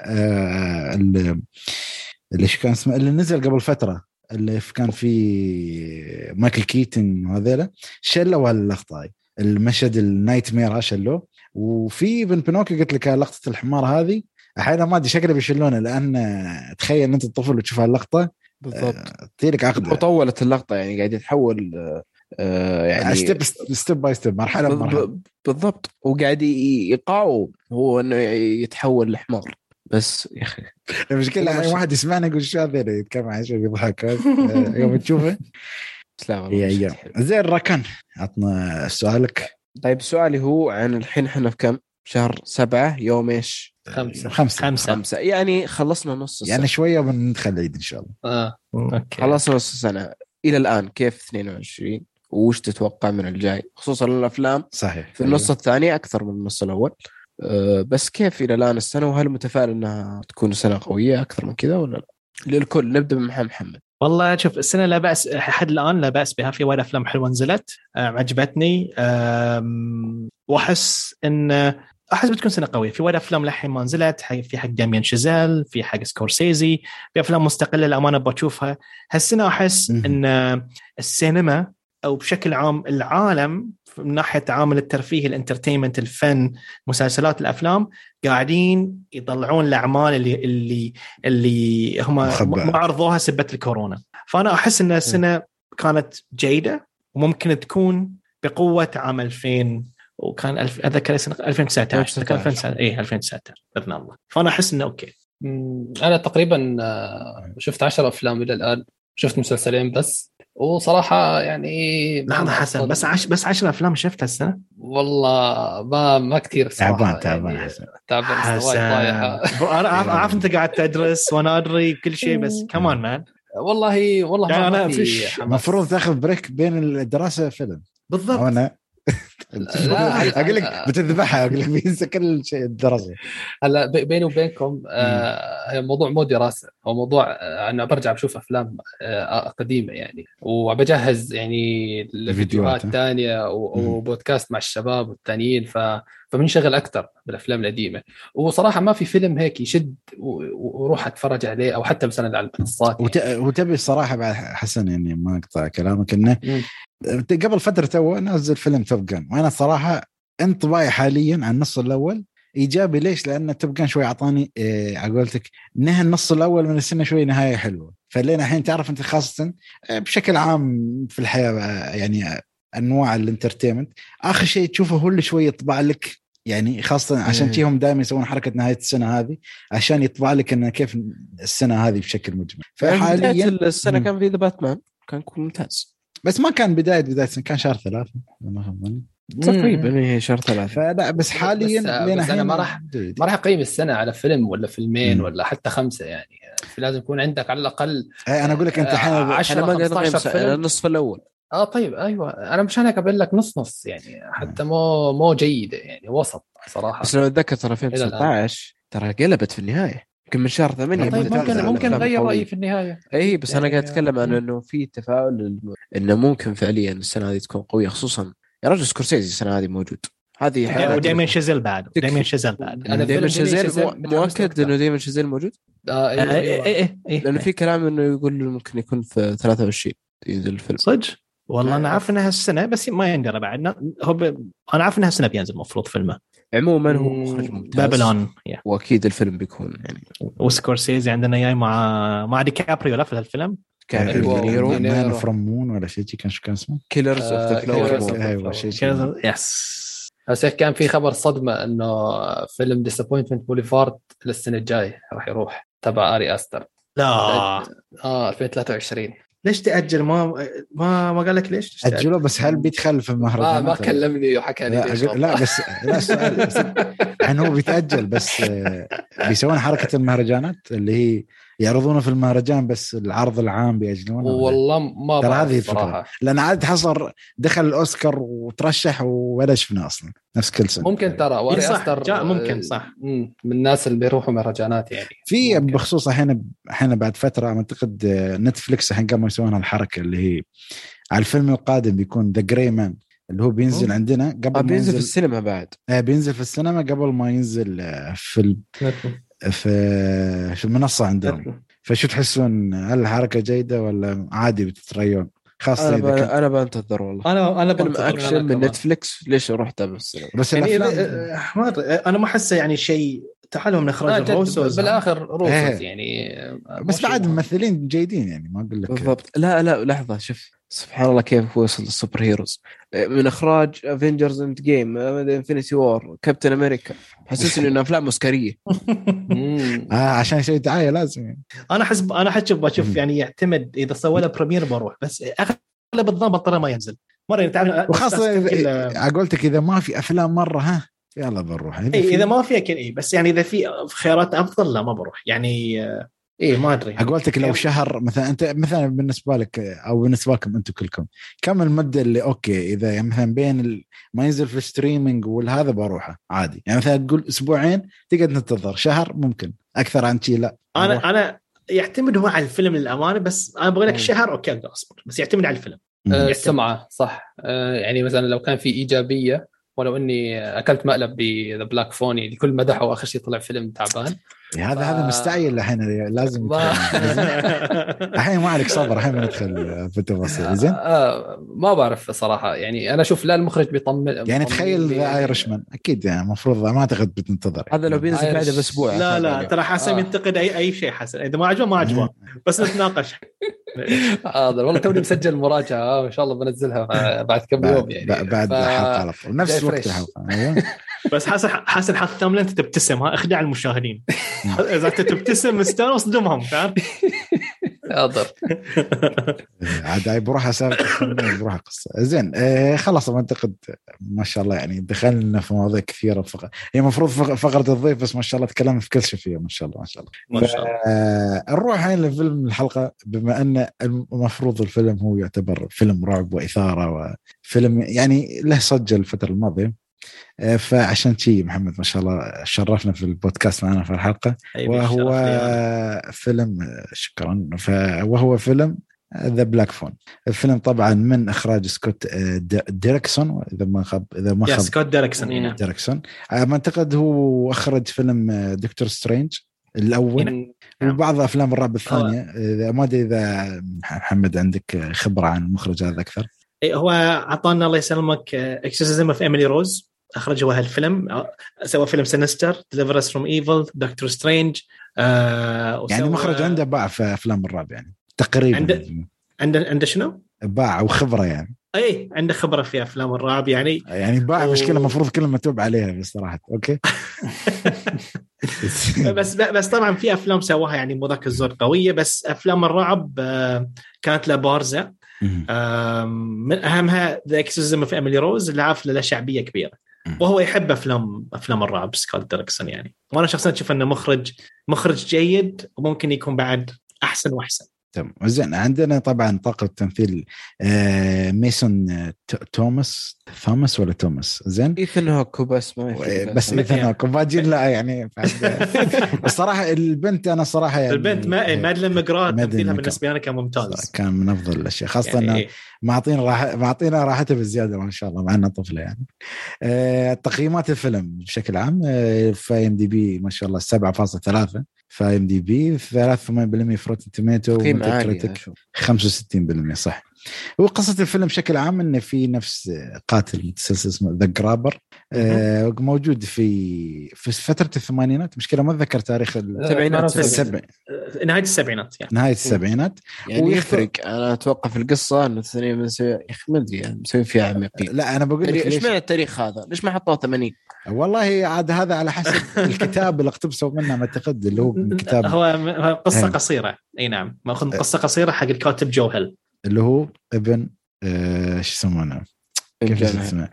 آه، اللي إيش كان اسمه؟ اللي نزل قبل فترة اللي كان في مايكل كيتن وهذيلا شلوا هاللقطة هاي. المشهد ال nightmare شلوه. وفي بن بنوكي قلت لك لقطة الحمار هذه أحيانا ما ادري شكله بيشلونه لأن تخيل إن أنت الطفل وتشوف هاللقطة بالضبط. تجيلك عقده وطولت اللقطة يعني قاعد يتحول آه يعني ستيب ستيب باي ستيب مرحلة بمرحلة. بالضبط. وقاعد يقاوم هو إنه يتحول لحمار. بس يا أخي. المشكلة اي واحد يسمعنا يقول شو هذا يتكلم عن شيء يضحك آه، يوم تشوفه. سلام. يا أيام زين راكان عطنا سؤالك. طيب سؤالي هو عن الحين إحنا في كم؟ شهر سبعة يوم إيش؟ خمسة. خمسة. خمسة, خمسة. يعني خلصنا نص السنة. يعني شوية وبندخل العيد إن شاء الله. آه. أوكي. خلصنا نص السنة. إلى الآن كيف 22 وش تتوقع من الجاي؟ خصوصا الأفلام. صحيح. في النص الثاني أكثر من النص الأول. أه بس كيف إلى الآن السنة؟ وهل متفائل إنها تكون سنة قوية أكثر من كذا ولا لا؟ للكل نبدأ من محمد والله شوف السنة لا بأس لحد الآن لا بأس بها في وايد أفلام حلوة نزلت. عجبتني. وأحس إن أحس بتكون سنة قوية. في وايد أفلام للحين ما نزلت في حق داميان شيزيل في حق سكورسيزي في أفلام مستقلة الامانه بشوفها. هالسنة أحس إن السينما أو بشكل عام العالم من ناحية عامل الترفيه ال entertainment الفن مسلسلات الأفلام قاعدين يطلعون الأعمال اللي اللي اللي هم ما عرضوها سبة الكورونا. فأنا أحس إن السنة كانت جيدة وممكن تكون بقوة عام 2000 وكان الف... أتذكر سنه 2019 كان 2019 اي 2019 بإذن الله. فأنا أحس إنه أوكي. أنا تقريبا آه، شفت 10 أفلام إلى الآن. شفت مسلسلين بس. وصراحة يعني لحظه حسن بس عش بس 10 أفلام شفتها السنة؟ والله ما ما كثير صراحة تعبان تعبان يعني حسن تعبان حسن أنا عارف أنت قاعد تدرس وأنا أدري كل شيء بس <laughs> كمان مان والله والله يعني أنا المفروض تاخذ بريك بين الدراسة فيلم بالضبط. أنا. أقول <laughs> لك بتذبحها أقول لك بينسى كل شيء الدراسه هلا بيني وبينكم آه الموضوع مو دراسة هو موضوع آه أنا برجع بشوف أفلام آه قديمة يعني. وبجهز يعني الفيديوهات الثانية وبودكاست مع الشباب والثانيين ف فبنشغل أكثر بالأفلام القديمة. وصراحة ما في فيلم هيك يشد وروح أتفرج عليه أو حتى مثلا على المنصات وت... يعني. وتبي الصراحة بعد حسن يعني ما أقطع كلامك إنه قبل فترة تو نزل فيلم توب جان وأنا صراحة انطباعي حاليا عن النص الأول إيجابي. ليش؟ لأن جان شوي أعطاني إيه على قولتك نهى النص الأول من السنة شوي نهاية حلوة. فلين الحين تعرف أنت خاصة إيه، بشكل عام في الحياة يعني أنواع ال entertainment. آخر شيء تشوفه هو اللي شوي يطبع لك يعني خاصة عشان كذا هم دائما يسوون حركة نهاية السنة هذه عشان يطبع لك إنه كيف السنة هذه بشكل مجمل. فحاليا السنة كان في The Batman كان ممتاز. بس ما كان بداية بداية كان شهر ثلاثة تقريبا هي شهر ثلاثة. فلا بس حاليا بس, بس أنا ما راح ما راح أقيم السنة على فيلم ولا فيلمين مم. ولا حتى خمسة يعني. لازم يكون عندك على الأقل اي أنا أقول لك أنت الحين 10 15 النصف الأول. آه طيب أيوه. أنا مشان هيك أقول لك نص نص يعني حتى مو مو جيدة يعني وسط صراحة. بس لو أتذكر ترى 2019 ترى قلبت في النهاية. يمكن من شهر ثمانية طيب ممكن ممكن غير رأيي في النهاية. اي بس يعني أنا قاعد أتكلم عن إنه في تفاؤل إنه ممكن فعليا السنة هذه تكون قوية خصوصا يا رجل سكورسيزي السنة هذه موجود. هذه وداميان شازيل بعد. داميان شازيل بعد. أنا داميان شازيل مؤكد إنه داميان شازيل موجود؟ آه أيوه أيوه, أيوة. أيوة. لأنه في كلام إنه يقول ممكن يكون في 23 ينزل الفيلم. صدق؟ والله أنا عارف إنها السنة بس ما يندرى بعد. هو ب... أنا عارف إنها السنة بينزل المفروض فيلمه. عموما هو مخرج ممتاز. بابلون وأكيد الفيلم بيكون يعني وسكورسيزي عندنا جاي مع مع ديكابريو لا في الفيلم كان أيوة. مان فروم Moon ولا شيء كان شو كان اسمه؟ Killers of the Flower أيوه شيء yes بس كان في خبر صدمة إنه فيلم Disappointment Boulevard السنة الجاية راح يروح تبع Ari Aster لا. آه 2023 ليش تأجل؟ ما ما ما قال لك ليش؟ أجله بس هل بيدخل في المهرجان؟ آه ما كلمني وحكى لي لا, لا بس لا السؤال يعني هو بيتأجل بس آه، بيسوون حركة المهرجانات اللي هي يعرضونه في المهرجان بس العرض العام بيأجلونه والله ما ترى هذه الفكرة لأن عاد حصل دخل الأوسكار وترشح ولا شفناه أصلا نفس كل سنة. ممكن ترى و Ari صح Aster ممكن صح. من الناس اللي بيروحوا مهرجانات يعني. في بخصوص الحين الحين بعد فترة أعتقد Netflix الحين قاموا يسوون الحركه اللي هي على الفيلم القادم بيكون The Gray Man اللي هو بينزل أوه. عندنا قبل آه بينزل في السينما بعد. آه بينزل في السينما قبل ما ينزل آه، في ال... في في المنصة عندهم؟ فشو تحسون؟ هل الحركة جيدة ولا عادي بتتريون؟ خاصة أنا إذا كنت... أنا بنتظر والله. أنا أنا فيلم أكشن من Netflix ليش أروح اتابع السينما بس يعني ما أدري. أنا ما أحسه يعني شيء تعالوا من إخراج ال Russos. بالآخر Russos إيه. يعني بس بعد ممثلين جيدين يعني ما أقول لك بالضبط. لا لا لحظة شوف. سبحان الله كيف وصل لل superheroes. من إخراج Avengers Endgame Infinity War Captain America حسسني إنه أفلام أوسكارية. <laughs> آه عشان يسوي دعاية لازم يعني. أنا أحس أنا أحس بشوف يعني يعتمد إذا سوى له premiere بروح بس أغلب الضابط ترى ما ينزل. مرة تعرف وخاصة على قولتك إذا ما في أفلام مرة ها يلا بنروح إذا, إيه إذا ما في اكل اي بس يعني إذا في خيارات أفضل لا ما بروح. يعني آه إيه ما أدري. قولتك لو شهر مثلا أنت مثلا بالنسبة لك أو بالنسبة لكم أنتم كلكم كم المدة اللي okay إذا يعني مثلا بين ما ينزل في streaming والهذا بروحه عادي. يعني مثلا تقول أسبوعين تقعد تنتظر شهر ممكن. أكثر عن شيء لا. أنا أنا يعتمد هو على الفيلم للأمانة بس أنا أبغى لك شهر okay أقدر أصبر بس يعتمد على الفيلم. أه السمعه صح. أه يعني مثلا لو كان في إيجابية ولو إني أكلت مقلب ب The Black Phone الكل مدحه وآخر شيء طلع فيلم تعبان. هذا ف... هذا مستعجل <laughs> الحين لازم الحين ما عليك صبر الحين ندخل في التفاصيل. زين. آه ما بعرف صراحة. يعني أنا أشوف لا المخرج بيطمن يعني تخيل ذا ايرشمان أكيد يعني المفروض ما اعتقد بتنتظر. هذا لو بينزل بعد بأسبوع لا لا ترى حسن آه. ينتقد اي أي شيء حسن. إذا ما عجبه ما عجبه. <laughs> بس نتناقش. حاضر. والله توني مسجل مراجعة. إن شاء الله بنزلها بعد كم يوم يعني. بعد الحلقة على طول. نفس وقت الحلقة. أيوه. <laughs> بس حسن حسن حط ثامله أنت تبتسم. ها اخدع المشاهدين إذا أنت تبتسم مستانس اصدمهم فاهم؟ حاضر. <laughs> عاد بروح اسافر بروح قصه زين آه خلاص أعتقد ما شاء الله يعني دخلنا في مواضيع كثيرة فق... هي المفروض فقرة الضيف بس ما شاء الله تكلمنا في كل شيء فيها ما شاء الله ما شاء الله. ما شاء الله. آه نروح الحين لفيلم الحلقة. بما أن المفروض الفيلم هو يعتبر فيلم رعب وإثارة وفيلم يعني له صجه الفترة الماضية. فعشان شي محمد ما شاء الله شرفنا في البودكاست معنا في الحلقة. وهو فيلم شكرا. وهو فيلم The Black Phone الفيلم طبعا من إخراج Scott آه، Derrickson إذا ما خاب إذا ما خاب. Scott Derrickson هنا Derrickson ما أعتقد هو أخرج فيلم Doctor Strange الأول وبعض أفلام الرعب الثانية. ما أدري إذا محمد عندك خبرة عن المخرج هذا أكثر. إيه، هو أعطانا الله يسلمك Exorcism of Emily Rose اخرج هو هالفيلم سوى فيلم Sinister Deliver Us from Evil Doctor Strange يعني مخرج عنده باع في أفلام الرعب يعني تقريبا عنده عنده عنده شنو؟ باع وخبرة يعني. اي عنده خبرة في أفلام الرعب يعني. يعني باع و... مشكلة المفروض كلمة متوب عليها بصراحة. okay. <laughs> بس بس طبعا في أفلام سواها يعني مو ذاك الزود قوية بس أفلام الرعب آه، كانت له بارزه من أهمها The Exorcism of Emily Rose اللي عارف له شعبية كبيرة. وهو يحب افلام أفلام الرعب Scott Derrickson يعني. وأنا شخصيا أشوف أنه مخرج مخرج جيد وممكن يكون بعد أحسن وأحسن. تمام زين عندنا طبعا طاقم التمثيل آه Mason آه، Thomas Thomas ولا توماس؟ زين؟ Ethan Hawke بس ما بس Ethan Hawke باجين لا يعني الصراحه <laughs> البنت أنا صراحة يعني البنت ما Madeleine McGraw تمثيلها بالنسبة لي كان ممتاز. كان من أفضل الأشياء خاصة يعني إنه معطينا راح معطينا راحته بالزياده ما شاء الله مع إنها طفلة يعني. آه تقييمات الفيلم بشكل عام آه في IMDb ما شاء الله 7.3 في IMDb 83% ف Rotten Tomato critic 65% صح؟ هو قصة الفيلم بشكل عام انه في نفس قاتل متسلسل اسمه The Grabber آه موجود في في فترة الثمانينات مشكلة ما أتذكر تاريخ السبعينات السبع... نهاية السبعينات يعني. نهاية السبعينات. يعني ويفرق أنا أتوقع في القصة انه الثانية يا أخي ما أدري يعني مسوي فيها عميقين. لا أنا بقول لك إيش معنى التاريخ هذا؟ ليش ما حطوه 80 والله عاد هذا على حسب <laughs> الكتاب اللي اقتبسوا منه ما أعتقد اللي هو من كتاب هو قصة قصيرة. إي نعم. ماخذ من قصة قصيرة حق الكاتب جو هيل اللي هو ابن آه شو يسمونه؟ كيف اسمه؟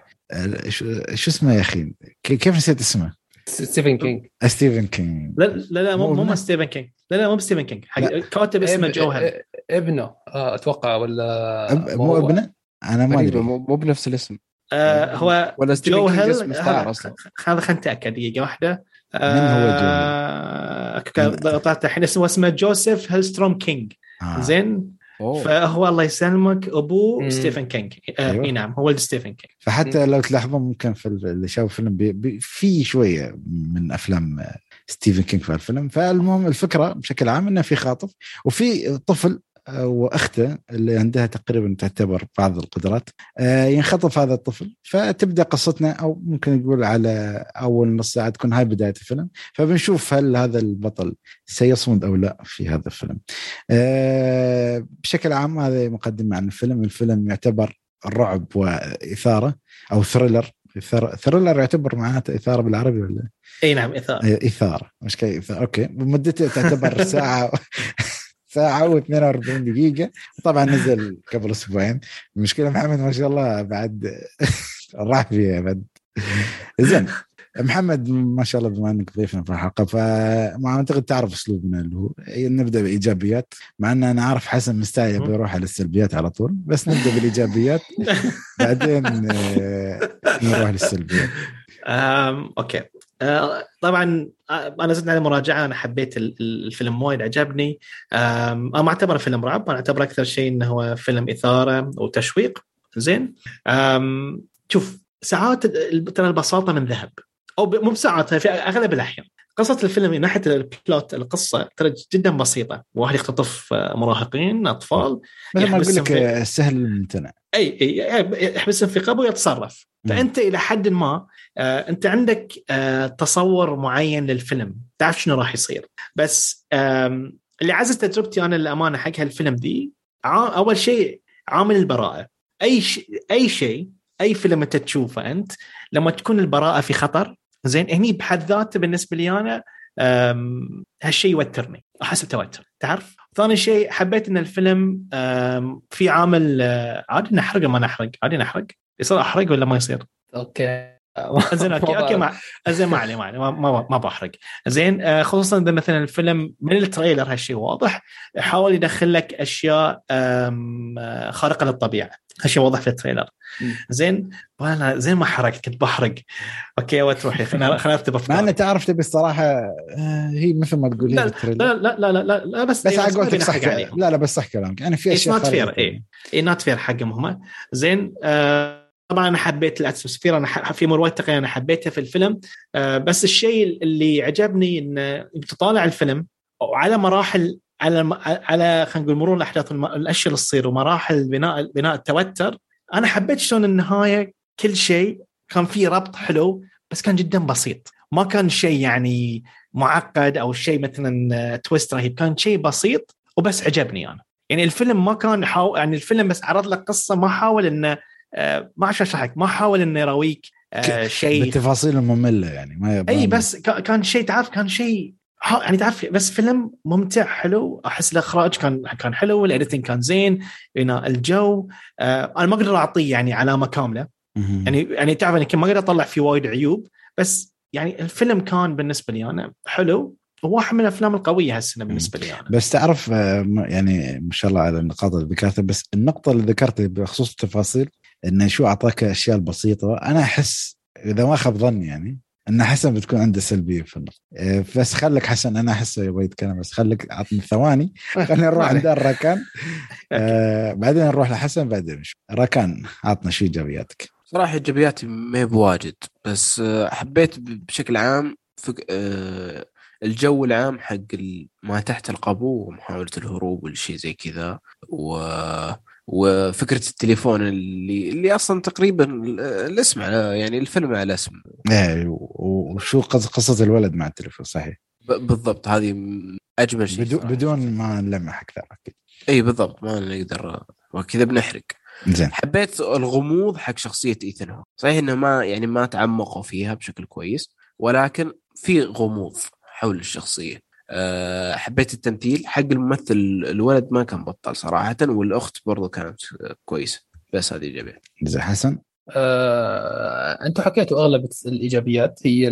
شو اسمه يا أخي؟ كيف نسيت اسمه؟ Stephen King Stephen King لا لا لا مو مو Stephen King لا لا مو Stephen King كاتب اسمه Joe Hill إبنه آه، أتوقع ولا أب... مو ابنه؟ أنا ما أدري مو بنفس الاسم آه هو ولا Joe Hill هذا خلينا نتأكد دقيقة واحدة آه من هو Joe Hill؟ ضغطت الحين اسمه اسمه Joseph Hillstrom King آه. زين أوه. فهو الله يسلمك ابوه مم. Stephen King آه أيوه. إي نعم هو ولد Stephen King فحتى مم. لو تلاحظون ممكن في اللي شافوا الفيلم بي بي في شوية من أفلام Stephen King في الفيلم فالمهم الفكرة بشكل عام إنه في خاطف وفي طفل وأخته اللي عندها تقريبا تعتبر بعض القدرات آه، ينخطف هذا الطفل. فتبدأ قصتنا أو ممكن نقول على أول نص ساعة تكون هاي بداية الفيلم. فبنشوف هل هذا البطل سيصمد أو لا في هذا الفيلم. آه، بشكل عام هذا مقدمة عن الفيلم، الفيلم يعتبر رعب وإثارة أو thriller thriller يعتبر معناته إثارة بالعربي ولا؟ إي نعم إثارة. إثارة. مش كي إثارة. okay. مدته تعتبر <laughs> ساعة. ساعة و42 دقيقة. طبعا نزل قبل أسبوعين. المشكلة محمد ما شاء الله بعد <laughs> راح فيها بعد. زين محمد ما شاء الله بما إنك ضيفنا في الحلقة فما اعتقد تعرف أسلوبنا اللي هو نبدأ بإيجابيات. مع ان أنا عارف حسن مستعجل بيروح على السلبيات على طول بس نبدأ بالإيجابيات. <laughs> بعدين آه، نروح للسلبيات. أوكي. طبعا آه، أنا زدت على مراجعة أنا حبيت الفيلم وايد عجبني. أنا ما أعتبره فيلم رعب أنا أعتبره أكثر شيء إنه هو فيلم إثارة وتشويق. زين. شوف ساعات ترى البساطة من ذهب. أو مو بساعات في أغلب الأحيان. قصة الفيلم من ناحية البلوت القصة ترى جدا بسيطة، واحد يختطف مراهقين أطفال مثل ما أقول لك سهل الممتنع أي أي يحبسهم في قبو ويتصرف، فأنت إلى حد ما آه أنت عندك آه تصور معين للفيلم، تعرف شنو راح يصير، بس آه اللي عزز تجربتي أنا للأمانة حق هالفيلم دي أول شيء عامل البراءة، أي شيء أي شيء أي فيلم أنت تشوفه أنت لما تكون البراءة في خطر زين هني بحد ذاته بالنسبة لي أنا هالشيء يوترني احس بتوتر تعرف؟ ثاني شيء حبيت إن الفيلم في عامل آه، عادي نحرق ما نحرق؟ عادي نحرق؟ يصير أحرق ولا ما يصير؟ أوكي. <laughs> زين أوكي أوكي ما زين ما عليه ما عليه ما, ما بحرق. زين آه، خصوصا إذا مثلا الفيلم من التريلر هالشيء واضح يحاول يدخل لك أشياء آه، خارقة للطبيعة. هالشيء واضح في التريلر. زين وأنا زين ما حرقت كنت بحرق. أوكي وتروحي خلينا خلينا نكتب أفكار. مع انه تعرف تبي الصراحة آه، هي مثل ما تقول لا لا لا لا لا, لا, بس بس على قولتك صح لا لا بس صح كلامك. يعني في أشياء نوت فير اي اي نوت فير حقهم هم. زين آه طبعا أنا حبيت ال atmosphere أنا في تقريبا أنا حبيتها في الفيلم. آه بس الشيء اللي عجبني إن تطالع الفيلم وعلى مراحل على على خلينا نقول مرور الأحداث الأشياء اللي تصير ومراحل بناء بناء التوتر أنا حبيت شلون النهاية كل شيء كان في ربط حلو بس كان جدا بسيط. ما كان شيء يعني معقد أو شيء مثلا twist رهيب. كان شيء بسيط وبس عجبني أنا. يعني الفيلم ما كان حاول يعني الفيلم بس عرض لك قصة ما حاول إنه ما اعرف اشرح ما حاول إنه يراويك آه، شيء. بالتفاصيل المملة يعني ما إي بس كان شيء تعرف كان شيء يعني تعرف بس فيلم ممتع حلو أحس الإخراج كان كان حلو ال editing كان زين بناء الجو آه أنا ما أقدر أعطيه يعني علامة كاملة. يعني يعني تعرف يعني ما أقدر أطلع فيه وايد عيوب بس يعني الفيلم كان بالنسبة لي أنا حلو واحد من الأفلام القوية هالسنة بالنسبة لي أنا. بس تعرف آه، يعني ما شاء الله على النقاط اللي ذكرتها بس النقطة اللي ذكرتها بخصوص التفاصيل إنه شو أعطاك أشياء البسيطة. أنا أحس إذا ما خاب ظني يعني إن حسن بتكون عنده سلبية في النقطة. بس خليك حسن أنا احسه يبغى يتكلم بس خليك اعطني ثواني. <laughs> خلينا نروح عند الركان. <laughs> آه بعدين نروح لحسن بعدين ركان عطنا شو إيجابياتك. صراحة إيجابياتي ما هي بواجد بس آه، حبيت بشكل عام فك... آه الجو العام حق ما تحت القبو ومحاولة الهروب والشيء زي كذا و وفكرة التليفون اللي اللي أصلا تقريبا الاسم على يعني الفيلم على اسم. إيه وشو قصة الولد مع التليفون صحيح. بالضبط هذه أجمل شيء بدون بدون ما نلمح أكثر أكيد. إي بالضبط ما نقدر وكذا بنحرق. زين. حبيت الغموض حق شخصية ايثن هوك. صحيح إنه ما يعني ما تعمقوا فيها بشكل كويس ولكن في غموض حول الشخصية. حبيت التمثيل. حق الممثل الولد ما كان بطل صراحة والأخت برضو كانت كويسة. بس هذه ايجابيه زي حسن؟ آه، أنتم حكيتوا أغلب الإيجابيات. هي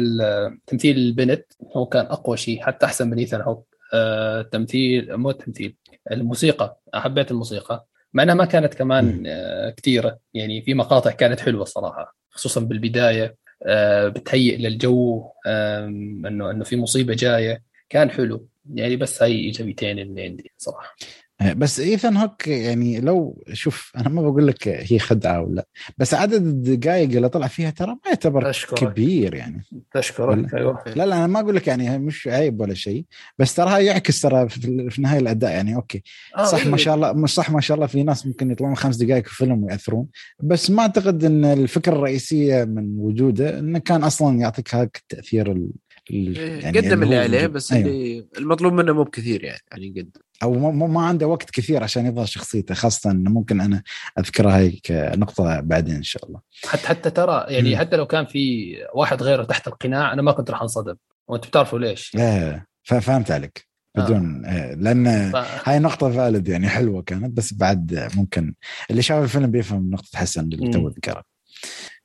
تمثيل البنت هو كان أقوى شيء حتى أحسن من إيثان هوك. آه، تمثيل مو التمثيل الموسيقى. حبيت الموسيقى مع إنها ما كانت كمان آه، كثيرة. يعني في مقاطع كانت حلوة صراحة خصوصا بالبداية. آه، بتهيئ للجو انه إنه في مصيبة جاية. كان حلو. يعني بس هاي إيجابيتين اللي عندي صراحة. آه، بس إيثان هوك يعني لو شوف أنا ما بقول لك هي خدعة ولا بس عدد الدقائق اللي طلع فيها ترى ما يعتبر كبير يعني. تشكرك أيوه. لا لا أنا ما أقول لك يعني مش عيب ولا شيء بس ترى يعكس ترى في, نهاية الأداء يعني. أوكي. آه صح إيه. ما شاء الله مش صح ما شاء الله في ناس ممكن يطلعون خمس دقائق في فيلم ويأثرون بس ما أعتقد إن الفكرة الرئيسية من وجوده إنه كان أصلا يعطيك هاك التأثير يعني قدم اللي عليه بس أيوه. اللي المطلوب منه مو بكثير يعني يعني قد أو ما, ما عنده وقت كثير عشان يظهر شخصيته خاصة إنه ممكن أنا اذكرها هيك كنقطة بعدين إن شاء الله حتى حتى ترى يعني م. حتى لو كان في واحد غيره تحت القناع أنا ما كنت راح انصدم وأنتم بتعرفوا ليش إيه فهمت عليك آه. بدون آه. لأن ف... هاي نقطة فالد يعني حلوة كانت بس بعد ممكن اللي شاف الفيلم بيفهم نقطة حسن اللي تو ذكرها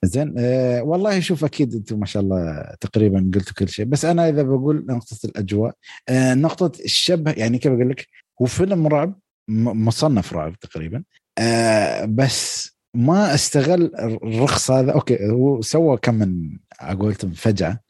زين أه والله شوف أكيد أنتم ما شاء الله تقريبا قلتوا كل شيء بس أنا إذا بقول نقطة الأجواء أه نقطة الشبه يعني كيف أقول لك؟ هو فيلم رعب مصنف رعب تقريبا أه بس ما استغل الرخص هذا. أوكي هو سوى كم من فجعة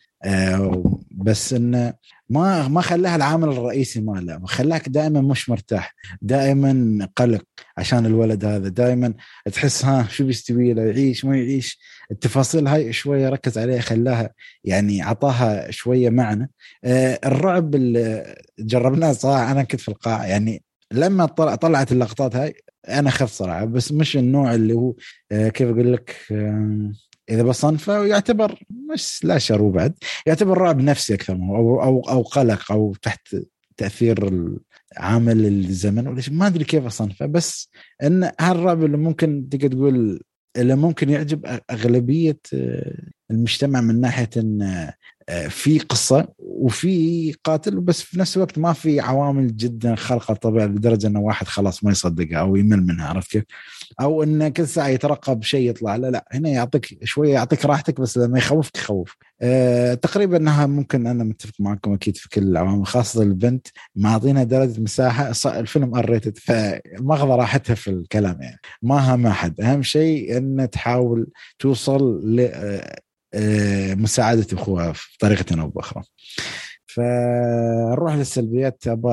بس انه ما ما خلاها العامل الرئيسي ماله خلاك دائما مش مرتاح دائما قلق عشان الولد هذا دائما تحس ها شو بيستوي له يعيش ما يعيش. التفاصيل هاي شوية ركز عليها خلاها يعني عطاها شوية معنى. آه الرعب اللي جربناه صراحة أنا كنت في القاعه يعني لما طلعت اللقطات هاي أنا خفت صراحة بس مش النوع اللي هو آه كيف أقول لك آه إذا بصنفه يعتبر مش لا شر بعد يعتبر رعب نفسي أكثر أو أو أو قلق أو تحت تأثير عامل الزمن ولا ما أدري كيف أصنفه بس إن هالرعب اللي ممكن تقدر تقول اللي ممكن يعجب أغلبية المجتمع من ناحية إن في قصة وفي قاتل بس في نفس الوقت ما في عوامل جدا خارقة الطبيعه لدرجة إنه واحد خلاص ما يصدقها أو يمل منها عرفت كيف؟ أو إنه كل ساعة يترقب شيء يطلع لا لا هنا يعطيك شوية يعطيك راحتك بس لما يخوفك يخوف. أه تقريبا إنها ممكن أنا متفق معكم أكيد في كل العوامل خاصة البنت معطينا درجة مساحة الفيلم R rated فماخذه راحتها في الكلام يعني ما هم أحد أهم شيء ان تحاول توصل آه، آه، مساعدة أخوها في طريقة أو بأخرى. فنروح للسلبيات. أبا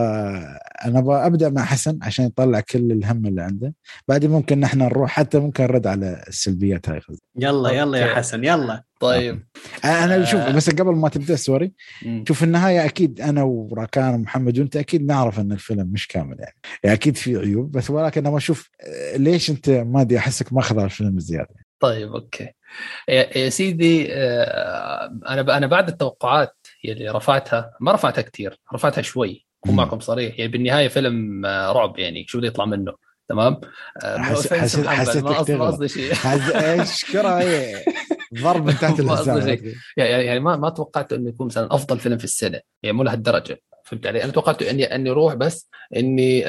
أنا أبغى أبدأ مع حسن عشان يطلع كل الهم اللي عنده. بعدين ممكن نحن نروح حتى ممكن نرد على السلبيات هاي يلا يلا يا حسن يلا. طيب. أنا شوف آه. بس قبل ما تبدأ sorry. شوف النهاية أكيد أنا وراكان ومحمد وأنت أكيد نعرف إن الفيلم مش كامل يعني, يعني أكيد في عيوب بس ولكن أبغى أشوف آه، ليش أنت ما أدري أحسك ماخذ الفيلم زيادة؟ طيب أوكي. يا سيدي آه، أنا أنا بعد التوقعات اللي رفعتها ما رفعتها كثير رفعتها شوي أكون معكم صريح. يعني بالنهاية فيلم آه، رعب يعني شو بده يطلع منه تمام؟ آه، حسيت حسيت ما قصدي شيء. <laughs> اشكرها ضرب من تحت <laughs> يعني ما ما توقعت إنه يكون مثلا أفضل فيلم في السنة يعني مو لهالدرجة فهمت علي؟ أنا توقعت إني إني أروح بس إني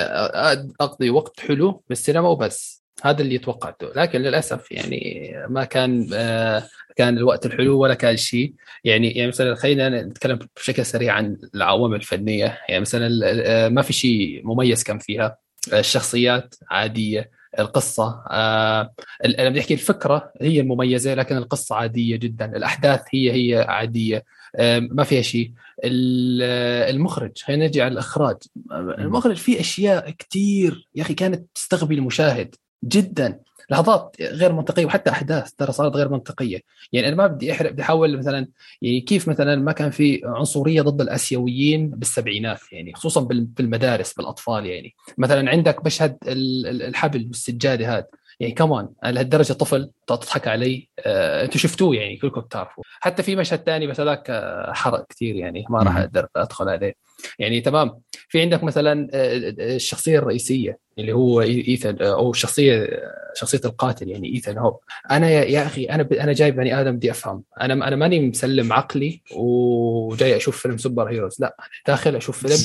أقضي وقت حلو بالسينما وبس. هذا اللي توقعته. لكن للأسف يعني ما كان آه كان الوقت الحلو ولا كان شيء. يعني يعني مثلا خلينا نتكلم بشكل سريع عن العوامل الفنية. يعني مثلا آه ما في شيء مميز كان فيها. الشخصيات عادية القصة آه أنا بدي احكي الفكرة هي المميزة لكن القصة عادية جدا. الأحداث هي هي عادية آه ما فيها شيء. المخرج خلينا نجي على الإخراج. المخرج فيه أشياء كثير يا أخي كانت تستغبي المشاهد. جدا. لحظات غير منطقية وحتى أحداث ترى صارت غير منطقية. يعني أنا ما بدي أحرق بدي احاول مثلا يعني كيف مثلا ما كان في عنصرية ضد الأسيويين بالسبعينات يعني خصوصا بالمدارس بالأطفال يعني. مثلا عندك مشهد الحبل والسجادة هذا. يعني كمان لهالدرجة طفل تضحك علي. آه، أنتم شفتوه يعني كلكم بتعرفوا حتى في مشهد ثاني بس هذاك آه، حرق كثير يعني ما راح أقدر أدخل عليه. يعني تمام. في عندك مثلا آه، آه، الشخصية الرئيسية. اللي هو ايثن آه، أو الشخصيه شخصية القاتل يعني ايثن هوب أنا يا أخي أنا أنا جاي بني آدم بدي أفهم. أنا أنا ماني مسلم عقلي وجاي أشوف فيلم superheroes لا أنا داخل أشوف فيلم.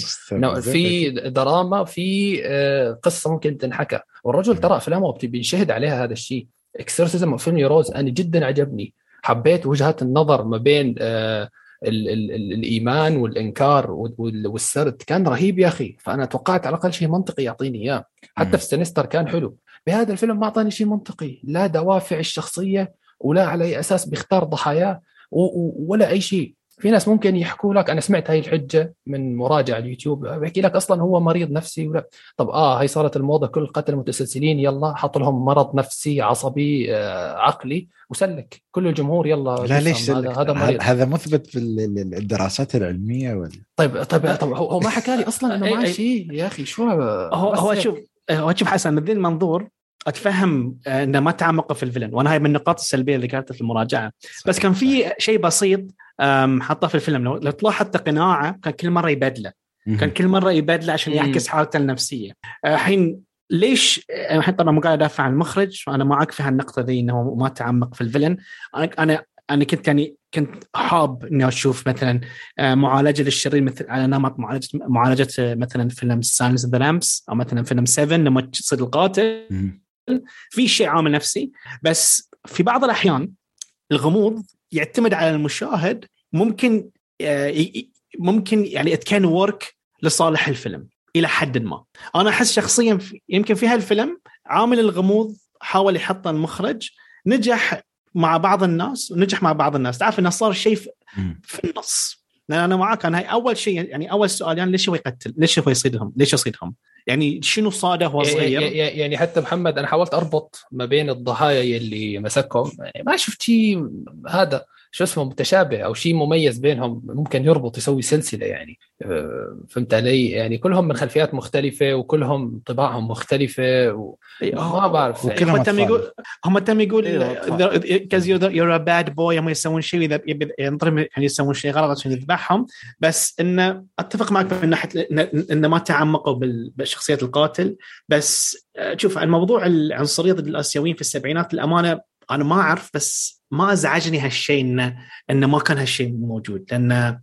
في دراما في قصة ممكن تنحكى. والرجل ترى أفلامه بينشهد عليها هذا الشيء. exorcism of Emily Rose أنا جدا عجبني. حبيت وجهات النظر ما بين آه ال ال ال الإيمان والإنكار والسرد كان رهيب يا أخي. فأنا توقعت على الأقل شيء منطقي يعطيني إياه. حتى في سينستر كان حلو. بهذا الفيلم ما أعطاني شيء منطقي. لا دوافع الشخصية ولا على أي أساس بيختار ضحاياه ولا أي شيء. في ناس ممكن يحكوا لك أنا سمعت هاي الحجة من مراجع اليوتيوب بحكي لك أصلا هو مريض نفسي ولا طب آه هي صارت الموضة كل القتل المتسلسلين يلا حطوا لهم مرض نفسي عصبي آه عقلي وسلك. كل الجمهور يلا لا ليش هذا هذا مريض. هذا مثبت في الدراسات العلمية ولا طيب طيب طب هو ما حكى لي أصلا إنه <laughs> ما شيء يا أخي شو؟ هو هو شوف هو شوف حسن من ذي المنظور أتفهم آه، إنه ما تعمق في الفيلن. وأنا هاي من النقاط السلبية اللي كانت في المراجعة. بس كان في شيء بسيط حطه في الفيلم لو, لو تلاحظ قناعه كان كل مرة يبدله. كان كل مرة يبدله عشان يعكس حالته النفسية. آه، الحين ليش الحين طبعا مو قاعد أدافع عن المخرج وأنا معك في هالنقطة ذي إنه ما تعمق في الفيلن. أنا أنا أنا كنت يعني كنت حاب إني أشوف مثلا آه، معالجة للشرير مثل على نمط معالجة معالجة مثلا فيلم Silence of the Lambs أو مثلا فيلم 7 لما تصير القاتل. في شيء عامل نفسي بس في بعض الأحيان الغموض يعتمد على المشاهد ممكن آه، ممكن يعني it can work لصالح الفيلم إلى حد ما أنا أحس شخصيا يمكن في هالفيلم عامل الغموض حاول يحطه المخرج نجح مع بعض الناس ونجح مع بعض الناس تعرف إنه صار شيء في النص أنا معاك أنا هاي أول شيء يعني أول سؤال يعني ليش هو يقتل؟ ليش هو يصيدهم؟ ليش يصيدهم؟ يعني شنو صاده وهو صغير؟ يعني حتى محمد أنا حاولت أربط ما بين الضحايا اللي مسكهم. يعني ما شفت شيء هذا. شو اسمه متشابه أو شيء مميز بينهم ممكن يربط يسوي سلسلة يعني. آه، فهمت علي؟ يعني كلهم من خلفيات مختلفة وكلهم طباعهم مختلفة و... ما بعرف يعني. هم تم يقول هم تم يقول cause you're a bad boy هم يسوون شيء اذا ينضرب يعني يسوون شيء غلط عشان يذبحهم. بس انه أتفق معك من ناحية إنه ما تعمقوا بشخصيه القاتل. بس آه، شوف الموضوع العنصريه ضد الآسيويين في السبعينات الامانه أنا ما أعرف بس ما أزعجني هالشيء إنه إنه ما كان هالشيء موجود. لأن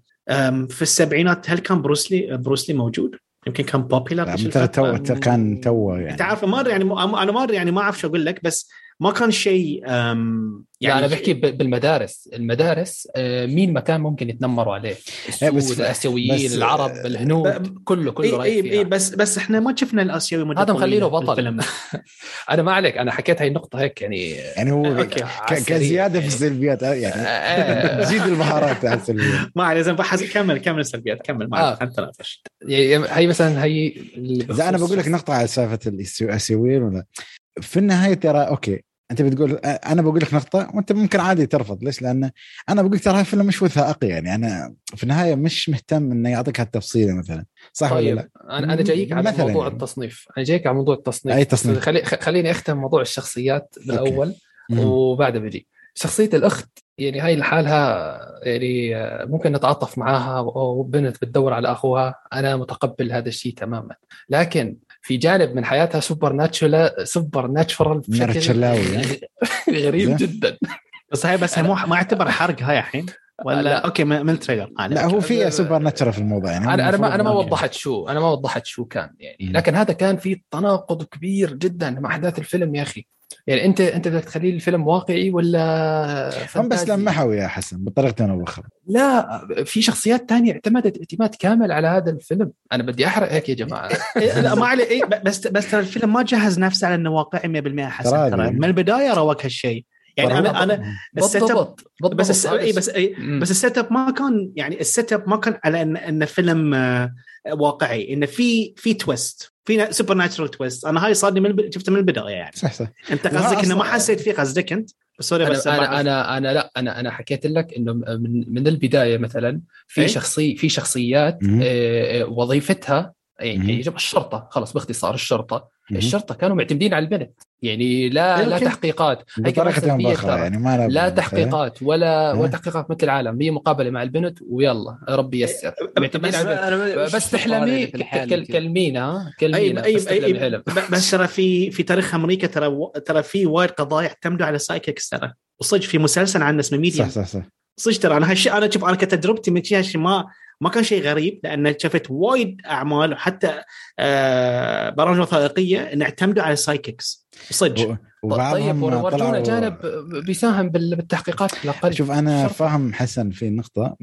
في السبعينات هل كان بروسلي بروسلي موجود؟ يمكن كان popular تو كان تو يعني. تعرف ما يعني أنا ما يعني ما أعرف شو أقول لك بس ما كان شيء يعني أنا بحكي بالمدارس. المدارس آه، مين مكان ممكن يتنمروا عليه؟ السود بس الاسيويين العرب الهنود كله كله اي اي بس بس إحنا ما شفنا الآسيوي هذا مخلينه بطل. <laughs> أنا ما عليك أنا حكيت هاي النقطة هيك يعني. يعني هو كزيادة في السلبيات آه، يعني آه. زيد المهارات على السلبيات. <laughs> ما عليه زين كمل كمل السلبيات كمل ما انت ناقش هي مثلا هي أنا بقول لك نقطة على سالفة الآسيويين ولا في النهاية ترى أوكي أنت بتقول أنا بقول لك نقطة وأنت ممكن عادي ترفض. ليش؟ لأن أنا بقول ترى الفيلم مش وثائقي يعني. أنا في النهاية مش مهتم إنه يعطيك هالتفصيله مثلا. صح طيب. ولا لا؟ أنا أنا جايك على موضوع يعني. التصنيف. أنا جايك على موضوع التصنيف. أي تصنيف. خلي خليني أختم موضوع الشخصيات بالاول وبعدها بجي شخصية الأخت يعني هاي لحالها يعني ممكن نتعاطف معاها وبنت بتدور على أخوها. أنا متقبل هذا الشيء تماما. لكن في جانب من حياتها supernatural supernatural بشكل <laughs> غريب جدا. بس هاي بس مو ما اعتبر <laughs> حرق هاي الحين؟ ولا لا. أوكي من التريلر. آه لا هو في supernatural في الموضوع يعني أنا أنا ما أنا ما وضحت شو أنا ما وضحت شو كان يعني. لكن هذا كان في تناقض كبير جدا مع أحداث الفيلم يا أخي. يعني أنت أنت بدك تخليه الفيلم واقعي ولا هم بس لمحوا يا حسن بطريقه أو باخرى لا في شخصيات تانية اعتمدت اعتماد كامل على هذا الفيلم. أنا بدي أحرق هيك يا جماعة. <laughs> لا ما علي إيه بس بس ترى الفيلم ما جهز نفسه على إنه واقعي 100% حسن. ترى من البداية راووك هالشيء. يعني أنا أنا ال setup بس الس... اي بس أي بس ال setup ما كان يعني ال setup ما كان على ان إن فيلم آه، واقعي. انه في في twist في supernatural twist أنا هاي صار لي من شفته من البداية يعني. صح صح. أنت قصدك إنه ما حسيت فيه قصدك أنت؟ سوري بس أنا أنا أنا لا أنا أنا حكيت لك إنه من من البداية مثلا في شخصي في شخصيات آه، وظيفتها يعني الشرطة. خلص باختصار الشرطة. الشرطة كانوا معتمدين على البنت يعني لا لا تحقيقات. يعني ما لا تحقيقات ولا ولا تحقيقات مثل العالم. هي مقابلة مع البنت ويلا ربي يسر معتمدين على بس تحلمي كلمينا كلمينا أي أي أي بس ترى في في تاريخ أمريكا ترى ترى في وايد قضايا اعتمدوا على psychics ترى. وصدق في مسلسل عنه اسمه ميديا. صح صح صح. صدق ترى أنا هالشيء أنا شوف أنا كتجربتي من هالشيء ما ما كان شيء غريب لأن شفت وايد أعمال وحتى آه برامج وثائقية ان اعتمدوا على psychics ال صدق. طيب ورجونا جانب بيساهم بالتحقيقات في شوف أنا فاهم حسن في نقطه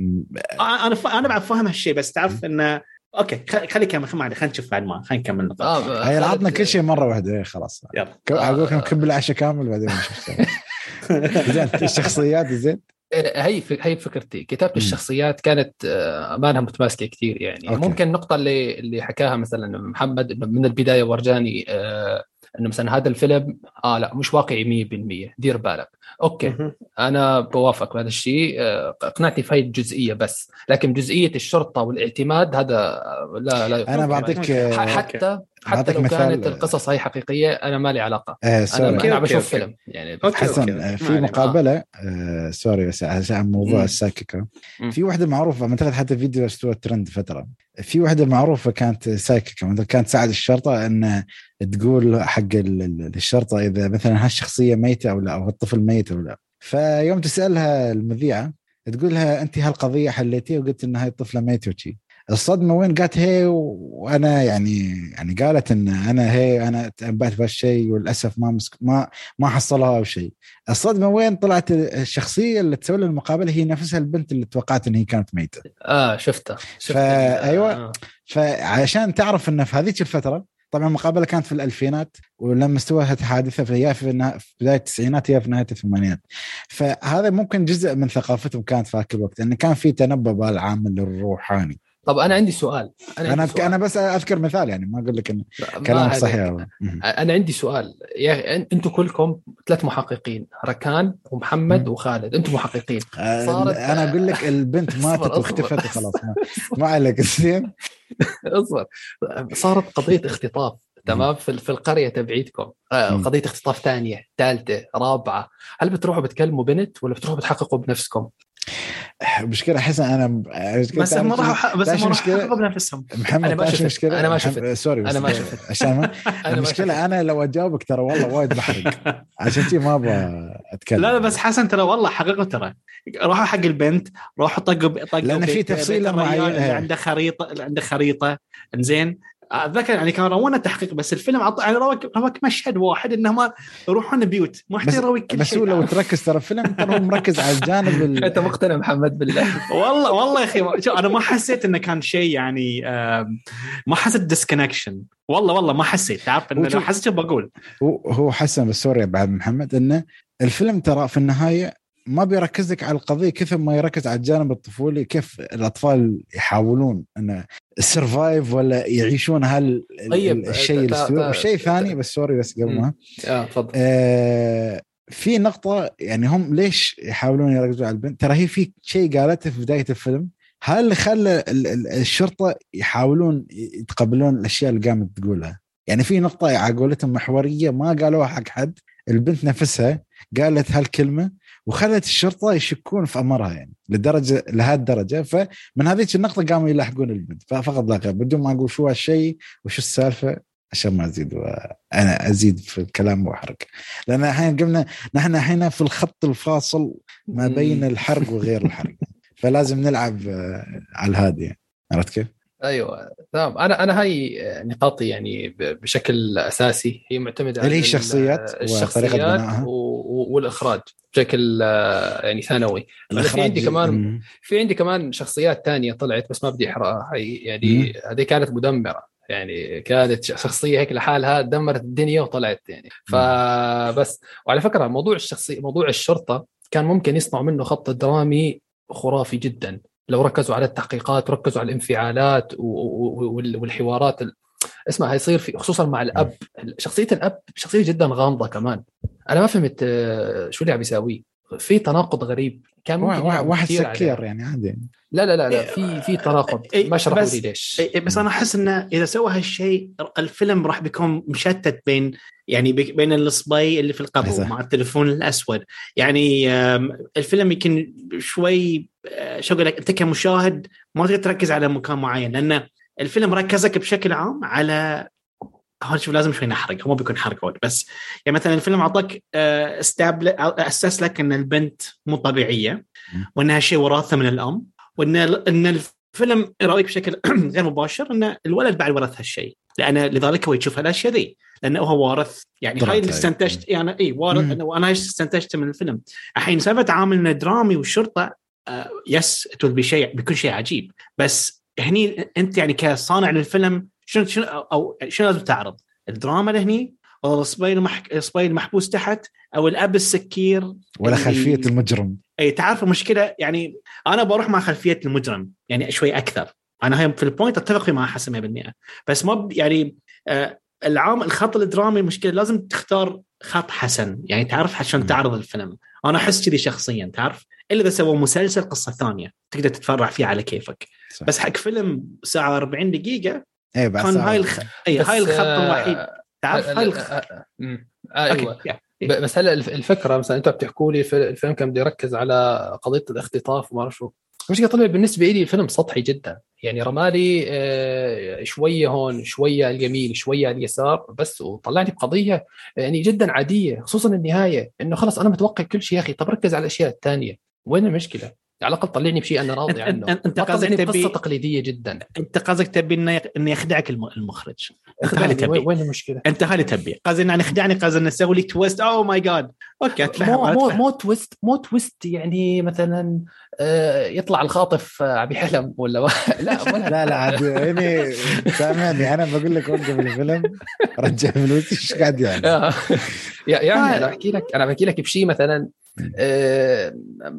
أنا ف... أنا بعد فاهم هالشيء بس تعرف إنه okay خلي كمل خلينا نشوف بعد ما خلينا نكمل النقاط. آه هي عطنا كل شيء مرة واحدة. إيه، خلاص. يلا. أقول لكم كب العشاء كامل بعدين نشوف. <laughs> <laughs> زين الشخصيات زين. هي هي فكرتي. كتابة الشخصيات كانت آه، ما لها متماسكة كثير يعني. okay. ممكن النقطه اللي اللي حكاها مثلا محمد من البداية ورجاني آه، إنه مثلا هذا الفيلم آه لا مش واقعي 100% دير بالك. okay أنا بوافق بهذا الشيء. آه، اقنعتني في هاي الجزئيه بس. لكن جزئية الشرطة والاعتماد هذا لا لا أنا بعطيك حتى حتى لو مثال. كانت القصص هي حقيقية أنا ما لي علاقة. آه sorry. أنا, أنا بشوف فيلم يعني okay حسن okay. آه، في مقابلة آه sorry بس عشان موضوع ال psychic في واحدة معروفة أعتقد حتى فيديو استوى ترند فترة. في واحدة معروفة كانت psychic كانت تساعد الشرطة إن تقول حق الشرطة إذا مثلا هالشخصية ميتة أو لا أو الطفل ميت أو لا. فيوم تسألها المذيعة تقول لها انت هالقضية حليتيها؟ وقلت إن هاي الطفلة ميتة وشي. الصدمة وين قالت هي؟ وأنا يعني يعني قالت إن أنا هي أنا تنبأت بهالشيء وللأسف ما مسك ما ما حصلها أو شيء الصدمة وين طلعت؟ الشخصية اللي تسوي المقابلة هي نفسها البنت اللي توقعت إن هي كانت ميتة. آه شفتها. شفت فا أيوه. آه. فعشان تعرف انه في هذيك الفترة طبعا المقابلة كانت في الألفينات ولما استوت الحادثة في في بداية التسعينات يا في نهاية الثمانينات. فهذا ممكن جزء من ثقافتهم كانت في ذاك الوقت انه كان في تنبؤ بالعامل الروحاني. طب أنا عندي سؤال أنا أنا, سؤال. أنا بس أذكر مثال يعني ما أقول لك إن كلام صحيح. أنا عندي سؤال. يا أنتم كلكم ثلاث محققين ركان ومحمد وخالد أنتم محققين. آه، صارت أنا أقول لك البنت <laughs> ماتت واختفت وخلاص ما, ما عليك زين؟ <laughs> اصبر. صارت قضية اختطاف. تمام؟ في, في القرية تبعيدكم. آه، قضية اختطاف ثانية ثالثة رابعة. هل بتروحوا بتكلموا بنت ولا بتروحوا بتحققوا بنفسكم؟ مشكلة حسن أنا بس هم راحوا بس هم راحوا بنفسهم. محمد أنا ما شفت مشكلة؟ أنا ما شفت سوري أنا ما شفت عشان المشكلة <laughs> أنا لو أجاوبك ترى والله وايد بحرق. <laughs> عشان كذي ما أبغى أتكلم. لا لا بس حسن ترى والله حققوا ترى. راحوا حق البنت راحوا طقوا طقوا لأن في تفصيلة معينة. اللي عنده خريطة اللي عنده خريطة. إنزين أتذكر يعني كان رونا تحقيق بس الفيلم عط... يعني روك روك مشهد واحد انهم يروحون بيوت ما يحتاج يروي كل بس شيء. بس لو تركز ترى الفيلم ترى هو مركز على الجانب <laughs> ال... أنت مقتنع محمد بالله؟ <laughs> والله والله يا أخي شو أنا ما حسيت إنه كان شيء يعني ما حسيت disconnection والله والله ما حسيت تعرف إنه لو حسيت بقول. هو هو حسن بس sorry بعد محمد إنه الفيلم ترى في النهاية ما بيركز لك على القضية كثر ما يركز على الجانب الطفولي كيف الأطفال يحاولون إنه ال survive ولا يعيشون هال طيب الشيء والشيء الثاني بس sorry بس قبل ما. تفضل. آه في نقطة يعني هم ليش يحاولون يركزوا على البنت؟ ترى هي في شيء قالته في بداية الفيلم. هل اللي خلى الشرطة يحاولون يتقبلون الأشياء اللي قامت تقولها؟ يعني في نقطة على قولتهم محورية ما قالوها حق حد. البنت نفسها قالت هالكلمة وخلت الشرطة يشكون في أمرها يعني لدرجه لهالدرجه فمن هذيك النقطة قاموا يلاحقون البنت فقط لا غير بدون ما أقول شو هالشيء وش السالفة عشان ما أزيد أنا أزيد في الكلام واحرق لأن الحين قمنا نحن الحين في الخط الفاصل ما بين الحرق وغير الحرق. <laughs> فلازم نلعب على الهادي يعني. عرفت كيف؟ أيوه تمام. أنا أنا هاي نقاطي يعني بشكل أساسي. هي معتمدة على الشخصيات الشخصيات والإخراج بشكل يعني ثانوي. في عندي كمان في عندي كمان شخصيات ثانية طلعت بس ما بدي أحرقها. هي يعني هذه كانت مدمرة. يعني كانت شخصية هيك لحالها دمرت الدنيا وطلعت يعني. فبس وعلى فكرة موضوع الشخصيه موضوع الشرطة كان ممكن يصنعوا منه خط درامي خرافي جدا. لو ركزوا على التحقيقات وركزوا على الانفعالات والحوارات اسمع هيصير في خصوصا مع الأب. شخصية الأب شخصية جدا غامضة كمان. أنا ما فهمت شو اللي عم يساويه؟ في تناقض غريب. كان ممكن واحد سكير يعني عادي لا لا لا لا في في تناقض. ما شرحوا لي ليش. بس أنا أحس إنه إذا سوى هالشيء الفيلم راح بيكون مشتت بين يعني بين الصبي اللي في القبو مع التليفون الأسود. يعني الفيلم يمكن شوي شو أقول لك أنت كمشاهد ما تقدر تركز على مكان معين لأن الفيلم ركزك بشكل عام على هون شوف لازم شوي نحرق هو بيكون حرق بس يعني مثلا الفيلم أعطاك استابل أسس لك إن البنت مو طبيعية وإنها شيء وراثة من الأم وإن إن الفيلم يراويك بشكل <clears throat> غير مباشر إن الولد بعد ورث هالشيء. لأن لذلك هو يشوف هالأشياء ذي لأنه هو وارث. يعني هاي اللي استنتجت يعني اي وارث. وأنا إيش استنتجت من الفيلم. الحين سالفة عامل درامي والشرطه آه yes بي شيء بيكون شيء عجيب. بس هني أنت يعني كصانع للفيلم شنو شنو أو شنو لازم تعرض؟ الدراما لهني ولا الصبي المح... الصبي المحبوس تحت أو الأب السكير ولا خلفية المجرم. أي تعرف المشكلة؟ يعني أنا بروح مع خلفية المجرم يعني شوي أكثر. أنا هاي في ال point أتفق فيه مع حسن 100% بس ما يعني آه العام الخط الدرامي المشكلة لازم تختار خط حسن. يعني تعرف عشان تعرض الفيلم. أنا أحس كذي شخصيا تعرف؟ إلا إذا سووا مسلسل قصة ثانية تقدر تتفرع فيه على كيفك. صح. بس حق فيلم ساعة 40 دقيقة إيه بعد كان هاي الخ... اي هاي الخط الوحيد. تعرف؟ هاي الخ... أيوه. بس هلا الفكرة مثلا أنت بتحكوا لي الفيلم كان بده يركز على قضية الاختطاف وما اعرف شو. المشكلة طلع بالنسبة لي الفيلم سطحي جدا. يعني رمالي شوية هون شوية اليمين شوية اليسار بس وطلعني بقضية يعني جدا عادية خصوصا النهاية إنه خلص أنا متوقع كل شيء يا أخي. طب ركز على الأشياء الثانية. وين المشكلة؟ على الأقل طلعني بشيء أنا راضي عنه. انت قصدك تبي قصه تقليدية جدا. أنت قصدك تبي إنه إنه يخدعك المخرج. أنت هذه تبي. وين المشكلة؟ أنت هذه تبي. قصدي إنه يخدعني قصدي إنه يسوي لي twist oh my God okay مو مو مو twist مو twist يعني مثلا آه يطلع الخاطف ابي حلم ولا <laughs> لا ولا لا لا عاد يعني سامعني. أنا بقول لك وقف الفيلم رجع فلوسي إيش قاعد يعني؟ يعني أنا بحكي لك أنا بحكي لك بشيء مثلا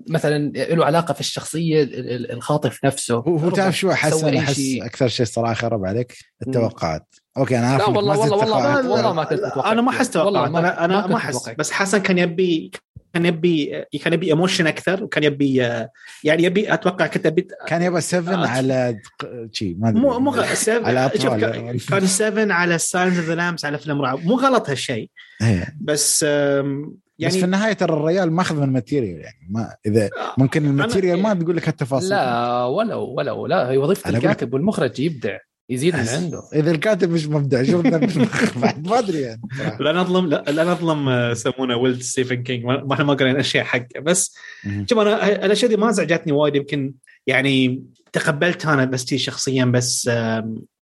مثلا له علاقة في الشخصية الخاطف نفسه. هو تعرف شو أحس؟ أنا أحس أكثر شيء صراحة خرب عليك التوقعات. okay أنا عارف لا والله والله والله, والله ما كنت أتوقع أنا ما احس توقعات. أنا أنا ما احس بس حسن كان يبي كان يبي كان يبي emotion أكثر وكان يبي يعني يبي أتوقع كنت ابي كان يبغى 7 على شيء ما أدري. مو مو على أطفال كان 7 على Silence of the Lambs على فيلم رعب. مو غلط هالشيء. إيه. بس يعني بس في النهاية ترى الريال ماخذ من ال material يعني ما إذا ممكن ال material ما تقول لك التفاصيل. لا ولو ولو لا هي وظيفة الكاتب والمخرج يبدع يزيد من عنده. إذا الكاتب مش مبدع شو <laughs> بعد ما أدري يعني. لا نظلم لا, لا نظلم آه، يسمونه ولد ستيفن كينج. ما إحنا ما قرينا أشياء حقه. بس شوف أنا الأشياء دي ما زعجتني وايد يمكن يعني تقبلت أنا بس شخصيا بس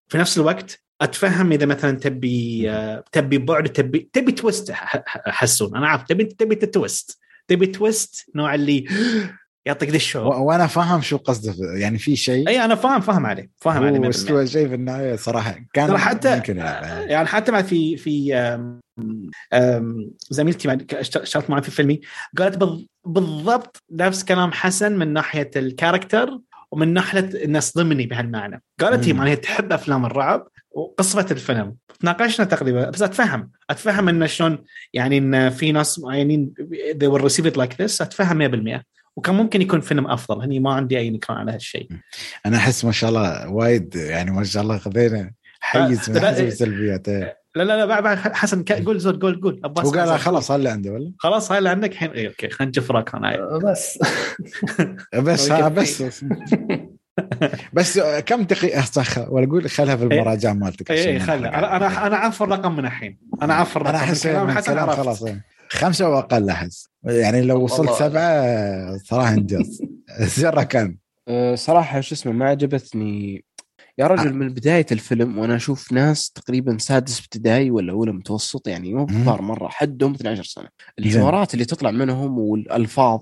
في نفس الوقت أتفهم إذا مثلا تبي تبي بعد تبي تبي twist حسون. أنا عارف تبي تبي twist تبي twist نوع اللي يعطيك the الشعور. وأنا فاهم شو قصده. يعني في شيء؟ أي أنا فاهم فاهم عليه. فاهم عليه بس شيء في النهاية. صراحة كان حتى يمكن يعني, يعني حتى في في زميلتي اشتغلت معي في فيلمي. قالت بالضبط نفس كلام حسن من ناحية الكاركتر ومن ناحية إنه صدمني بهالمعنى. قالت هي معناها تحب أفلام الرعب وقصه الفيلم. تناقشنا تقريبا بس أتفهم. أتفهم انه شلون يعني إن في ناس معينين they will receive it like this أتفهم 100% وكان ممكن يكون فيلم أفضل. هني ما عندي أي نكران على هالشيء. أنا أحس ما شاء الله وايد يعني ما شاء الله خذينا حيز من حيز السلبيات. لا لا لا بعد حسن قول زود قول قول. هو قال خلاص هاي اللي عنده ولا؟ خلاص هاي اللي عندك. الحين okay خلينا نجفرك أنا <laughs> <laughs> بس. بس بس. <laughs> بس كم دقيقة صح ولا أقول خلها في المراجعة مالتك اي خلها. أنا أنا أنا عارف الرقم من الحين. أنا عارف الرقم أنا أحس خلاص. خمسة وأقل أحس. يعني لو وصلت سبعة صراحة إنجاز. <laughs> زرة كان. أه، صراحة شو اسمه ما عجبتني. يا رجل من بداية الفيلم وأنا أشوف ناس تقريبا سادس ابتدائي ولا أولى متوسط يعني مو كبار مرة حدهم 12 سنة. الحوارات اللي تطلع منهم والألفاظ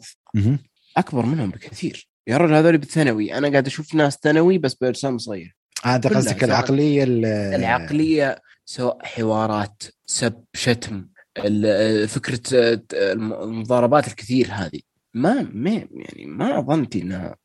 أكبر منهم بكثير. يا رجل هذول بالثانوي. أنا قاعد أشوف ناس ثانوي بس باجسام صغير. هذا قصدك العقلية العقلية سواء حوارات سب شتم فكرة المضاربات الكثير هذه. ما ما يعني ما ظنتي إنها.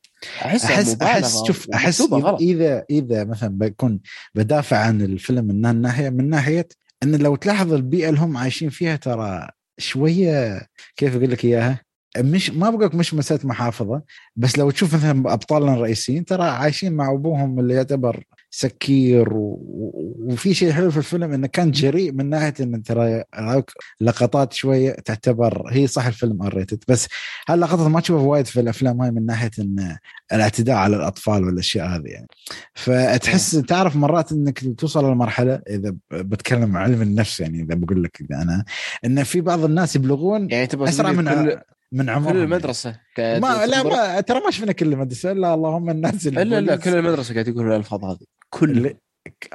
أحس احس أحس شوف أحس اذا إذا مثلا بكون بدافع عن الفيلم من الناحيه من ناحية إن لو تلاحظ البيئة اللي هم عايشين فيها ترى شوية كيف أقول لك إياها؟ مش ما بقولك مش مسألة محافظة بس لو تشوف مثلا أبطالنا الرئيسيين ترى عايشين مع أبوهم اللي يعتبر scare و... وفي شيء حلو في الفيلم إنه كان جريء من ناحية إن ترى لقطات شوية تعتبر هي صح الفيلم R بس هاللقطات ما تشوفها وايد في الأفلام هاي من ناحية إن الاعتداء على الأطفال والأشياء هذه يعني. فتحس تعرف مرات إنك توصل لمرحلة إذا بتكلم علم النفس يعني إذا بقول لك اذا أنا إن في بعض الناس يبلغون يعني أسرع من كل من عمر كل المدرسة ما لا ما ترى ما شفنا كل المدرسة إلا اللهم الناس اللي لا لا كل المدرسة قاعد يقولوا الألفاظ هذه كل.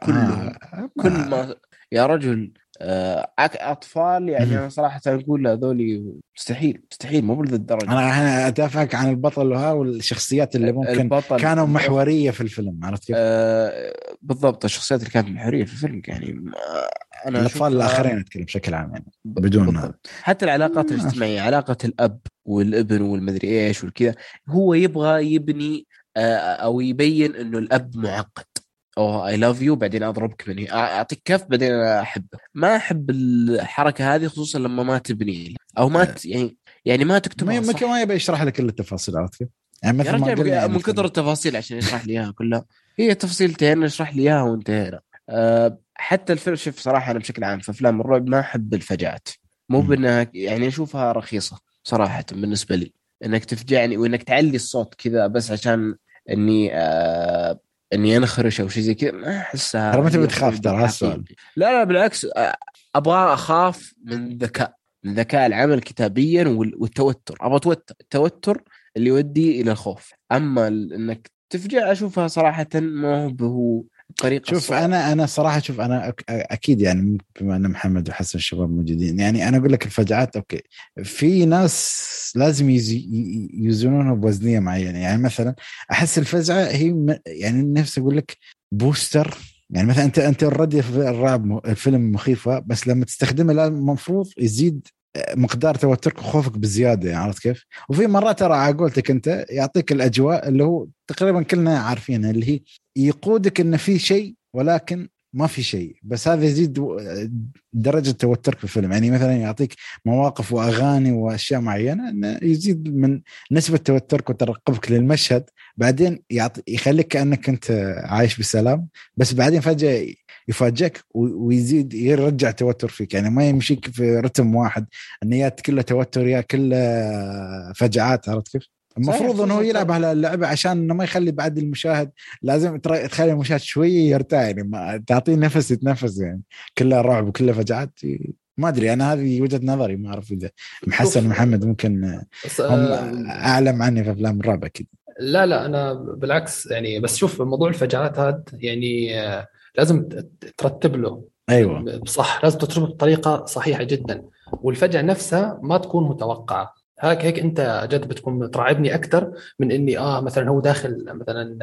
كل آه. كل ما يا رجل أطفال يعني أنا صراحة أقول هذول مستحيل مستحيل مو بذا الدرجه أنا أنا أدافعك عن البطل وها والشخصيات اللي ممكن البطل كانوا محورية في الفيلم عرفت كيف؟ آه بالضبط الشخصيات اللي كانت محورية في الفيلم يعني أنا الأطفال الآخرين أتكلم بشكل عام يعني بدون بالضبط. حتى العلاقات آه. الاجتماعية علاقة الأب والابن والمدري إيش والكذا هو يبغى يبني آه أو يبين إنه الأب معقد أو I love you بعدين أضربك مني أعطيك كف بعدين أحبك. ما أحب الحركة هذه خصوصا لما ما تبني أو ما ت... يعني يعني ما تكتب ما ما يبي يشرح لك كل التفاصيل عرفت كيف؟ يعني مثل ما قلنا يعني من كثر التفاصيل عشان يشرح لي إياها كلها. هي تفصيلتين اشرح لي إياها وانتهينا أه حتى الفيلم شوف صراحة أنا بشكل عام في أفلام الرعب ما أحب الفجعات مو بأنها يعني أشوفها رخيصة صراحة بالنسبة لي. إنك تفجعني وإنك تعلي الصوت كذا بس عشان إني آه إني انخرش أو شيء زي كذا ما أحسها ترى ما تبي تخاف ترى السؤال لا لا بالعكس أبغى أخاف من ذكاء من ذكاء العمل كتابيا والتوتر. أبغى توتر التوتر اللي يودي إلى الخوف. أما إنك تفجع أشوفها صراحة ما هو طريقة شوف الصعب. أنا أنا صراحة شوف أنا أكيد يعني بما أن محمد وحسن الشباب موجودين يعني أنا أقول لك الفجعات أوكي في ناس لازم يوزنونها بوزنية معينة يعني مثلا أحس الفزعة هي يعني نفسي أقول لك booster يعني مثلا أنت أنت already في الرعب الفيلم مخيفه بس لما تستخدمه المفروض يزيد مقدار توترك وخوفك بزيادة يعني عرفت كيف؟ وفي مرات ترى على قولتك أنت يعطيك الأجواء اللي هو تقريبا كلنا عارفينها اللي هي يقودك إن في شيء ولكن ما في شيء. بس هذا يزيد درجة توترك في الفيلم. يعني مثلا يعطيك مواقف وأغاني وأشياء معينة انه يزيد من نسبة توترك وترقبك للمشهد. بعدين يعطي يخليك كأنك أنت عايش بسلام. بس بعدين فجأة يفاجئك ويزيد يرجع توتر فيك. يعني ما يمشيك في رتم واحد. إن يا كله توتر يا كله فجعات عرفت كيف؟ المفروض إنه يلعب على اللعبة عشان إنه ما يخلي بعد المشاهد لازم تخلي المشاهد شوية يرتاح يعني ما تعطيه نفس يتنفس يعني. كلها رعب وكلها فجعات. ما أدري أنا هذه وجهة نظري ما أعرف إذا محسن محمد ممكن هم آه، أعلم عني في أفلام الرعب أكيد. لا لا أنا بالعكس يعني بس شوف موضوع الفجعات هذا يعني آه، لازم ترتب له. أيوه. صح لازم ترتبه بطريقة صحيحة جدا. والفجعة نفسها ما تكون متوقعة. هيك هيك انت جد بتكون مترعبني أكثر من إني آه مثلا هو داخل مثلا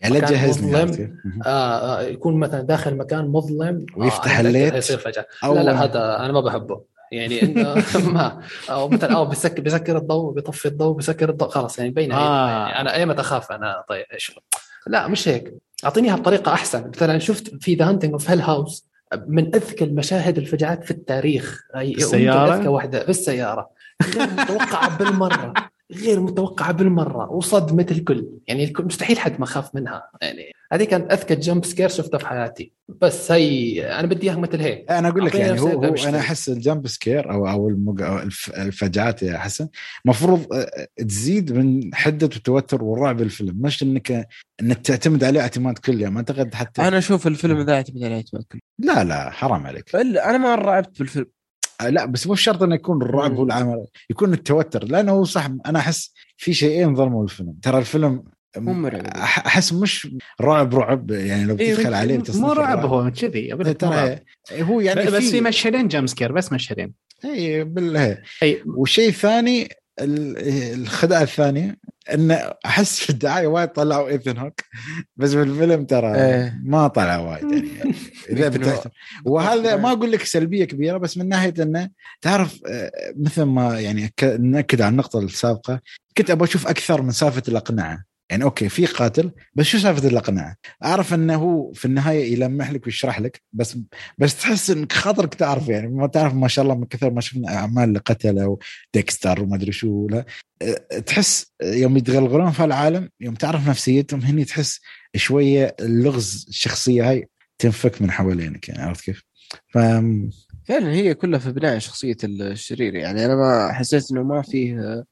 يعني لا تجهزني آه, آه يكون مثلا داخل مكان مظلم ويفتح آه الليل يصير فجأة. لا لا هذا أنا ما بحبه. يعني إنه <laughs> ما أو مثلا أو بيسكر بيسكر الضوء بيطفي الضوء بيسكر الضوء خلاص يعني مبينه آه. يعني أنا أيمتى أخاف أنا؟ طيب إيش؟ لا مش هيك. أعطيني اياها بطريقه أحسن. مثلا شفت في The Haunting of Hill House من أذكى المشاهد الفجعات في التاريخ. السياره أذكى واحدة في السياره غير متوقعة بالمرة. غير متوقعة بالمرة. وصدمه الكل يعني الكل مستحيل حد ما خاف منها. يعني هذه كانت أذكى jump scare شفتها في حياتي. بس هي أنا بدي إياها مثل هيك. أنا أقول لك يعني هو, هو أنا أحس ال jump scare أو أو الفجعات يا حسن المفروض آه، تزيد من حدة التوتر والرعب الفيلم. مش انك إنك تعتمد عليه اعتماد كلي. ما أعتقد حتى أنا أشوف الفيلم ذا يعتمد عليه اعتماد كلي. لا لا حرام عليك. إلا أنا ما رعبت بالفيلم. آه، لا بس مو شرط إنه يكون الرعب هو العمل يكون التوتر لأنه هو صح أنا أحس في شيئين ظلموا الفيلم ترى الفيلم أحس مش رعب رعب يعني لو إيه، بتدخل عليه مو رعب هو كذي ترى هو يعني بس في مشهدين جامسكير بس مشهدين. اي بالله أي. والشيء الثاني الخدعه الثانية إن أحس في الدعاية وايد طلعوا إيثن هوك بس في الفيلم ترى إيه. ما طلع وايد يعني. <laughs> إذا وهذا ما أقول لك سلبية كبيرة بس من ناحية إنه تعرف آه، مثل ما يعني نأكد على النقطة السابقة كنت أبغى أشوف أكثر من سالفة الاقنعه يعني أوكي في قاتل بس شو سالفة الإقناع؟ أعرف إنه هو في النهاية يلمح لك ويشرح لك بس بس تحس إنك خاطرك تعرف يعني ما تعرف ما شاء الله من كثر ما شفنا أعمال اللي قتله وديكستر وما أدري شو لا أه، تحس يوم يتغلغلون في العالم يوم تعرف نفسيتهم هني تحس شوية اللغز الشخصية هاي تنفك من حوالينك يعني عرفت كيف؟ ف فعلا هي كلها في بناء شخصية الشرير يعني أنا ما حسيت إنه ما فيه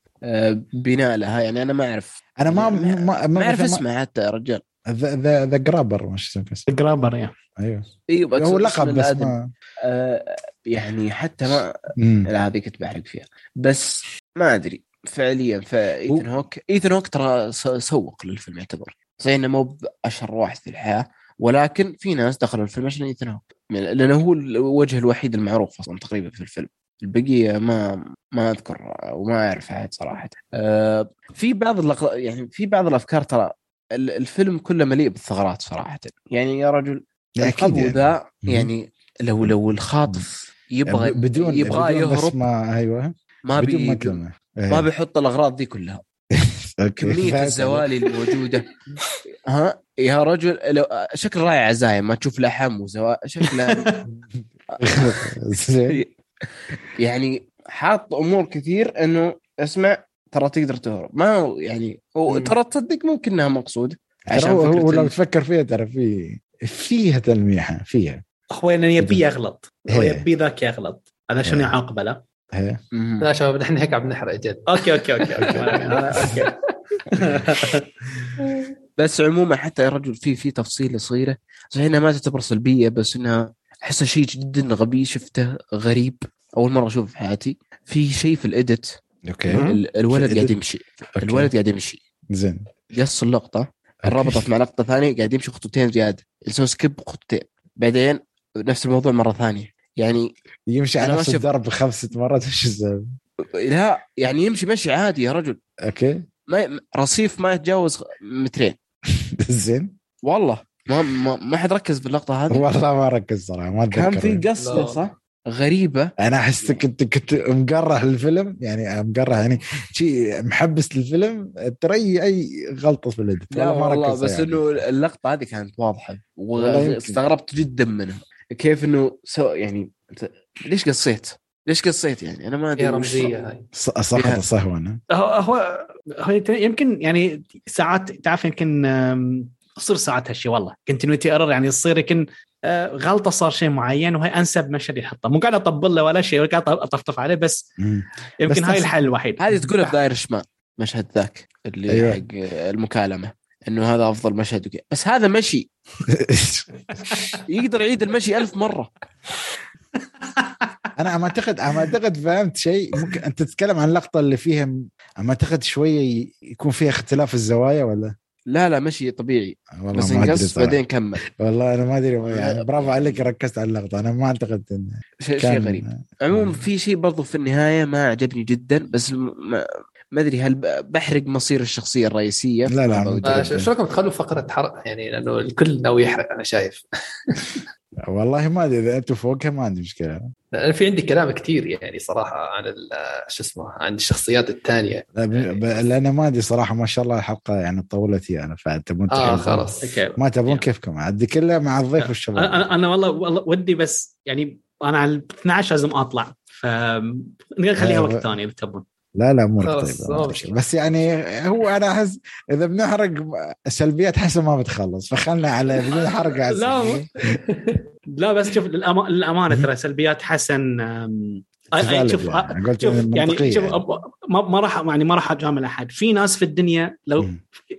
بناء لها. يعني أنا ما أعرف. أنا ما يعني ما, ما أعرف اسمه حتى يا رجال. the The Grabber مش اسمه. The Grabber يا. أيوه. إيوه هو لقب بس ما آه يعني حتى ما لا هذه كنت بحرق فيها. بس ما أدري. فعليا فإيثن هوك إيثن هوك ترى سوق للفيلم يعتبر. زي إنه مو بأشهر واحد في الحياة ولكن في ناس دخلوا الفيلم عشان إيثن هوك. لأنه هو الوجه الوحيد المعروف أصلا تقريبا في الفيلم. البقية ما ما أذكر وما أعرف أحد صراحة. أه في بعض اللقطات يعني في بعض الأفكار ترى الفيلم كله مليء بالثغرات صراحة. يعني يا رجل القبو يعني. ذا يعني لو لو الخاطف يبغى بدون يبغى يهرب ما أيوه. ما بدون بي ما, ما بيحط الأغراض دي كلها. <laughs> كمية الزوالي الموجودة. ها؟ يا رجل لو شكل راعي عزايم ما تشوف لحم وزوال شكله <laughs> <laughs> يعني حاط أمور كثير إنه اسمع ترى تقدر تهرب. ما هو يعني هو ترى تصدق ممكن إنها مقصود عشان هو, هو لو تفكر فيها ترى في فيها تلميحة فيها. هو يعني يبي يغلط. هو يبي ذاك يغلط. هذا شنو يعاقبه له؟ لا؟ شباب نحن هيك عم نحرق جد. okay okay okay okay. <laughs> بس عموما حتى يا رجل في في تفصيله صغيره صحيح انها ما تعتبر سلبية بس إنها احسها شيء جدا غبي شفته غريب أول مرة أشوفه في حياتي. في شيء في ال edit okay. الولد قاعد يمشي. الولد قاعد يمشي. زين. قص اللقطة. ربطت مع لقطة ثانية قاعد يمشي خطوتين زيادة. يسوي skip خطوتين. بعدين نفس الموضوع مرة ثانية. يعني يمشي على نفس الدرب خمس ست مرات إيش السبب؟ لا يعني يمشي مشي عادي يا رجل. okay. ما رصيف ما يتجاوز مترين. <laughs> زين. والله. ما ما, ما حد ركز في اللقطه هذه. والله ما ركز صراحة ما كان في قص صح؟ غريبة. أنا احسك انت كنت مقرح للفيلم يعني مقرح يعني شيء محبس للفيلم تري اي غلطة في ال edit لا والله بس يعني. إنه اللقطة هذه كانت واضحة واستغربت جدا منها. كيف إنه سو يعني ليش قصيت؟ ليش قصيت يعني؟ أنا ما أدري رمزية هاي. صح أنا. هو هو يمكن يعني ساعات تعرف يمكن تصير ساعات هالشيء والله. continuity error يعني تصير يمكن آه، غلطة صار شيء معين وهي أنسب مشهد يحطه مو قاعد أطبل له ولا شيء ولا قاعد أطفطف عليه بس يمكن هاي الحل الوحيد. هذه تقولها في دايرش مان مشهد ذاك اللي أيوة. حق المكالمة إنه هذا أفضل مشهد. وكي. بس هذا مشي. <laughs> يقدر يعيد المشي ألف مرة. <laughs> أنا ما أعتقد ما أعتقد فهمت شيء. ممكن أنت تتكلم عن اللقطة اللي فيها ما أعتقد شوية يكون فيها اختلاف الزوايا ولا؟ لا لا مشي طبيعي. والله بس انقص بعدين كمل. والله أنا ما أدري يعني برافو عليك ركزت على اللقطة. أنا ما أعتقد انه شيء شيء غريب. عموما في شيء برضو في النهاية ما عجبني جدا بس ما, ما أدري هل بحرق مصير الشخصية الرئيسية؟ لا لا آه شو رايكم تخلوا فقرة حرق؟ يعني لأنه الكل ناوي يحرق أنا شايف. <laughs> والله ما أدري إذا أنتم فوقها ما عندي مشكلة. أنا في عندي كلام كثير يعني صراحة عن شو اسمه عن الشخصيات الثانية. لأن ما أدري صراحة ما شاء الله الحلقة يعني طولت يعني فتبون آه خلاص. ما تبون يعني. كيفكم؟ عدي كله مع الضيف والشباب. أنا أنا والله والله ودي بس يعني أنا على 12 لازم أطلع. ف نخليها وقت ثاني إذا تبون. لا لا امورك طيبه بس يعني هو أنا أحس إذا بنحرق سلبيات حسن ما بتخلص فخلنا على بدون حرق <laughs> لا <laughs> لا بس شوف للأمانة ترى سلبيات حسن أي شوف يعني, شوف يعني شوف ما راح يعني ما راح أجامل أحد. في ناس في الدنيا لو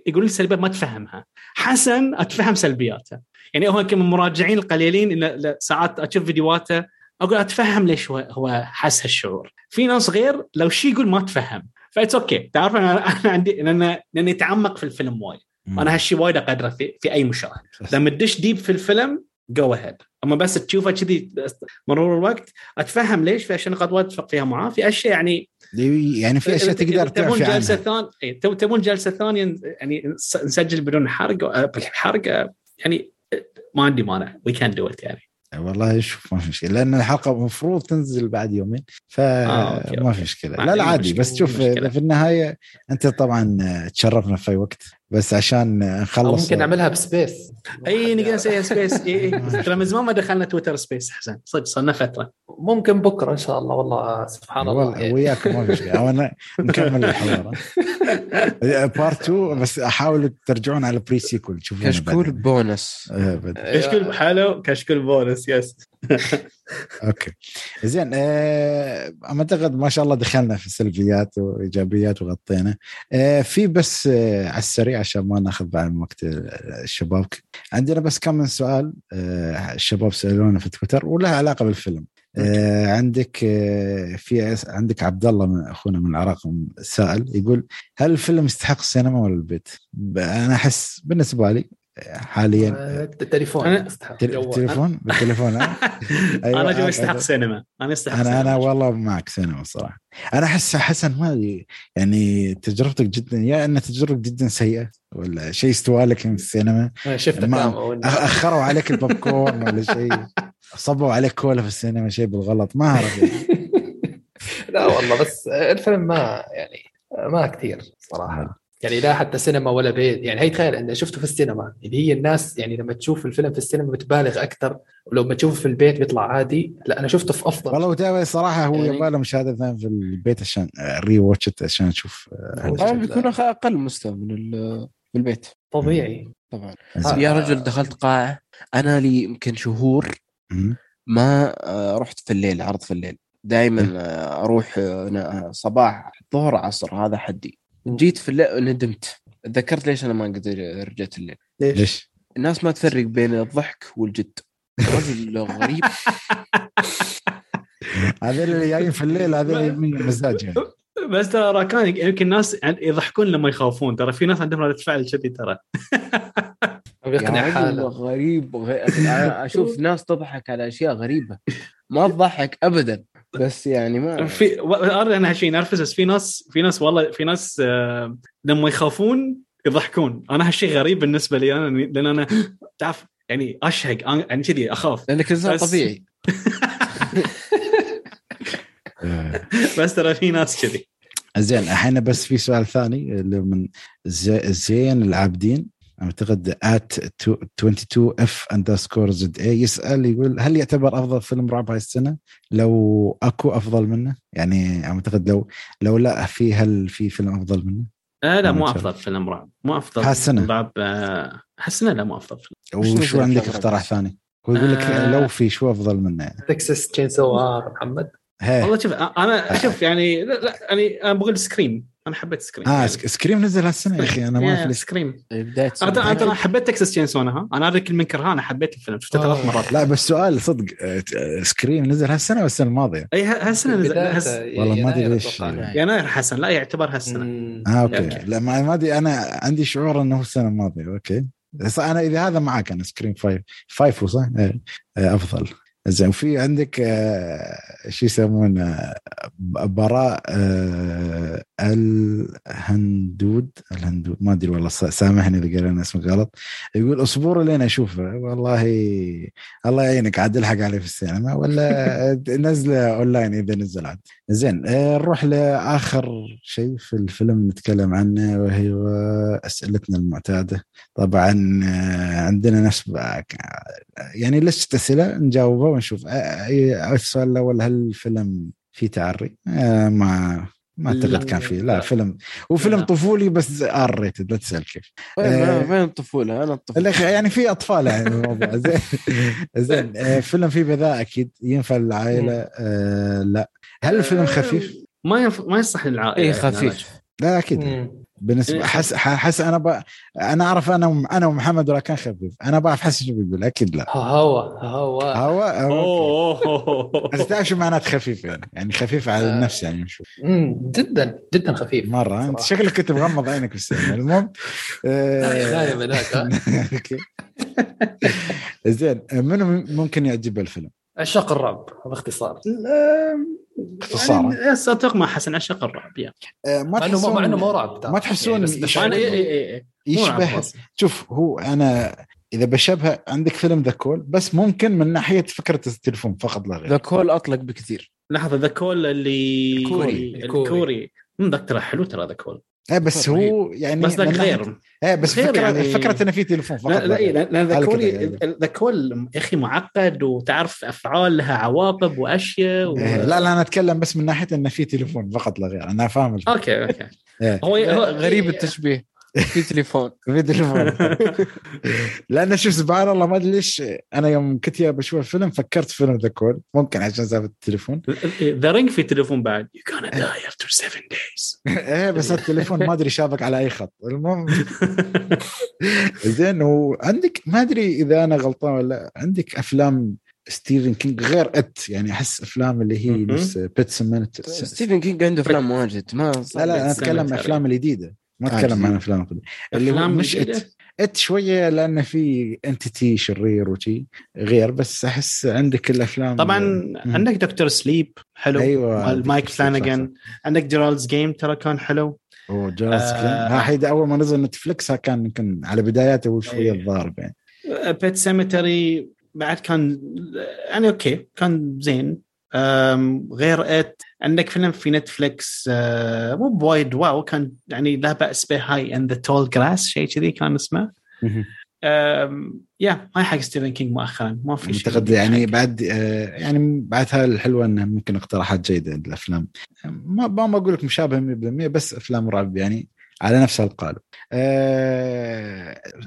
يقول لي سلبيات ما تفهمها. حسن أتفهم سلبياته. يعني هو من المراجعين القليلين إن ساعات أشوف فيديوهاته أقول أتفهم ليش هو هو حس هالشعور. في ناس غير لو شيء يقول ما تفهم. ف it's okay okay. تعرف أنا <laughs> أنا عندي لأن لأني اتعمق في الفيلم وايد. أنا هالشيء وايد أقدره في, في أي مشاهد. <laughs> لما تدش deep في الفيلم go ahead أما بس تشوفه كذي مرور الوقت أتفهم ليش؟ في أشياء نقاط وايد اتفق فيها معاه. في أشياء يعني يعني في أشياء تقدر تبون جلسة ثانية تبون جلسة ثانية يعني نسجل بدون حرق حرق يعني ما عندي مانع. we can do يعني. والله شوف ما في مشكلة لأن الحلقة المفروض تنزل بعد يومين فما آه، في مشكلة. لا لا عادي بس شوف في النهاية أنت طبعا تشرفنا في أي وقت بس عشان نخلص ممكن نعملها ب space. أي نقدر نسويها space إي <laughs> ترى من زمان ما دخلنا تويتر space حسن صدق صرنا فترة. ممكن بكرة إن شاء الله والله سبحان الله يعني. وياك ما في مشكله أنا نكمل الحوار. <laughs> part 2 بس أحاول ترجعون على prequel تشوفون كشكول بونس. كشكول حلو كشكول bonus yes <laughs> okay. زين آه أعتقد ما شاء الله دخلنا في سلبيات وإيجابيات وغطينا. في بس على السريع عشان ما ناخذ بعد وقت الشباب. عندنا بس كم من سؤال الشباب سألونا في تويتر ولها علاقة بالفيلم. آه عندك آه في عندك عبد الله من أخونا من العراق سائل يقول هل الفيلم يستحق السينما ولا البيت؟ أنا أحس بالنسبة لي حاليا التليفون التليفون؟ <laughs> بالتليفون أيوة أنا جو استحق سينما؟ أنا استحق أنا سينما أنا والله معك سينما الصراحه أنا أحس حسن ما يعني تجربتك جدا يا أن تجربتك جدا سيئة ولا شيء استوى لك من السينما شفت أخروا عليك البوب كورن <laughs> ولا شيء. صبوا عليك كولا في السينما شيء بالغلط. ما أعرف. <laughs> لا والله بس الفيلم ما يعني ما كثير صراحة. يعني لا حتى سينما ولا بيت. يعني هي تخيل إنه شفته في السينما. يعني هي الناس يعني لما تشوف الفيلم في السينما بتبالغ أكثر ولو ما تشوفه في البيت بيطلع عادي. لا أنا شفته في أفضل. والله صراحة هو يعني... يبغى له مشاهده في البيت عشان rewatch عشان أشوف آه بيكون أقل مستوى من في البيت. طبيعي. طبعا. يا رجل دخلت قاعة. أنا لي يمكن شهور ما آه، رحت في الليل عرض في الليل. دائما إيه. آه، أروح آه، صباح ظهر عصر هذا حدي. جيت في الليل ندمت. تذكرت ليش أنا ما قد رجعت الليل. ليش؟ الناس ما تفرق بين الضحك والجد. رجل <laughs> غريب. <laughs> هذول اللي جايين في الليل هذول من المزاج يعني. بس ترى راكان يمكن الناس يضحكون لما يخافون. ترى في ناس عندهم ردة فعل كذي ترى. <laughs> يقنع حاله. غريب <laughs> أشوف ناس تضحك على أشياء غريبة. ما تضحك ابدا. بس يعني ما <laughs> في أنا هالشيء نرفز في ناس في ناس والله في ناس آه، لما يخافون يضحكون. أنا هالشيء غريب بالنسبة لي أنا لأن أنا تعرف يعني أشهق يعني كذي أخاف. لأنك إنسان طبيعي. <laughs> بس ترى في ناس كذي. زين الحين بس في سؤال ثاني اللي من زين العابدين. أعتقد at 22 F underscore Z A يسأل يقول هل يعتبر أفضل فيلم رعب هاي السنة؟ لو أكو أفضل منه؟ يعني أعتقد لو لو لا في هل في فيلم أفضل منه؟ آه لا مو أفضل فيلم رعب مو أفضل هالسنه رعب آه هالسنه لا مو أفضل فيلم وشو عندك اقتراح ثاني؟ هو يقول لك آه لو في شو أفضل منه يعني. Texas Chain saw محمد والله شوف أنا شوف يعني لا, لا يعني أنا بقول Scream أنا حبيت Scream آه يعني. Scream نزل هالسنة يا أخي أنا ما في سكريم بداية أنا أنا حبيت Texas Chainsaw أنا ادري كل منكرها أنا حبيت الفيلم. شفته ثلاث مرات. لا بس سؤال صدق Scream نزل هالسنة ولا السنة الماضية؟ اي هالسنة نزل والله ما أدري ليش. يناير حسن. لا يعتبر هالسنة. آه okay. لا ما أدري أنا عندي شعور إنه السنة الماضية. okay. بس أنا إذا هذا معك أنا Scream five five صح؟ إيه. إيه، أفضل. زين وفي عندك آه شو يسمونه براء آه الهندود الهندود ما أدري والله سامحني إذا قرينا اسمه غلط. يقول اصبروا لين اشوفه والله الله يعينك عاد الحق عليه في السينما ولا <laughs> نزله أونلاين إذا نزل عاد. زين آه نروح لآخر شيء في الفيلم نتكلم عنه وهي أسئلتنا المعتادة. طبعا عندنا نفس يعني list أسئلة نجاوبها ونشوف السؤال الأول هل الفيلم فيه تعري؟ آه ما ما أعتقد كان فيه. لا فيلم وفيلم طفولي بس R rated لا تسأل كيف. وين آه الطفولة؟ أنا الطفولة. يعني في أطفال يعني الموضوع. <laughs> زين. زين. فيلم فيه بذاء أكيد. ينفع للعائلة؟ آه لا. هل الفيلم خفيف؟ ما ينف... ما يصح للعائلة. اي خفيف. لا أكيد. بالنسبة حس حس أنا ب... أنا أعرف أنا أنا ومحمد ولا كان خفيف. أنا بعرف حس شو بيقول أكيد لا. هوا هوا. هوا؟ أوه. بس تعرف شو معنات خفيف يعني؟ يعني خفيف على النفس يعني نشوف جدا جدا خفيف. مرة أنت شكلك كنت مغمض عينك في السينما. المهم نايم هناك <laughs> زين منو ممكن يعجبه الفيلم؟ عشاق الرعب باختصار. باختصار يعني اتفق مع حسن عشاق الرعب يعني. ما تحسون مع إنه مو رعب ما تحسون يعني يشبه شوف هو أنا إذا بشبه عندك فيلم The Call بس ممكن من ناحية فكرة التليفون فقط لا غير. The Call أطلق بكثير. لحظة The Call اللي الكوري. الكوري. ذاك ترى حلو ترى The Call إيه بس هو يعني بس غير. إيه بس فكره يعني... فكرة إنه في تليفون فقط لا لا لا The Call The Call يا أخي معقد وتعرف أفعال لها عواقب وأشياء و... إيه لا لا أنا أتكلم بس من ناحية إنه في تليفون فقط لا غير. أنا فاهم الفكرة. okay okay. إيه. هو غريب التشبيه. في تليفون. <laughs> في تليفون. <laughs> لأن شوف سبحان الله ما أدري ليش أنا يوم كنت بشوف الفيلم فكرت فيلم The Call. ممكن عشان سالفة التليفون. The Ring في تليفون بعد. you gonna die after 7 days إيه بس التليفون ما أدري شابك على أي خط. المهم. <laughs> زين وعندك ما أدري إذا أنا غلطان ولا عندك أفلام ستيفن كينج غير It يعني أحس أفلام اللي هي نفس بيتس ستيفن كينج عنده أفلام واجد. ما لا لا أنا أتكلم الافلام الجديدة. ما أتكلم عن أفلام قديمة. اللي هو مش It It شوية لأن في entity شرير وشي غير بس أحس عندك الأفلام طبعا م- عندك Doctor Sleep حلو. أيوه مايك فلانجان عندك Gerald's Game ترى كان حلو. أوه Gerald's آه Game أول ما نزل نتفلكس كان يمكن على بداياته وشوية الضارب يعني. Pet Sematary بعد كان يعني okay كان زين. غير It. عندك فيلم في نتفلكس مو بوايد wow كان يعني لا بأس به هاي In the Tall Grass شيء كذي كان اسمه. يا هاي حق ستيفن كينج مؤخرا ما في شيء أعتقد يعني بعد يعني بعدها الحلوة إنه ممكن اقتراحات جيدة الافلام ما ما بقول لك مشابه 100% بس أفلام رعب يعني على نفس القالب.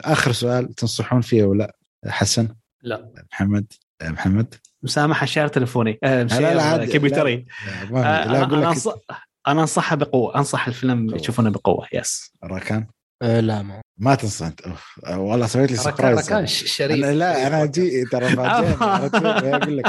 آخر سؤال تنصحون فيه ولا؟ حسن؟ لا. محمد؟ محمد؟ مسامحة شير تلفوني آه لا لا كمبيوتري. لا, لا, لا لك أنا انصحها بقوة أنصح الفيلم يشوفونه بقوة yes راكان؟ أه لا ما. ما تنصح أنت. أوف والله سويت لي surprise راكان شريف. أنا لا أنا جي ترى بعدين <laughs> أقول لك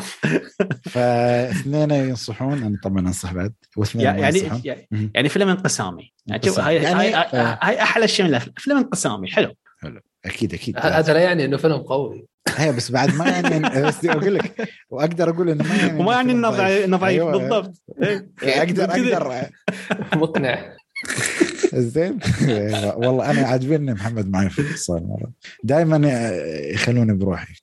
<laughs> فاثنين ينصحون أنا طبعا أنصح بعد واثنين يعني يعني, يعني فيلم انقسامي. يعني شوف هاي يعني هاي, هاي أحلى شيء من الأفلام. فيلم انقسامي حلو. حلو. أكيد أكيد. هذا لا يعني إنه فيلم قوي. هي بس بعد ما يعني <laughs> بس أقول لك وأقدر أقول إنه ما يعني وما يعني انه ضعيف. أيوة. بالضبط. <laughs> أقدر أقدر. مقنع. زين؟ <laughs> والله أنا عاجبني محمد معي في الاتصال. مره دائما يخلوني بروحي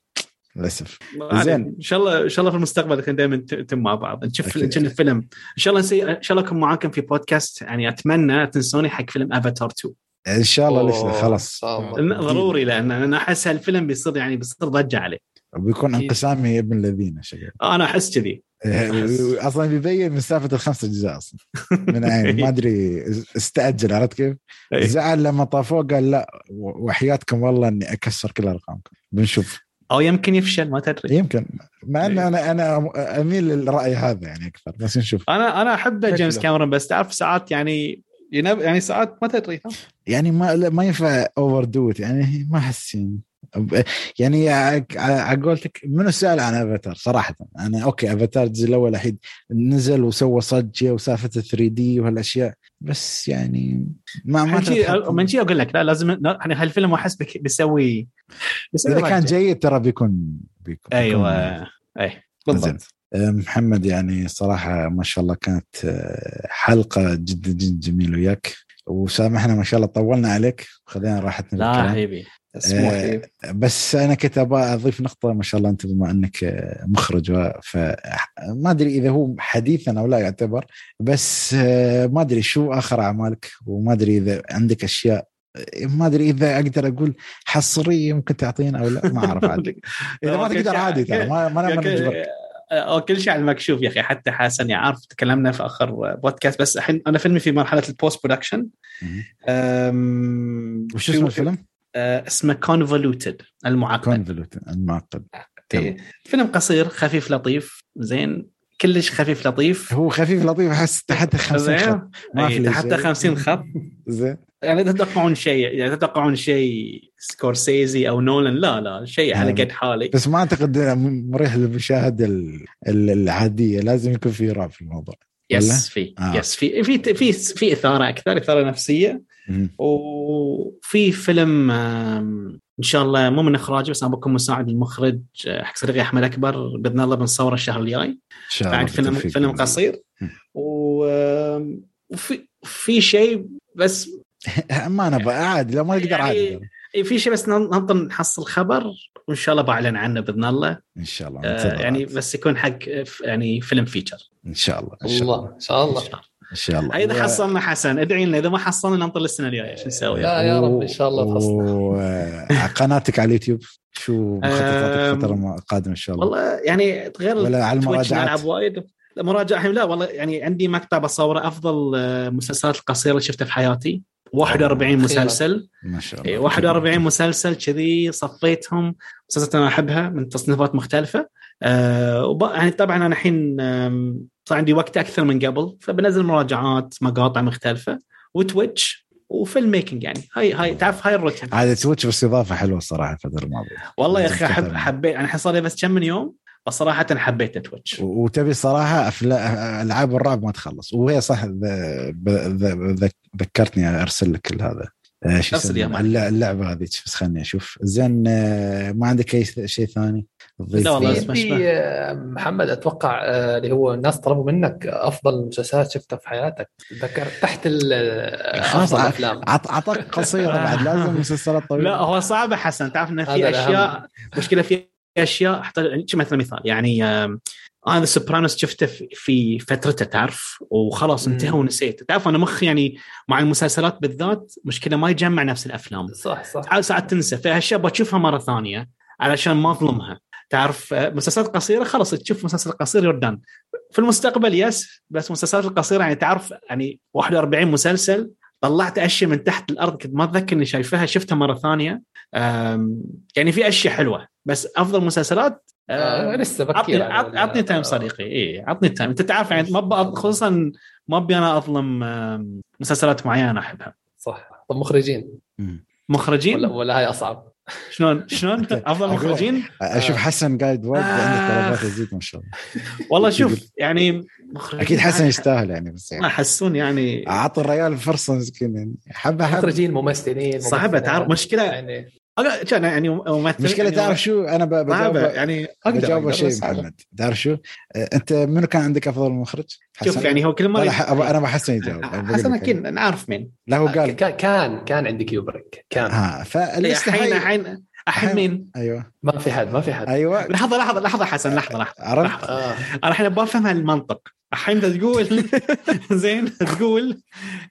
للأسف. زين. إن شاء الله إن شاء الله في المستقبل كنا دائما نتم مع بعض. نشوف الفيلم. إن شاء الله نسي... إن شاء الله أكون معاكم في بودكاست. يعني أتمنى تنسوني حق فيلم افاتار 2 إن شاء الله لسه خلاص. ضروري لأن أنا أحس هالفيلم بيصير يعني بيصير ضجة عليه. وبيكون انقسامي ابن الذين شكل أنا أحس كذي. إيه، أصلا بيبين من سالفه الخمسة أجزاء أصلا. من عين ما <laughs> أدري استاجل عرفت كيف؟ إيه. زعل لما طافوه قال لا وحياتكم والله إني أكسر كل أرقامكم. بنشوف. أو يمكن يفشل ما تدري. يمكن. مع ان إيه. أنا أنا أميل للرأي هذا يعني أكثر بس نشوف. أنا أنا أحب جيمس كاميرون بس تعرف ساعات يعني يعني ساعات ما تدري يعني ما ما ينفع over doubt يعني ما أحس يعني. يعني على قولتك منو سأل عن افاتار صراحة؟ أنا okay افاتار الجزء الأول الحين نزل وسوى صجه وسالفة 3 دي وهالأشياء بس يعني ما ما من شيء أقول لك لا لازم يعني هالفيلم أحس بيسوي إذا كان جيد ترى بيكون بيكون أيوه. اي بالضبط. محمد يعني صراحة ما شاء الله كانت آه، حلقة جدا جدا جميلة وياك. وسامحنا ما شاء الله طولنا عليك. خلينا راحتنا لا حبيبي آه بس أنا كنت أبغى أضيف نقطة ما شاء الله أنت بما أنك آه، مخرج فما أدري إذا هو حديثا أو لا يعتبر بس آه ما أدري شو آخر أعمالك وما أدري إذا عندك أشياء آه، ما أدري إذا أقدر أقول حصرية ممكن تعطينا أو لا ما أعرف عادي <laughs> إذا ما تقدر عادي ترى ما ما أو كل شيء على المكشوف يا أخي حتى حسن يعني عارف تكلمنا في آخر بودكاست بس الحين أنا فيلمي في مرحلة ال post production وش اسم الفيلم؟ آه، اسمه Convoluted المعقد. Convoluted المعقد. إيه. فيلم قصير خفيف لطيف زين. كلش خفيف لطيف. هو خفيف لطيف أحس تحت 50 خط. ما في تحت 50 خط. <laughs> زين. يعني تتوقعون شيء يعني تتوقعون شيء سكورسيزي أو نولان لا لا شيء على قد حالي. بس ما أعتقد مريح للمشاهده العادية. لازم يكون في رعب في الموضوع. yes في آه. yes في في في في إثارة أكثر إثارة نفسية. وفي فيلم إن شاء الله مو من اخراجه بس أنا بكون مساعد المخرج آه، حق صديقي أحمد أكبر بإذن الله بنصوره الشهر الجاي. إن شاء الله بعد فيلم فيلم قصير. وفي في شيء بس <laughs> ما أنا عادي لو ما أقدر يعني عادي في شيء بس ننطر نحصل خبر وإن شاء الله بعلن عنه بإذن الله. إن شاء الله آه يعني بس يكون حق يعني فيلم فيتشر إن شاء الله إن شاء الله إن شاء الله. إن شاء الله. إذا حصلنا حسن ادعي لنا إذا ما حصلنا ننطر السنة الجايه شو نسوي؟ لا يا رب إن شاء الله تحصل. قناتك على اليوتيوب شو مخططاتك الفترة القادمة إن شاء الله؟ والله يعني غير ولا على المراجعات؟ وايد. مراجعة لا والله يعني عندي مقطع بصوره أفضل المسلسلات آه، القصيرة اللي شفتها في حياتي. 41 مسلسل. ما شاء الله. 41 مسلسل كذي صفيتهم. مسلسلات أنا أحبها من تصنيفات مختلفة. أه يعني طبعا أنا الحين صار عندي وقت أكثر من قبل فبنزل مراجعات مقاطع مختلفة. و Twitch و filmmaking يعني. هاي هاي تعرف هاي الروتين. هذا Twitch بس إضافة حلوة الصراحه الفترة الماضيه والله يا أخي احب حبيت يعني صار لي بس كم من يوم صراحة حبيت Twitch وتبي صراحة ألعاب الرعب ما تخلص. وهي صح ذكرتني أرسل لك هذا. آه، شو اللعبة هذه بس خليني أشوف. زين آه، ما عندك أي شيء ثاني؟ لا والله في آه، محمد أتوقع اللي هو الناس طلبوا منك أفضل مسلسلات شفتها في حياتك. ذكر تحت خلاص الافلام أعطاك قصيرة بعد لازم مسلسلات طويلة. لا هو صعب حسن. تعرف انه في أشياء مشكلة في أشياء احتاج مثلا مثال يعني أنا سوبرانوس شفته في فترته تعرف؟ وخلاص انتهى ونسيت. تعرف أنا مخي يعني مع المسلسلات بالذات مشكلة ما يجمع نفس الأفلام. صح صح. ساعات تنسى. في اشياء بتشوفها مرة ثانية علشان ما أظلمها. تعرف آه، مسلسلات قصيرة خلاص تشوف مسلسل قصير يردان في المستقبل yes بس مسلسلات القصيرة يعني تعرف يعني 41 مسلسل طلعت أشياء من تحت الأرض كنت ما أتذكر إني شايفها شفتها مرة ثانية. يعني في أشياء حلوة بس أفضل مسلسلات آه لسه بكير عطني time صديقي. اي عطني time أنت تعرف يعني ما خصوصا ما أبي أنا أظلم مسلسلات معينة أحبها. صح. طب مخرجين؟ مخرجين؟ ولا, ولا هاي أصعب. شلون شلون؟ <laughs> أفضل مخرجين؟ أشوف حسن قاعد وايد عندك طلبات ازيد ما شاء الله. <laughs> والله شوف يعني أكيد حسن يستاهل يعني بس يعني احسون يعني اعطوا الرجال فرصة مسكين يعني. حبه حبه مخرجين ممثلين صعبه تعرف مشكلة يعني كان يعني ممثل مشكلة يعني تعرف شو؟ أنا بجاوب يعني بجاوب شيء محمد. تعرف شو؟ آه، أنت منو كان عندك أفضل مخرج؟ شوف يعني هو كل ما أنا بحسن يجاوب. حسن أكيد نعرف مين. لا هو قال. كان كان عندي كيوبريك. كان. ها فالحين الحين الحين مين؟ أيوه. ما في حد ما في حد. أيوه. لحظة لحظة لحظة حسن لحظة لحظة. عرفت؟ آه. أنا الحين أبغى افهم المنطق. الحين تقول <laughs> زين تقول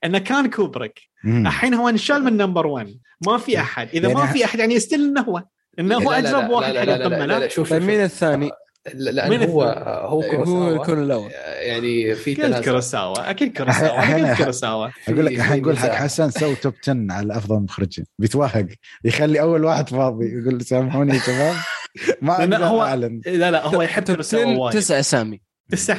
انه كان كوبريك الحين هو انشال من number 1 ما في أحد. إذا يعني ما في أحد يعني يستاهل إنه هو. إنه هو أقرب واحد حق القمه لا شوف مين الثاني؟ لأن هو هو هو يكون الأول. يعني في تنازع كروساوا. أكيد كروساوا. أكيد كروساوا. أقول لك الحين نقول حق حسن سوي top 10 على افضل مخرجين. بيتوهق. يخلي أول واحد فاضي. يقول سامحوني يا شباب. ما هو أعلن. لا لا هو يحب كروساوا تسع اسامي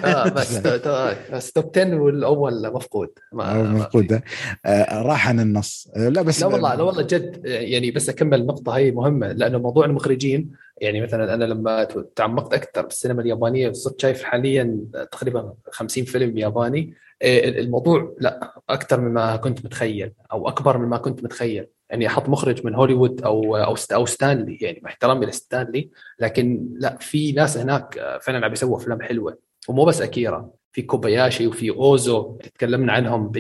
آه بس <laughs> بس توب 10 والأول مفقود. ما مفقود. آه راح عن النص. آه لا بس لا والله لا والله جد يعني بس أكمل النقطه هي مهمة. لأنه موضوع المخرجين يعني مثلا أنا لما تعمقت أكثر بالسينما اليابانية صرت شايف حاليا تقريبا 50 فيلم ياباني آه، الموضوع لا أكثر مما كنت متخيل أو أكبر مما كنت متخيل. يعني أحط مخرج من هوليوود أو أو أو ستانلي يعني مع احترامي لستانلي لكن لا في ناس هناك فعلا عم يسووا أفلام حلوة. ومو بس أكيرا في كوباياشي وفي أوزو تكلمنا عنهم ب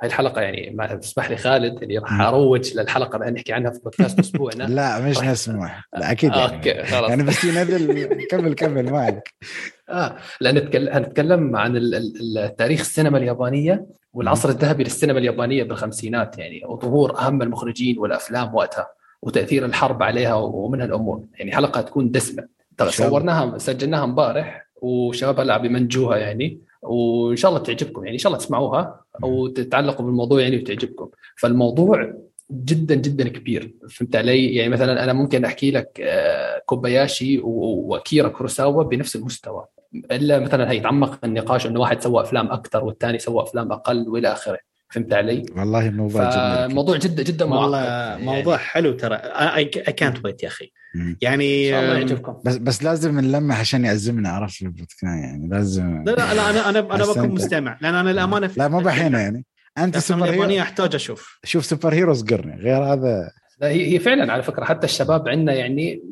هاي الحلقة يعني ما تسمح لي خالد اني راح أروج للحلقة اللي نحكي عنها في بودكاست <laughs> أسبوعنا. لا مش نسمح. لا أكيد يعني. أوكي خلاص. يعني بس ينزل كمل كمل ما عليك <laughs> آه لأن نتكلم عن التاريخ السينما اليابانية والعصر الذهبي للسينما اليابانية بالخمسينات يعني وظهور أهم المخرجين والأفلام وقتها وتأثير الحرب عليها ومن هالامور يعني حلقة تكون دسمة. صورناها سجلناها امبارح. وشباب هلا بيمنجوها يعني. وإن شاء الله تعجبكم يعني إن شاء الله تسمعوها أو تتعلقوا بالموضوع يعني وتعجبكم. فالموضوع جدا جدا كبير فهمت علي؟ يعني مثلا أنا ممكن أحكي لك آه، كوباياشي وأكيرا كوروساوا بنفس المستوى. إلا مثلا هيتعمق النقاش إنه واحد سوى أفلام أكثر والثاني سوى أفلام أقل وإلى آخره. فهمت علي؟ والله الموضوع جدا. موضوع جدا جدا والله يعني. موضوع حلو ترى. اي كانت ويت يا أخي. يعني إن شاء الله يعجبكم. بس بس لازم نلمح عشان يعزمنا عرفت في البودكاست يعني لازم لا لا, لا أنا أنا أنا بكون مستمع. لأن أنا الامانه لا مو بحين يعني. أنت superhero؟ أحتاج أشوف. شوف superheroes قرني. غير هذا هي فعلا على فكرة حتى الشباب عندنا يعني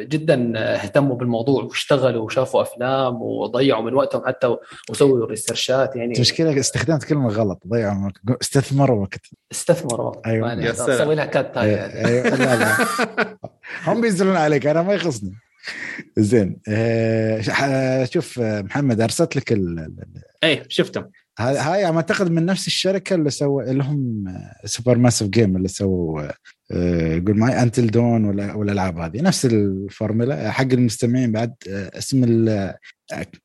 جدا اهتموا بالموضوع واشتغلوا وشافوا أفلام وضيعوا من وقتهم حتى وسووا research ات يعني. المشكلة استخدمت كلمة غلط ضيعوا استثمروا وقت. استثمروا أيوه. يعني سوي لها cut أيوة. أيوة. لا لا. <laughs> هم بينزلون عليك أنا ما يخصني. زين آه شوف محمد أرسلت لك ال إيه شفتهم. هاي أعتقد من نفس الشركة اللي سوى اللي هم Supermassive Games اللي سووا يقول آه، معي Until Dawn ولا والألعاب هذه. نفس الفورمولا. حق المستمعين بعد آه، اسم آه،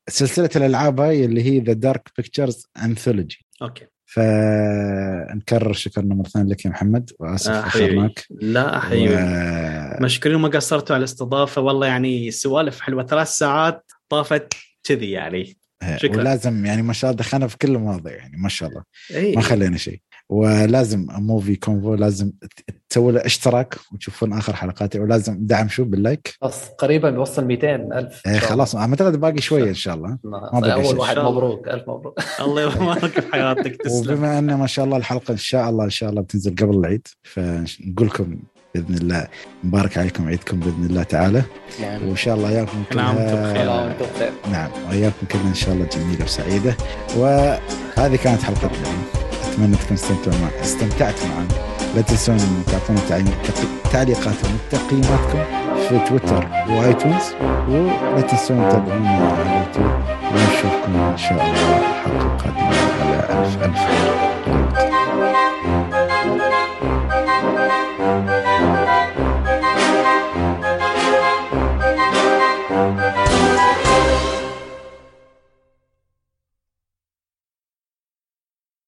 سلسلة الألعاب هاي اللي هي The Dark Pictures Anthology okay. فنكرر شكرنا مره ثانية لك يا محمد وآسف اخرناك لا حبيبي. و... مشكورين ما قصرتوا على الاستضافة. والله يعني سوالف حلوة. ثلاث ساعات طافت كذي يعني. شكرا. ولازم يعني ما شاء الله دخلنا في كل المواضيع يعني ما شاء الله. أيه. ما خلينا شيء. ولازم Movie Convo لازم تسوي له اشتراك وتشوفون آخر حلقاتي ولازم دعم شو بال like بس قريبا بيوصل 200 ألف. إيه خلاص اعتقد باقي شوية إن شاء الله. ما باقي أول واحد مبروك ألف مبروك. <laughs> الله يبارك في حياتك تسلم. وبما أن ما شاء الله الحلقة إن شاء الله إن شاء الله بتنزل قبل العيد فنقول لكم بإذن الله. مبارك عليكم عيدكم بإذن الله تعالى. نعم. وإن شاء الله اياكم كلها نعم وإياكم كلنا إن شاء الله جميلة وسعيدة. وهذه كانت حلقتنا اليوم. أتمنى تكونوا استمتعتوا معنا. استمتعتوا معنا. لا تنسون تعطونا تعليقاتكم وتقييماتكم في تويتر وآيتونز. ولا تنسون تتابعونا على اليوتيوب. ونشوفكم إن شاء الله الحلقة القادمه على الف ألف